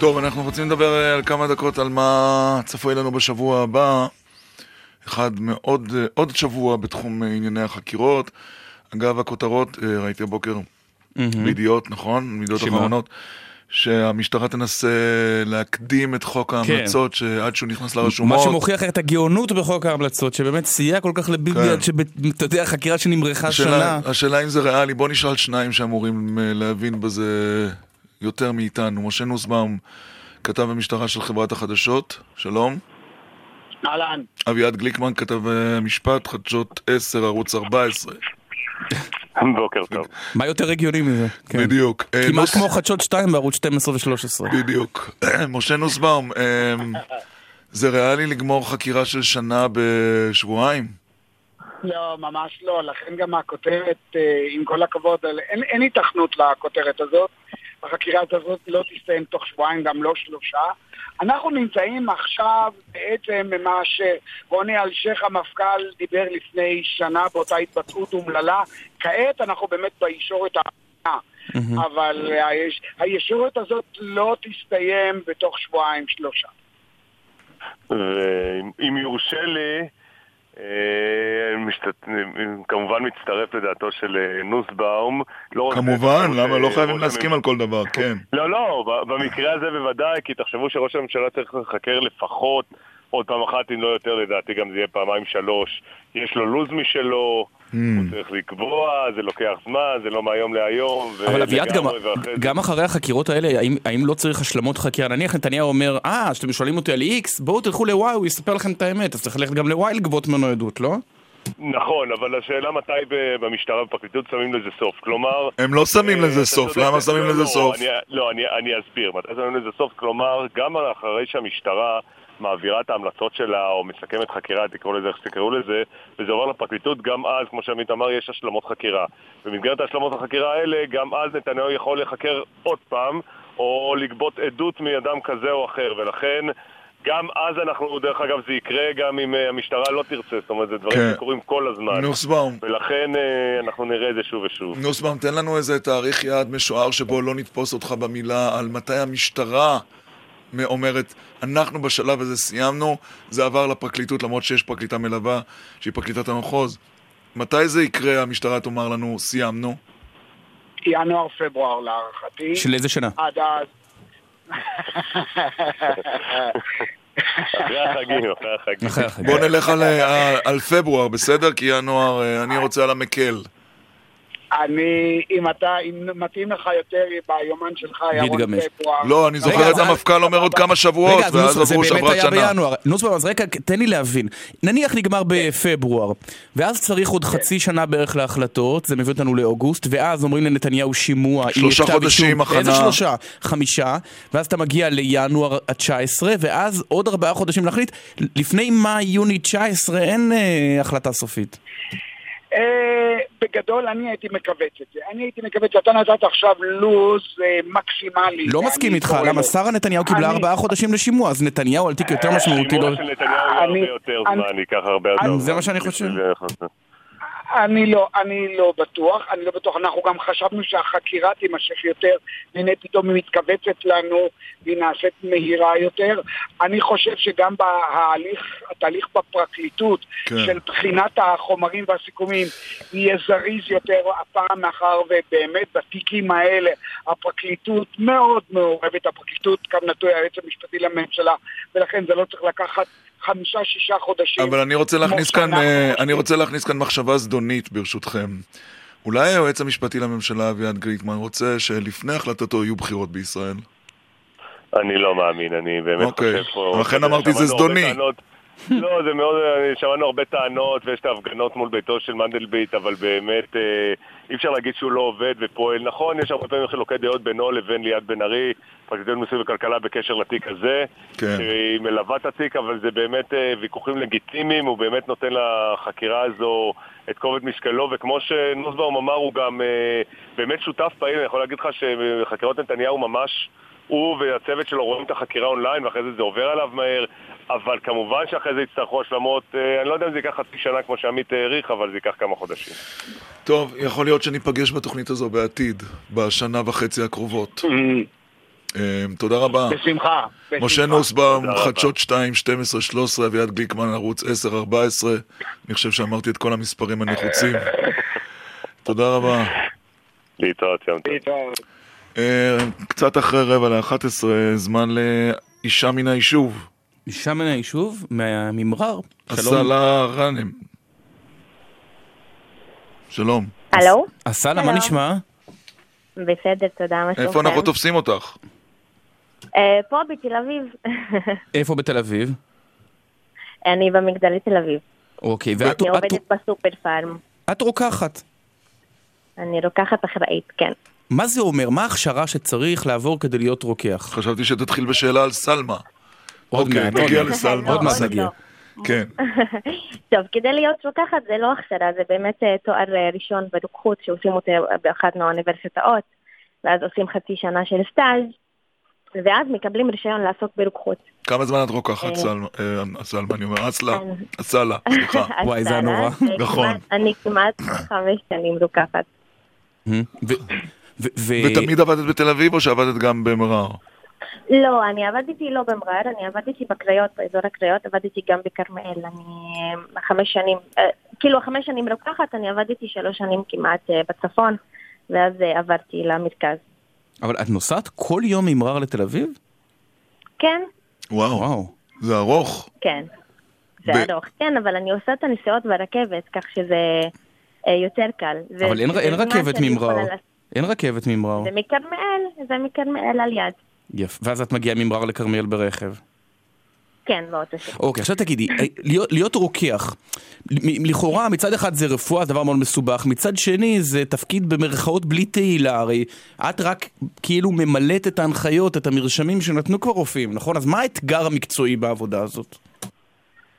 טוב, אנחנו רוצים לדבר אה, על כמה דקות על מה צפוי לנו בשבוע הבא. אחד מאוד, אה, עוד שבוע בתחום אה, ענייני החקירות. אגב, הכותרות, ראיתי הבוקר בידיעות, נכון? מידיעות שמה? אחרונות. שהמשטרה תנסה להקדים את חוק ההמלצות שעד שהוא נכנס מה לרשומות. שמוכיח את הגאונות בחוק ההמלצות, שבאמת סייע כל כך לביבי כן. עד שאתה יודע, חקירה שנמרחה השאלה, שנה. השאלה אם זה ריאלי, בוא נשאל שניים שאמורים להבין בזה יותר מאיתנו. משה נוסבאום, כתב המשטרה של חברת החדשות, שלום. אהלן. אביעד גליקמן, כתב אה, משפט, חדשות 10, ערוץ 14. בוקר טוב. מה יותר הגיוני מזה? כן. בדיוק. אה, כמעט נוס- כמו חדשות 2 בערוץ 12 ו-13. בדיוק. משה נוסבאום, אה, זה ריאלי לגמור חקירה של שנה בשבועיים? לא, ממש לא. לכן גם הכותרת, אה, עם כל הכבוד, אין היתכנות לכותרת הזאת. החקירה הזאת לא תסתיים תוך שבועיים, גם לא שלושה. אנחנו נמצאים עכשיו בעצם ממה שרוני אלשיך המפכ"ל דיבר לפני שנה באותה התבטאות אומללה. כעת אנחנו באמת בישורת האחרונה. אבל היש, הישורת הזאת לא תסתיים בתוך שבועיים שלושה. ואם יורשה לי, משתת... כמובן מצטרף לדעתו של אה, נוסבאום. לא כמובן, למה? לא אה, חייבים ראש להסכים על כל דבר, כן. לא, לא, במקרה הזה בוודאי, כי תחשבו שראש הממשלה צריך לחקר לפחות עוד פעם אחת, אם לא יותר, לדעתי גם זה יהיה פעמיים שלוש. יש לו לו"ז משלו. הוא צריך לקבוע, זה לוקח זמן, זה לא מהיום להיום. אבל אביעד, גם, גם אחרי החקירות האלה, האם, האם לא צריך השלמות חקירה? נניח נתניהו אומר, אה, שאתם שואלים אותי על X, בואו תלכו ל-Y, הוא יספר לכם את האמת, אז צריך ללכת גם ל-Y לגבות ממנו עדות, לא? נכון, אבל השאלה מתי במשטרה ובפרקליטות שמים לזה סוף. כלומר... הם לא שמים אה, לזה סוף, למה שמים לזה לא, סוף? לא, אני אסביר. מתי שמים לזה סוף? כלומר, גם אחרי שהמשטרה מעבירה את ההמלצות שלה, או מסכמת חקירה, תקראו לזה איך שתקראו לזה, וזה עובר לפרקליטות, גם אז, כמו שעמית אמר, יש השלמות חקירה. במסגרת השלמות החקירה האלה, גם אז נתניהו יכול להיחקר עוד פעם, או לגבות עדות מאדם כזה או אחר, ולכן... גם אז אנחנו, דרך אגב, זה יקרה גם אם אה, המשטרה לא תרצה, זאת אומרת, זה דברים כן. שקורים כל הזמן. נוסבאום. ולכן אה, אנחנו נראה את זה שוב ושוב. נוסבאום, תן לנו איזה תאריך יעד משוער שבו לא נתפוס אותך במילה על מתי המשטרה אומרת, אנחנו בשלב הזה סיימנו, זה עבר לפרקליטות למרות שיש פרקליטה מלווה שהיא פרקליטת המחוז. מתי זה יקרה, המשטרה תאמר לנו, סיימנו? ינואר-פברואר להערכתי. של איזה שנה? עד אז. אחרי החגים, אחרי החגים. בוא נלך על, אה, על פברואר, בסדר? כי ינואר, אה, אני רוצה על המקל. אני, אם אתה, אם מתאים לך יותר ביומן שלך, ירון. פברואר. לא, אני זוכר רגע, את המפכ"ל אומר עוד כמה שבועות, רגע, אז ואז נוסבאום, זה עברו באמת שעברה היה שנה. בינואר. נוסבאום, אז רגע, תן לי להבין. נניח נגמר בפברואר, ואז צריך עוד חצי שנה בערך להחלטות, זה מביא אותנו לאוגוסט, ואז אומרים לנתניהו שימוע. שלושה חודשים. הכנה. איזה שלושה? חמישה, ואז אתה מגיע לינואר ה-19, ואז עוד ארבעה חודשים להחליט. לפני מאי-יוני 19 אין אה, החלטה סופית. אה, בגדול אני הייתי מכווץ את זה. אני הייתי מכווץ, אתה נתת עכשיו לו"ז אה, מקסימלי. לא מסכים איתך, למה שרה נתניהו קיבלה ארבעה חודשים לשימוע, אז נתניהו על תיק יותר משמעותי. לא- השימוע של נתניהו יהיה הרבה יותר זמן, ייקח הרבה יותר זמן. זה מה שאני חושב. אני לא, אני לא בטוח, אני לא בטוח, אנחנו גם חשבנו שהחקירה תימשך יותר, והנה פתאום היא מתכווצת לנו, והיא נעשית מהירה יותר. אני חושב שגם בהליך, התהליך בפרקליטות כן. של בחינת החומרים והסיכומים יהיה זריז יותר הפעם, מאחר ובאמת בתיקים האלה הפרקליטות מאוד מעורבת, הפרקליטות כאן נטוי היועץ המשפטי לממשלה, ולכן זה לא צריך לקחת חמישה-שישה חודשים. אבל אני רוצה להכניס כאן, אה. אני רוצה להכניס כאן מחשבה זדונית ברשותכם. אולי היועץ המשפטי לממשלה אביעד גליקמן רוצה שלפני החלטתו יהיו בחירות בישראל? אני לא מאמין, אני באמת אוקיי. חושב פה... לכן אמרתי, זה זדוני. לא, זה מאוד, אה, שמענו הרבה טענות ויש את ההפגנות מול ביתו של מנדלבליט, אבל באמת אה, אי אפשר להגיד שהוא לא עובד ופועל. נכון, יש הרבה פעמים חילוקי דעות בינו לבין ליאת בן ארי, פרקליטות מיסוי וכלכלה בקשר לתיק הזה. כן. שהיא מלווה את התיק, אבל זה באמת אה, ויכוחים לגיטימיים, הוא באמת נותן לחקירה הזו את כובד משקלו, וכמו שנוסבאום אמר, הוא גם באמת שותף פעיל, אני יכול להגיד לך שבחקירות נתניהו ממש... הוא והצוות שלו רואים את החקירה אונליין ואחרי זה זה עובר עליו מהר אבל כמובן שאחרי זה יצטרכו השלמות, אה, אני לא יודע אם זה ייקח חצי שנה כמו שעמית העריך, אבל זה ייקח כמה חודשים. טוב, יכול להיות שניפגש בתוכנית הזו בעתיד, בשנה וחצי הקרובות. אה, תודה רבה. בשמחה. משה. נוסבאום. חדשות 2, 12, 13, אביעד גליקמן, ערוץ 10, 14. אני חושב שאמרתי את כל המספרים הנחוצים. תודה רבה. להתראות, יום טוב. אה, קצת אחרי רבע ל-11, זמן לאישה מן היישוב. אישה מן היישוב? מהממרר? אסלה גאנם. שלום. הלו? אסלה, מה. נשמע? בסדר, תודה, מה שלומכם? איפה אנחנו תופסים אותך? אה, פה בתל אביב. איפה בתל אביב? אני במגדלי תל אביב. אוקיי, ואת אני עובדת בסופר פארם. את רוקחת. אני רוקחת אחראית, כן. מה זה אומר? מה ההכשרה שצריך לעבור כדי להיות רוקח? חשבתי שתתחיל בשאלה על סלמה. עוד אוקיי, מעט, נגיע עוד מעט. לסלמה. עוד מעט. נגיע. כן. טוב, כדי להיות רוקחת זה לא הכשרה, זה באמת אה, תואר אה, ראשון ברוקחות שעושים אותו באחת מהאוניברסיטאות, ואז עושים חצי שנה של סטאז', ואז מקבלים רישיון לעסוק ברוקחות. כמה זמן את רוקחת, אה. סלמה? אה, אני אומר, אסלה. אסלה, סליחה. וואי, זה היה נורא. אה, נכון. אני כמעט חמש שנים רוקחת. ותמיד עבדת בתל אביב או שעבדת גם במרר? לא, אני עבדתי לא במרר, אני עבדתי בקריות, באזור הקריות, עבדתי גם בכרמיאל. אני אה, חמש שנים, אה, כאילו חמש שנים רוקחת, אני עבדתי שלוש שנים כמעט אה, בצפון, ואז עברתי למרכז. אבל את נוסעת כל יום ממרר לתל אביב? כן, וואו, זה ארוך. כן. זה ב- ארוך, כן, אבל אני עושה את הנסיעות ברכבת, כך שזה אה, יותר קל. ו- אבל אין- וזה אין זמן רכבת ממרר. יכולה לעשות. אין רכבת ממרר. זה מכרמיאל, זה מכרמיאל על יד. יפה. ואז את מגיעה ממרר לכרמיאל ברכב. כן, באוטו שלי. אוקיי, עכשיו תגידי, אה, להיות, להיות רוקח, לכאורה מצד אחד זה רפואה, זה דבר מאוד מסובך, מצד שני זה תפקיד במרכאות בלי תהילה, הרי את רק כאילו ממלאת את ההנחיות, את המרשמים שנתנו כבר רופאים, נכון? אז מה האתגר המקצועי בעבודה הזאת?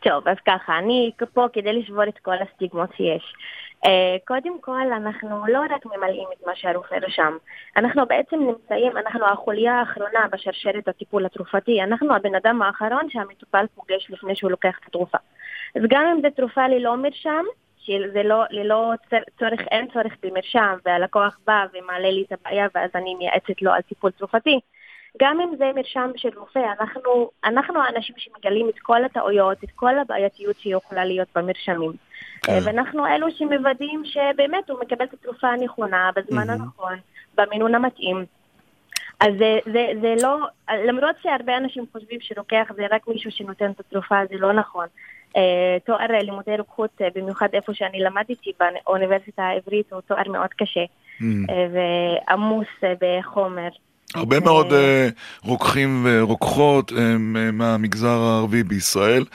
טוב, אז ככה, אני פה כדי לשבור את כל הסטיגמות שיש. Uh, קודם כל, אנחנו לא רק ממלאים את מה שהרופא רשם, אנחנו בעצם נמצאים, אנחנו החוליה האחרונה בשרשרת הטיפול התרופתי, אנחנו הבן אדם האחרון שהמטופל פוגש לפני שהוא לוקח את התרופה. אז גם אם זו תרופה ללא מרשם, שזה לא, ללא צורך, אין צורך במרשם, והלקוח בא ומעלה לי את הבעיה ואז אני מייעצת לו על טיפול תרופתי, גם אם זה מרשם של רופא, אנחנו, אנחנו האנשים שמגלים את כל הטעויות, את כל הבעייתיות שיכולה להיות במרשמים. כן. אה, ואנחנו אלו שמוודאים שבאמת הוא מקבל את התרופה הנכונה, בזמן הנכון, במינון המתאים. אז זה, זה, זה לא, למרות שהרבה אנשים חושבים שרוקח זה רק מישהו שנותן את התרופה, זה לא נכון. אה, תואר לימודי רוקחות, אה, במיוחד איפה שאני למדתי באוניברסיטה העברית, הוא תואר מאוד קשה Mm. אה, ועמוס בחומר. הרבה מאוד אה, רוקחים ורוקחות הם אה, מהמגזר הערבי בישראל,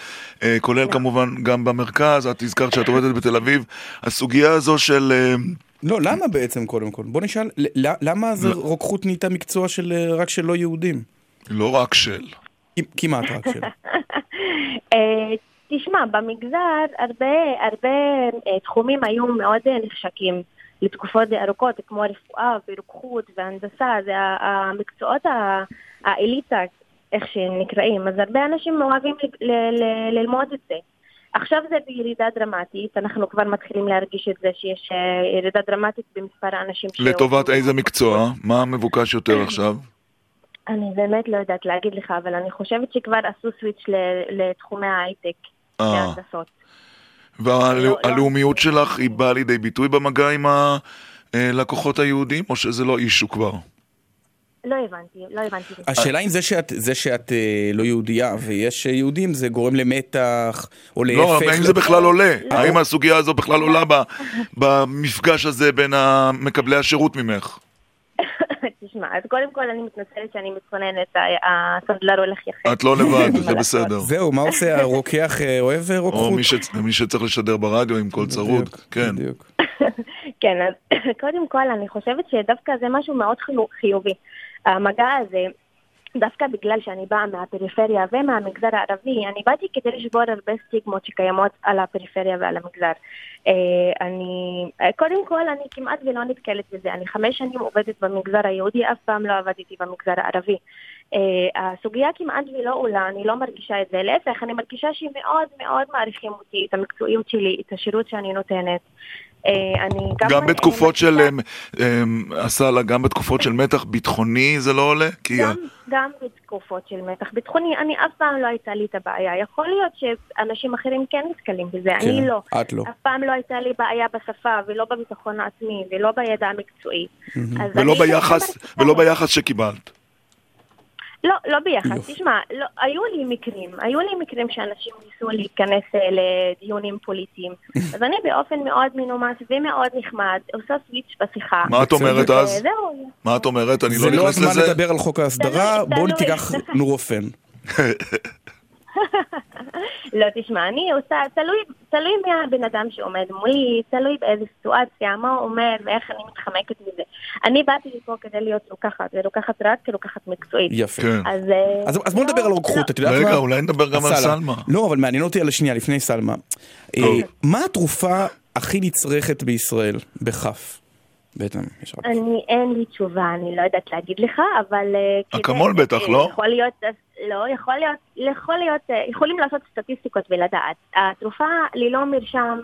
אה, כולל כמובן גם במרכז, את הזכרת שאת עובדת בתל אביב. הסוגיה הזו של... אה, לא, למה בעצם קודם כל? בוא נשאל, למה זה רוקחות נהייתה מקצוע של רק של לא יהודים? לא רק של. כמעט רק של. אה, תשמע, במגזר הרבה, הרבה תחומים היו מאוד נחשקים לתקופות די ארוכות, כמו רפואה ורוקחות והנדסה, זה המקצועות האליטה, איך שהם נקראים, אז הרבה אנשים אוהבים ללמוד את זה. עכשיו זה בירידה דרמטית, אנחנו כבר מתחילים להרגיש את זה שיש אה, ירידה דרמטית במספר האנשים ש... לטובת איזה מקצוע? מה מבוקש יותר עכשיו? אני באמת לא יודעת להגיד לך, אבל אני חושבת שכבר עשו סוויץ' לתחומי ההייטק, אה. והלאומיות שלך היא באה לידי ביטוי במגע עם הלקוחות היהודים, או שזה לא אישו כבר? לא הבנתי, לא הבנתי. השאלה אם זה שאת, זה שאת אה, לא יהודייה ויש אה, יהודים זה גורם למתח או להפך. לא, אבל האם זה בכלל עולה? לא. האם הסוגיה הזו בכלל עולה במפגש הזה בין מקבלי השירות ממך? תשמע, אז קודם כל אני מתנצלת שאני מתכוננת, הסנדלר הולך יחד. את לא לבד, זה? בסדר. זהו, מה עושה הרוקח אה, אוהב אה, או רוקחות? מי ש- מי שצריך לשדר ברדיו עם קול צרוד, כן. כן, אז קודם כל אני חושבת שדווקא זה משהו מאוד חיו- חיובי. המגע הזה, דווקא בגלל שאני באה מהפריפריה ומהמגזר הערבי, אני באתי כדי לשבור הרבה סטיגמות שקיימות על הפריפריה ועל המגזר. אה, אני, אה, קודם כל, אני כמעט ולא נתקלת בזה. אני חמש שנים עובדת במגזר היהודי, אף פעם לא עבדתי במגזר הערבי. אה, הסוגיה כמעט ולא עולה, אני לא מרגישה את זה. להפך, אני מרגישה שמאוד מאוד מעריכים אותי, את המקצועיות שלי, את השירות שאני נותנת. אה, אני גם... גם אה, בתקופות של, אמ, אמ, אסלה, גם בתקופות של מתח ביטחוני זה לא עולה? כי גם, גם בתקופות של מתח ביטחוני, אני אף פעם לא הייתה לי את הבעיה. יכול להיות שאנשים אחרים כן נתקלים בזה, כן, אני לא. את לא. אף פעם לא הייתה לי בעיה בשפה, ולא בביטחון העצמי, ולא בידע המקצועי. ולא אני ביחס, ולא ביחס שקיבלת. לא, לא ביחס. תשמע, לא, היו לי מקרים, היו לי מקרים שאנשים ניסו להיכנס אה, לדיונים פוליטיים. אז אני באופן מאוד מנומס ומאוד נחמד, עושה סוויץ' בשיחה. מה את אומרת אז? וזהו. מה את אומרת? אני זה לא לא נכנס הזמן לזה. לדבר על חוק ההסדרה, תלוי, בואו תלוי. תיקח נורופן. לא, תשמע, אני עושה, תלוי, תלוי מי הבן אדם שעומד מולי, תלוי באיזה סיטואציה, מה הוא אומר ואיך אני מתחמקת מזה. אני באתי לפה כדי להיות לוקחת, ולוקחת רק כלוקחת מקצועית. יפה. כן. אז... אה, אז, אז בואו נדבר על רוקחות, את יודעת מה? רגע, אולי נדבר גם על סלמה. לא, אבל מעניין אותי על השנייה, לפני סלמה. אה. מה התרופה הכי נצרכת בישראל, בכף? בעצם, יש רק... אני, אין לי תשובה, אני לא יודעת להגיד לך, אבל... אה, אקמול בטח, אה, לא? יכול להיות, אז- לא, יכול להיות, יכול להיות, אה, יכולים לעשות סטטיסטיקות ולדעת. התרופה ללא מרשם,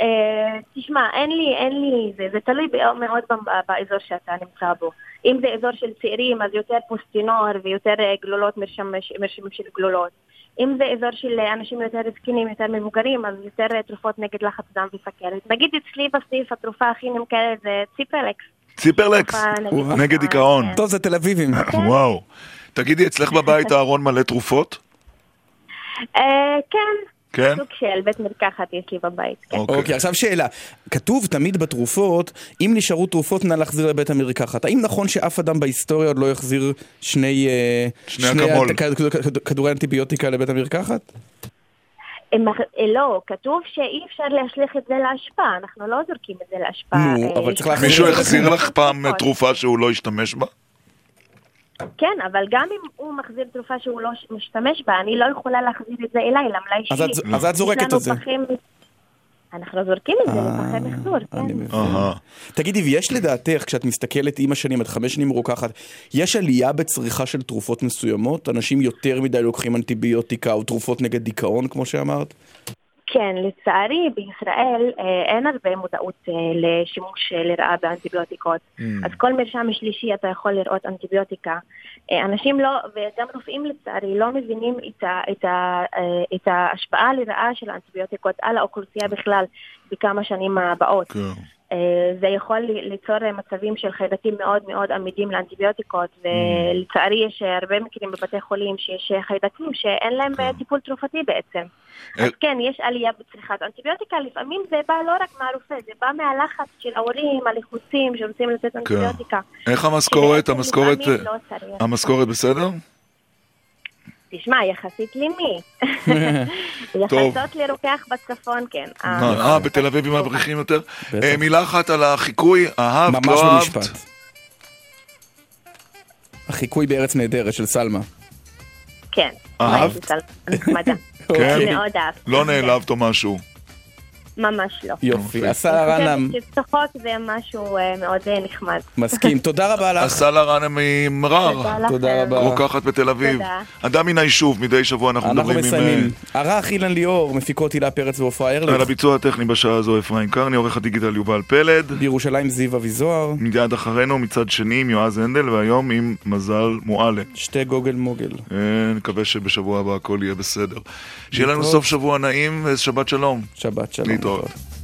אה, תשמע, אין לי, אין לי, זה, זה תלוי ב- מאוד באזור שאתה נמצא בו. אם זה אזור של צעירים, אז יותר פוסטינור ויותר אה, גלולות, מרשם, מרשמים של גלולות. אם זה אזור של אה, אנשים יותר זקנים, יותר מבוגרים, אז יותר תרופות נגד לחץ דם וסכרת. נגיד אצלי בסניף התרופה הכי נמכרת זה ציפרלקס. ציפרלקס, נגד דיכאון. כן. טוב, זה תל אביבים. וואו. תגידי, אצלך בבית הארון מלא תרופות? אה, כן. כן? סוג של בית מרקחת יש לי בבית, כן. אוקיי, עכשיו שאלה. כתוב תמיד בתרופות, אם נשארו תרופות נא להחזיר לבית המרקחת. האם נכון שאף אדם בהיסטוריה עוד לא יחזיר שני... אה, שני אקמול. כד- כד- כד- כדורי אנטיביוטיקה לבית המרקחת? הם אה, לא, כתוב שאי אפשר להשליך את זה לאשפה, אנחנו לא זורקים את זה לאשפה. נו, אבל צריך להחזיר מישהו. החזיר לך פעם נכון. תרופה שהוא לא השתמש בה? כן, אבל גם אם הוא מחזיר תרופה שהוא לא משתמש בה, אני לא יכולה להחזיר את זה אליי, למלאי אז שלי. אז את זורקת את זה. אנחנו זורקים את זה לפחי מחזור, כן. תגידי, ויש לדעתך, כשאת מסתכלת עם השנים, את חמש שנים מרוקחת, יש עלייה בצריכה של תרופות מסוימות? אנשים יותר מדי לוקחים אנטיביוטיקה או תרופות נגד דיכאון, כמו שאמרת? כן, לצערי בישראל אה, אין הרבה מודעות אה, לשימוש אה, לרעה באנטיביוטיקות. Mm. אז כל מרשם שלישי אתה יכול לראות אנטיביוטיקה. אנשים לא, וגם רופאים לצערי, לא מבינים את, ה, את, ה, את ההשפעה לרעה של האנטיביוטיקות על האוכלוסייה בכלל בכמה שנים הבאות. כן. אה, זה יכול ליצור אה, מצבים של חיידקים מאוד מאוד עמידים לאנטיביוטיקות, ולצערי יש אה, הרבה מקרים בבתי חולים שיש חיידקים שאין להם אה, טיפול תרופתי בעצם. אז כן, יש עלייה בצריכת אנטיביוטיקה, לפעמים זה בא לא רק מהרופא, זה בא מהלחץ של ההורים, הלחוצים שרוצים לתת אנטיביוטיקה. איך המשכורת? המשכורת... לא. המשכורת בסדר? תשמע, יחסית למי? טוב. יחסות לרוקח בצפון, כן. אה, אה, בתל אביב הם מבריחים יותר? אה, מילה אחת על החיקוי, אהבת, ממש לא אהבת? במשפט. החיקוי בארץ נהדרת של סלמה. כן. אהבת? נחמדה. כן? אני מאוד אהבתי. לא נעלבת או משהו. ממש לא. יופי. עשה רנם, אני חושבת שצחוק זה משהו אה, מאוד אה, נחמד. מסכים. תודה רבה לך. אסלה רנה ממרר, תודה לכם. תודה רבה. רוקחת בתל אביב. תודה. אדם מן היישוב, מדי שבוע אנחנו אנחנו מדברים עם... מסיימים. ערך אילן ליאור, מפיקות הילה פרץ ועופרה אה, על ארליך. הביצוע הטכני בשעה הזו אפרים קרני, עורך הדיגיטל יובל פלד. בירושלים זיו אביזוהר. מיד אחרינו, מצד שני עם יועז הנדל, והיום עם מזל מועלם. שתי גוגל מוגל. אה, נקווה שבשבוע הבא הכל יהיה בסדר. שיהיה לנו. סוף שבוע נעים ושבת שלום. שבת שלום. להתראות.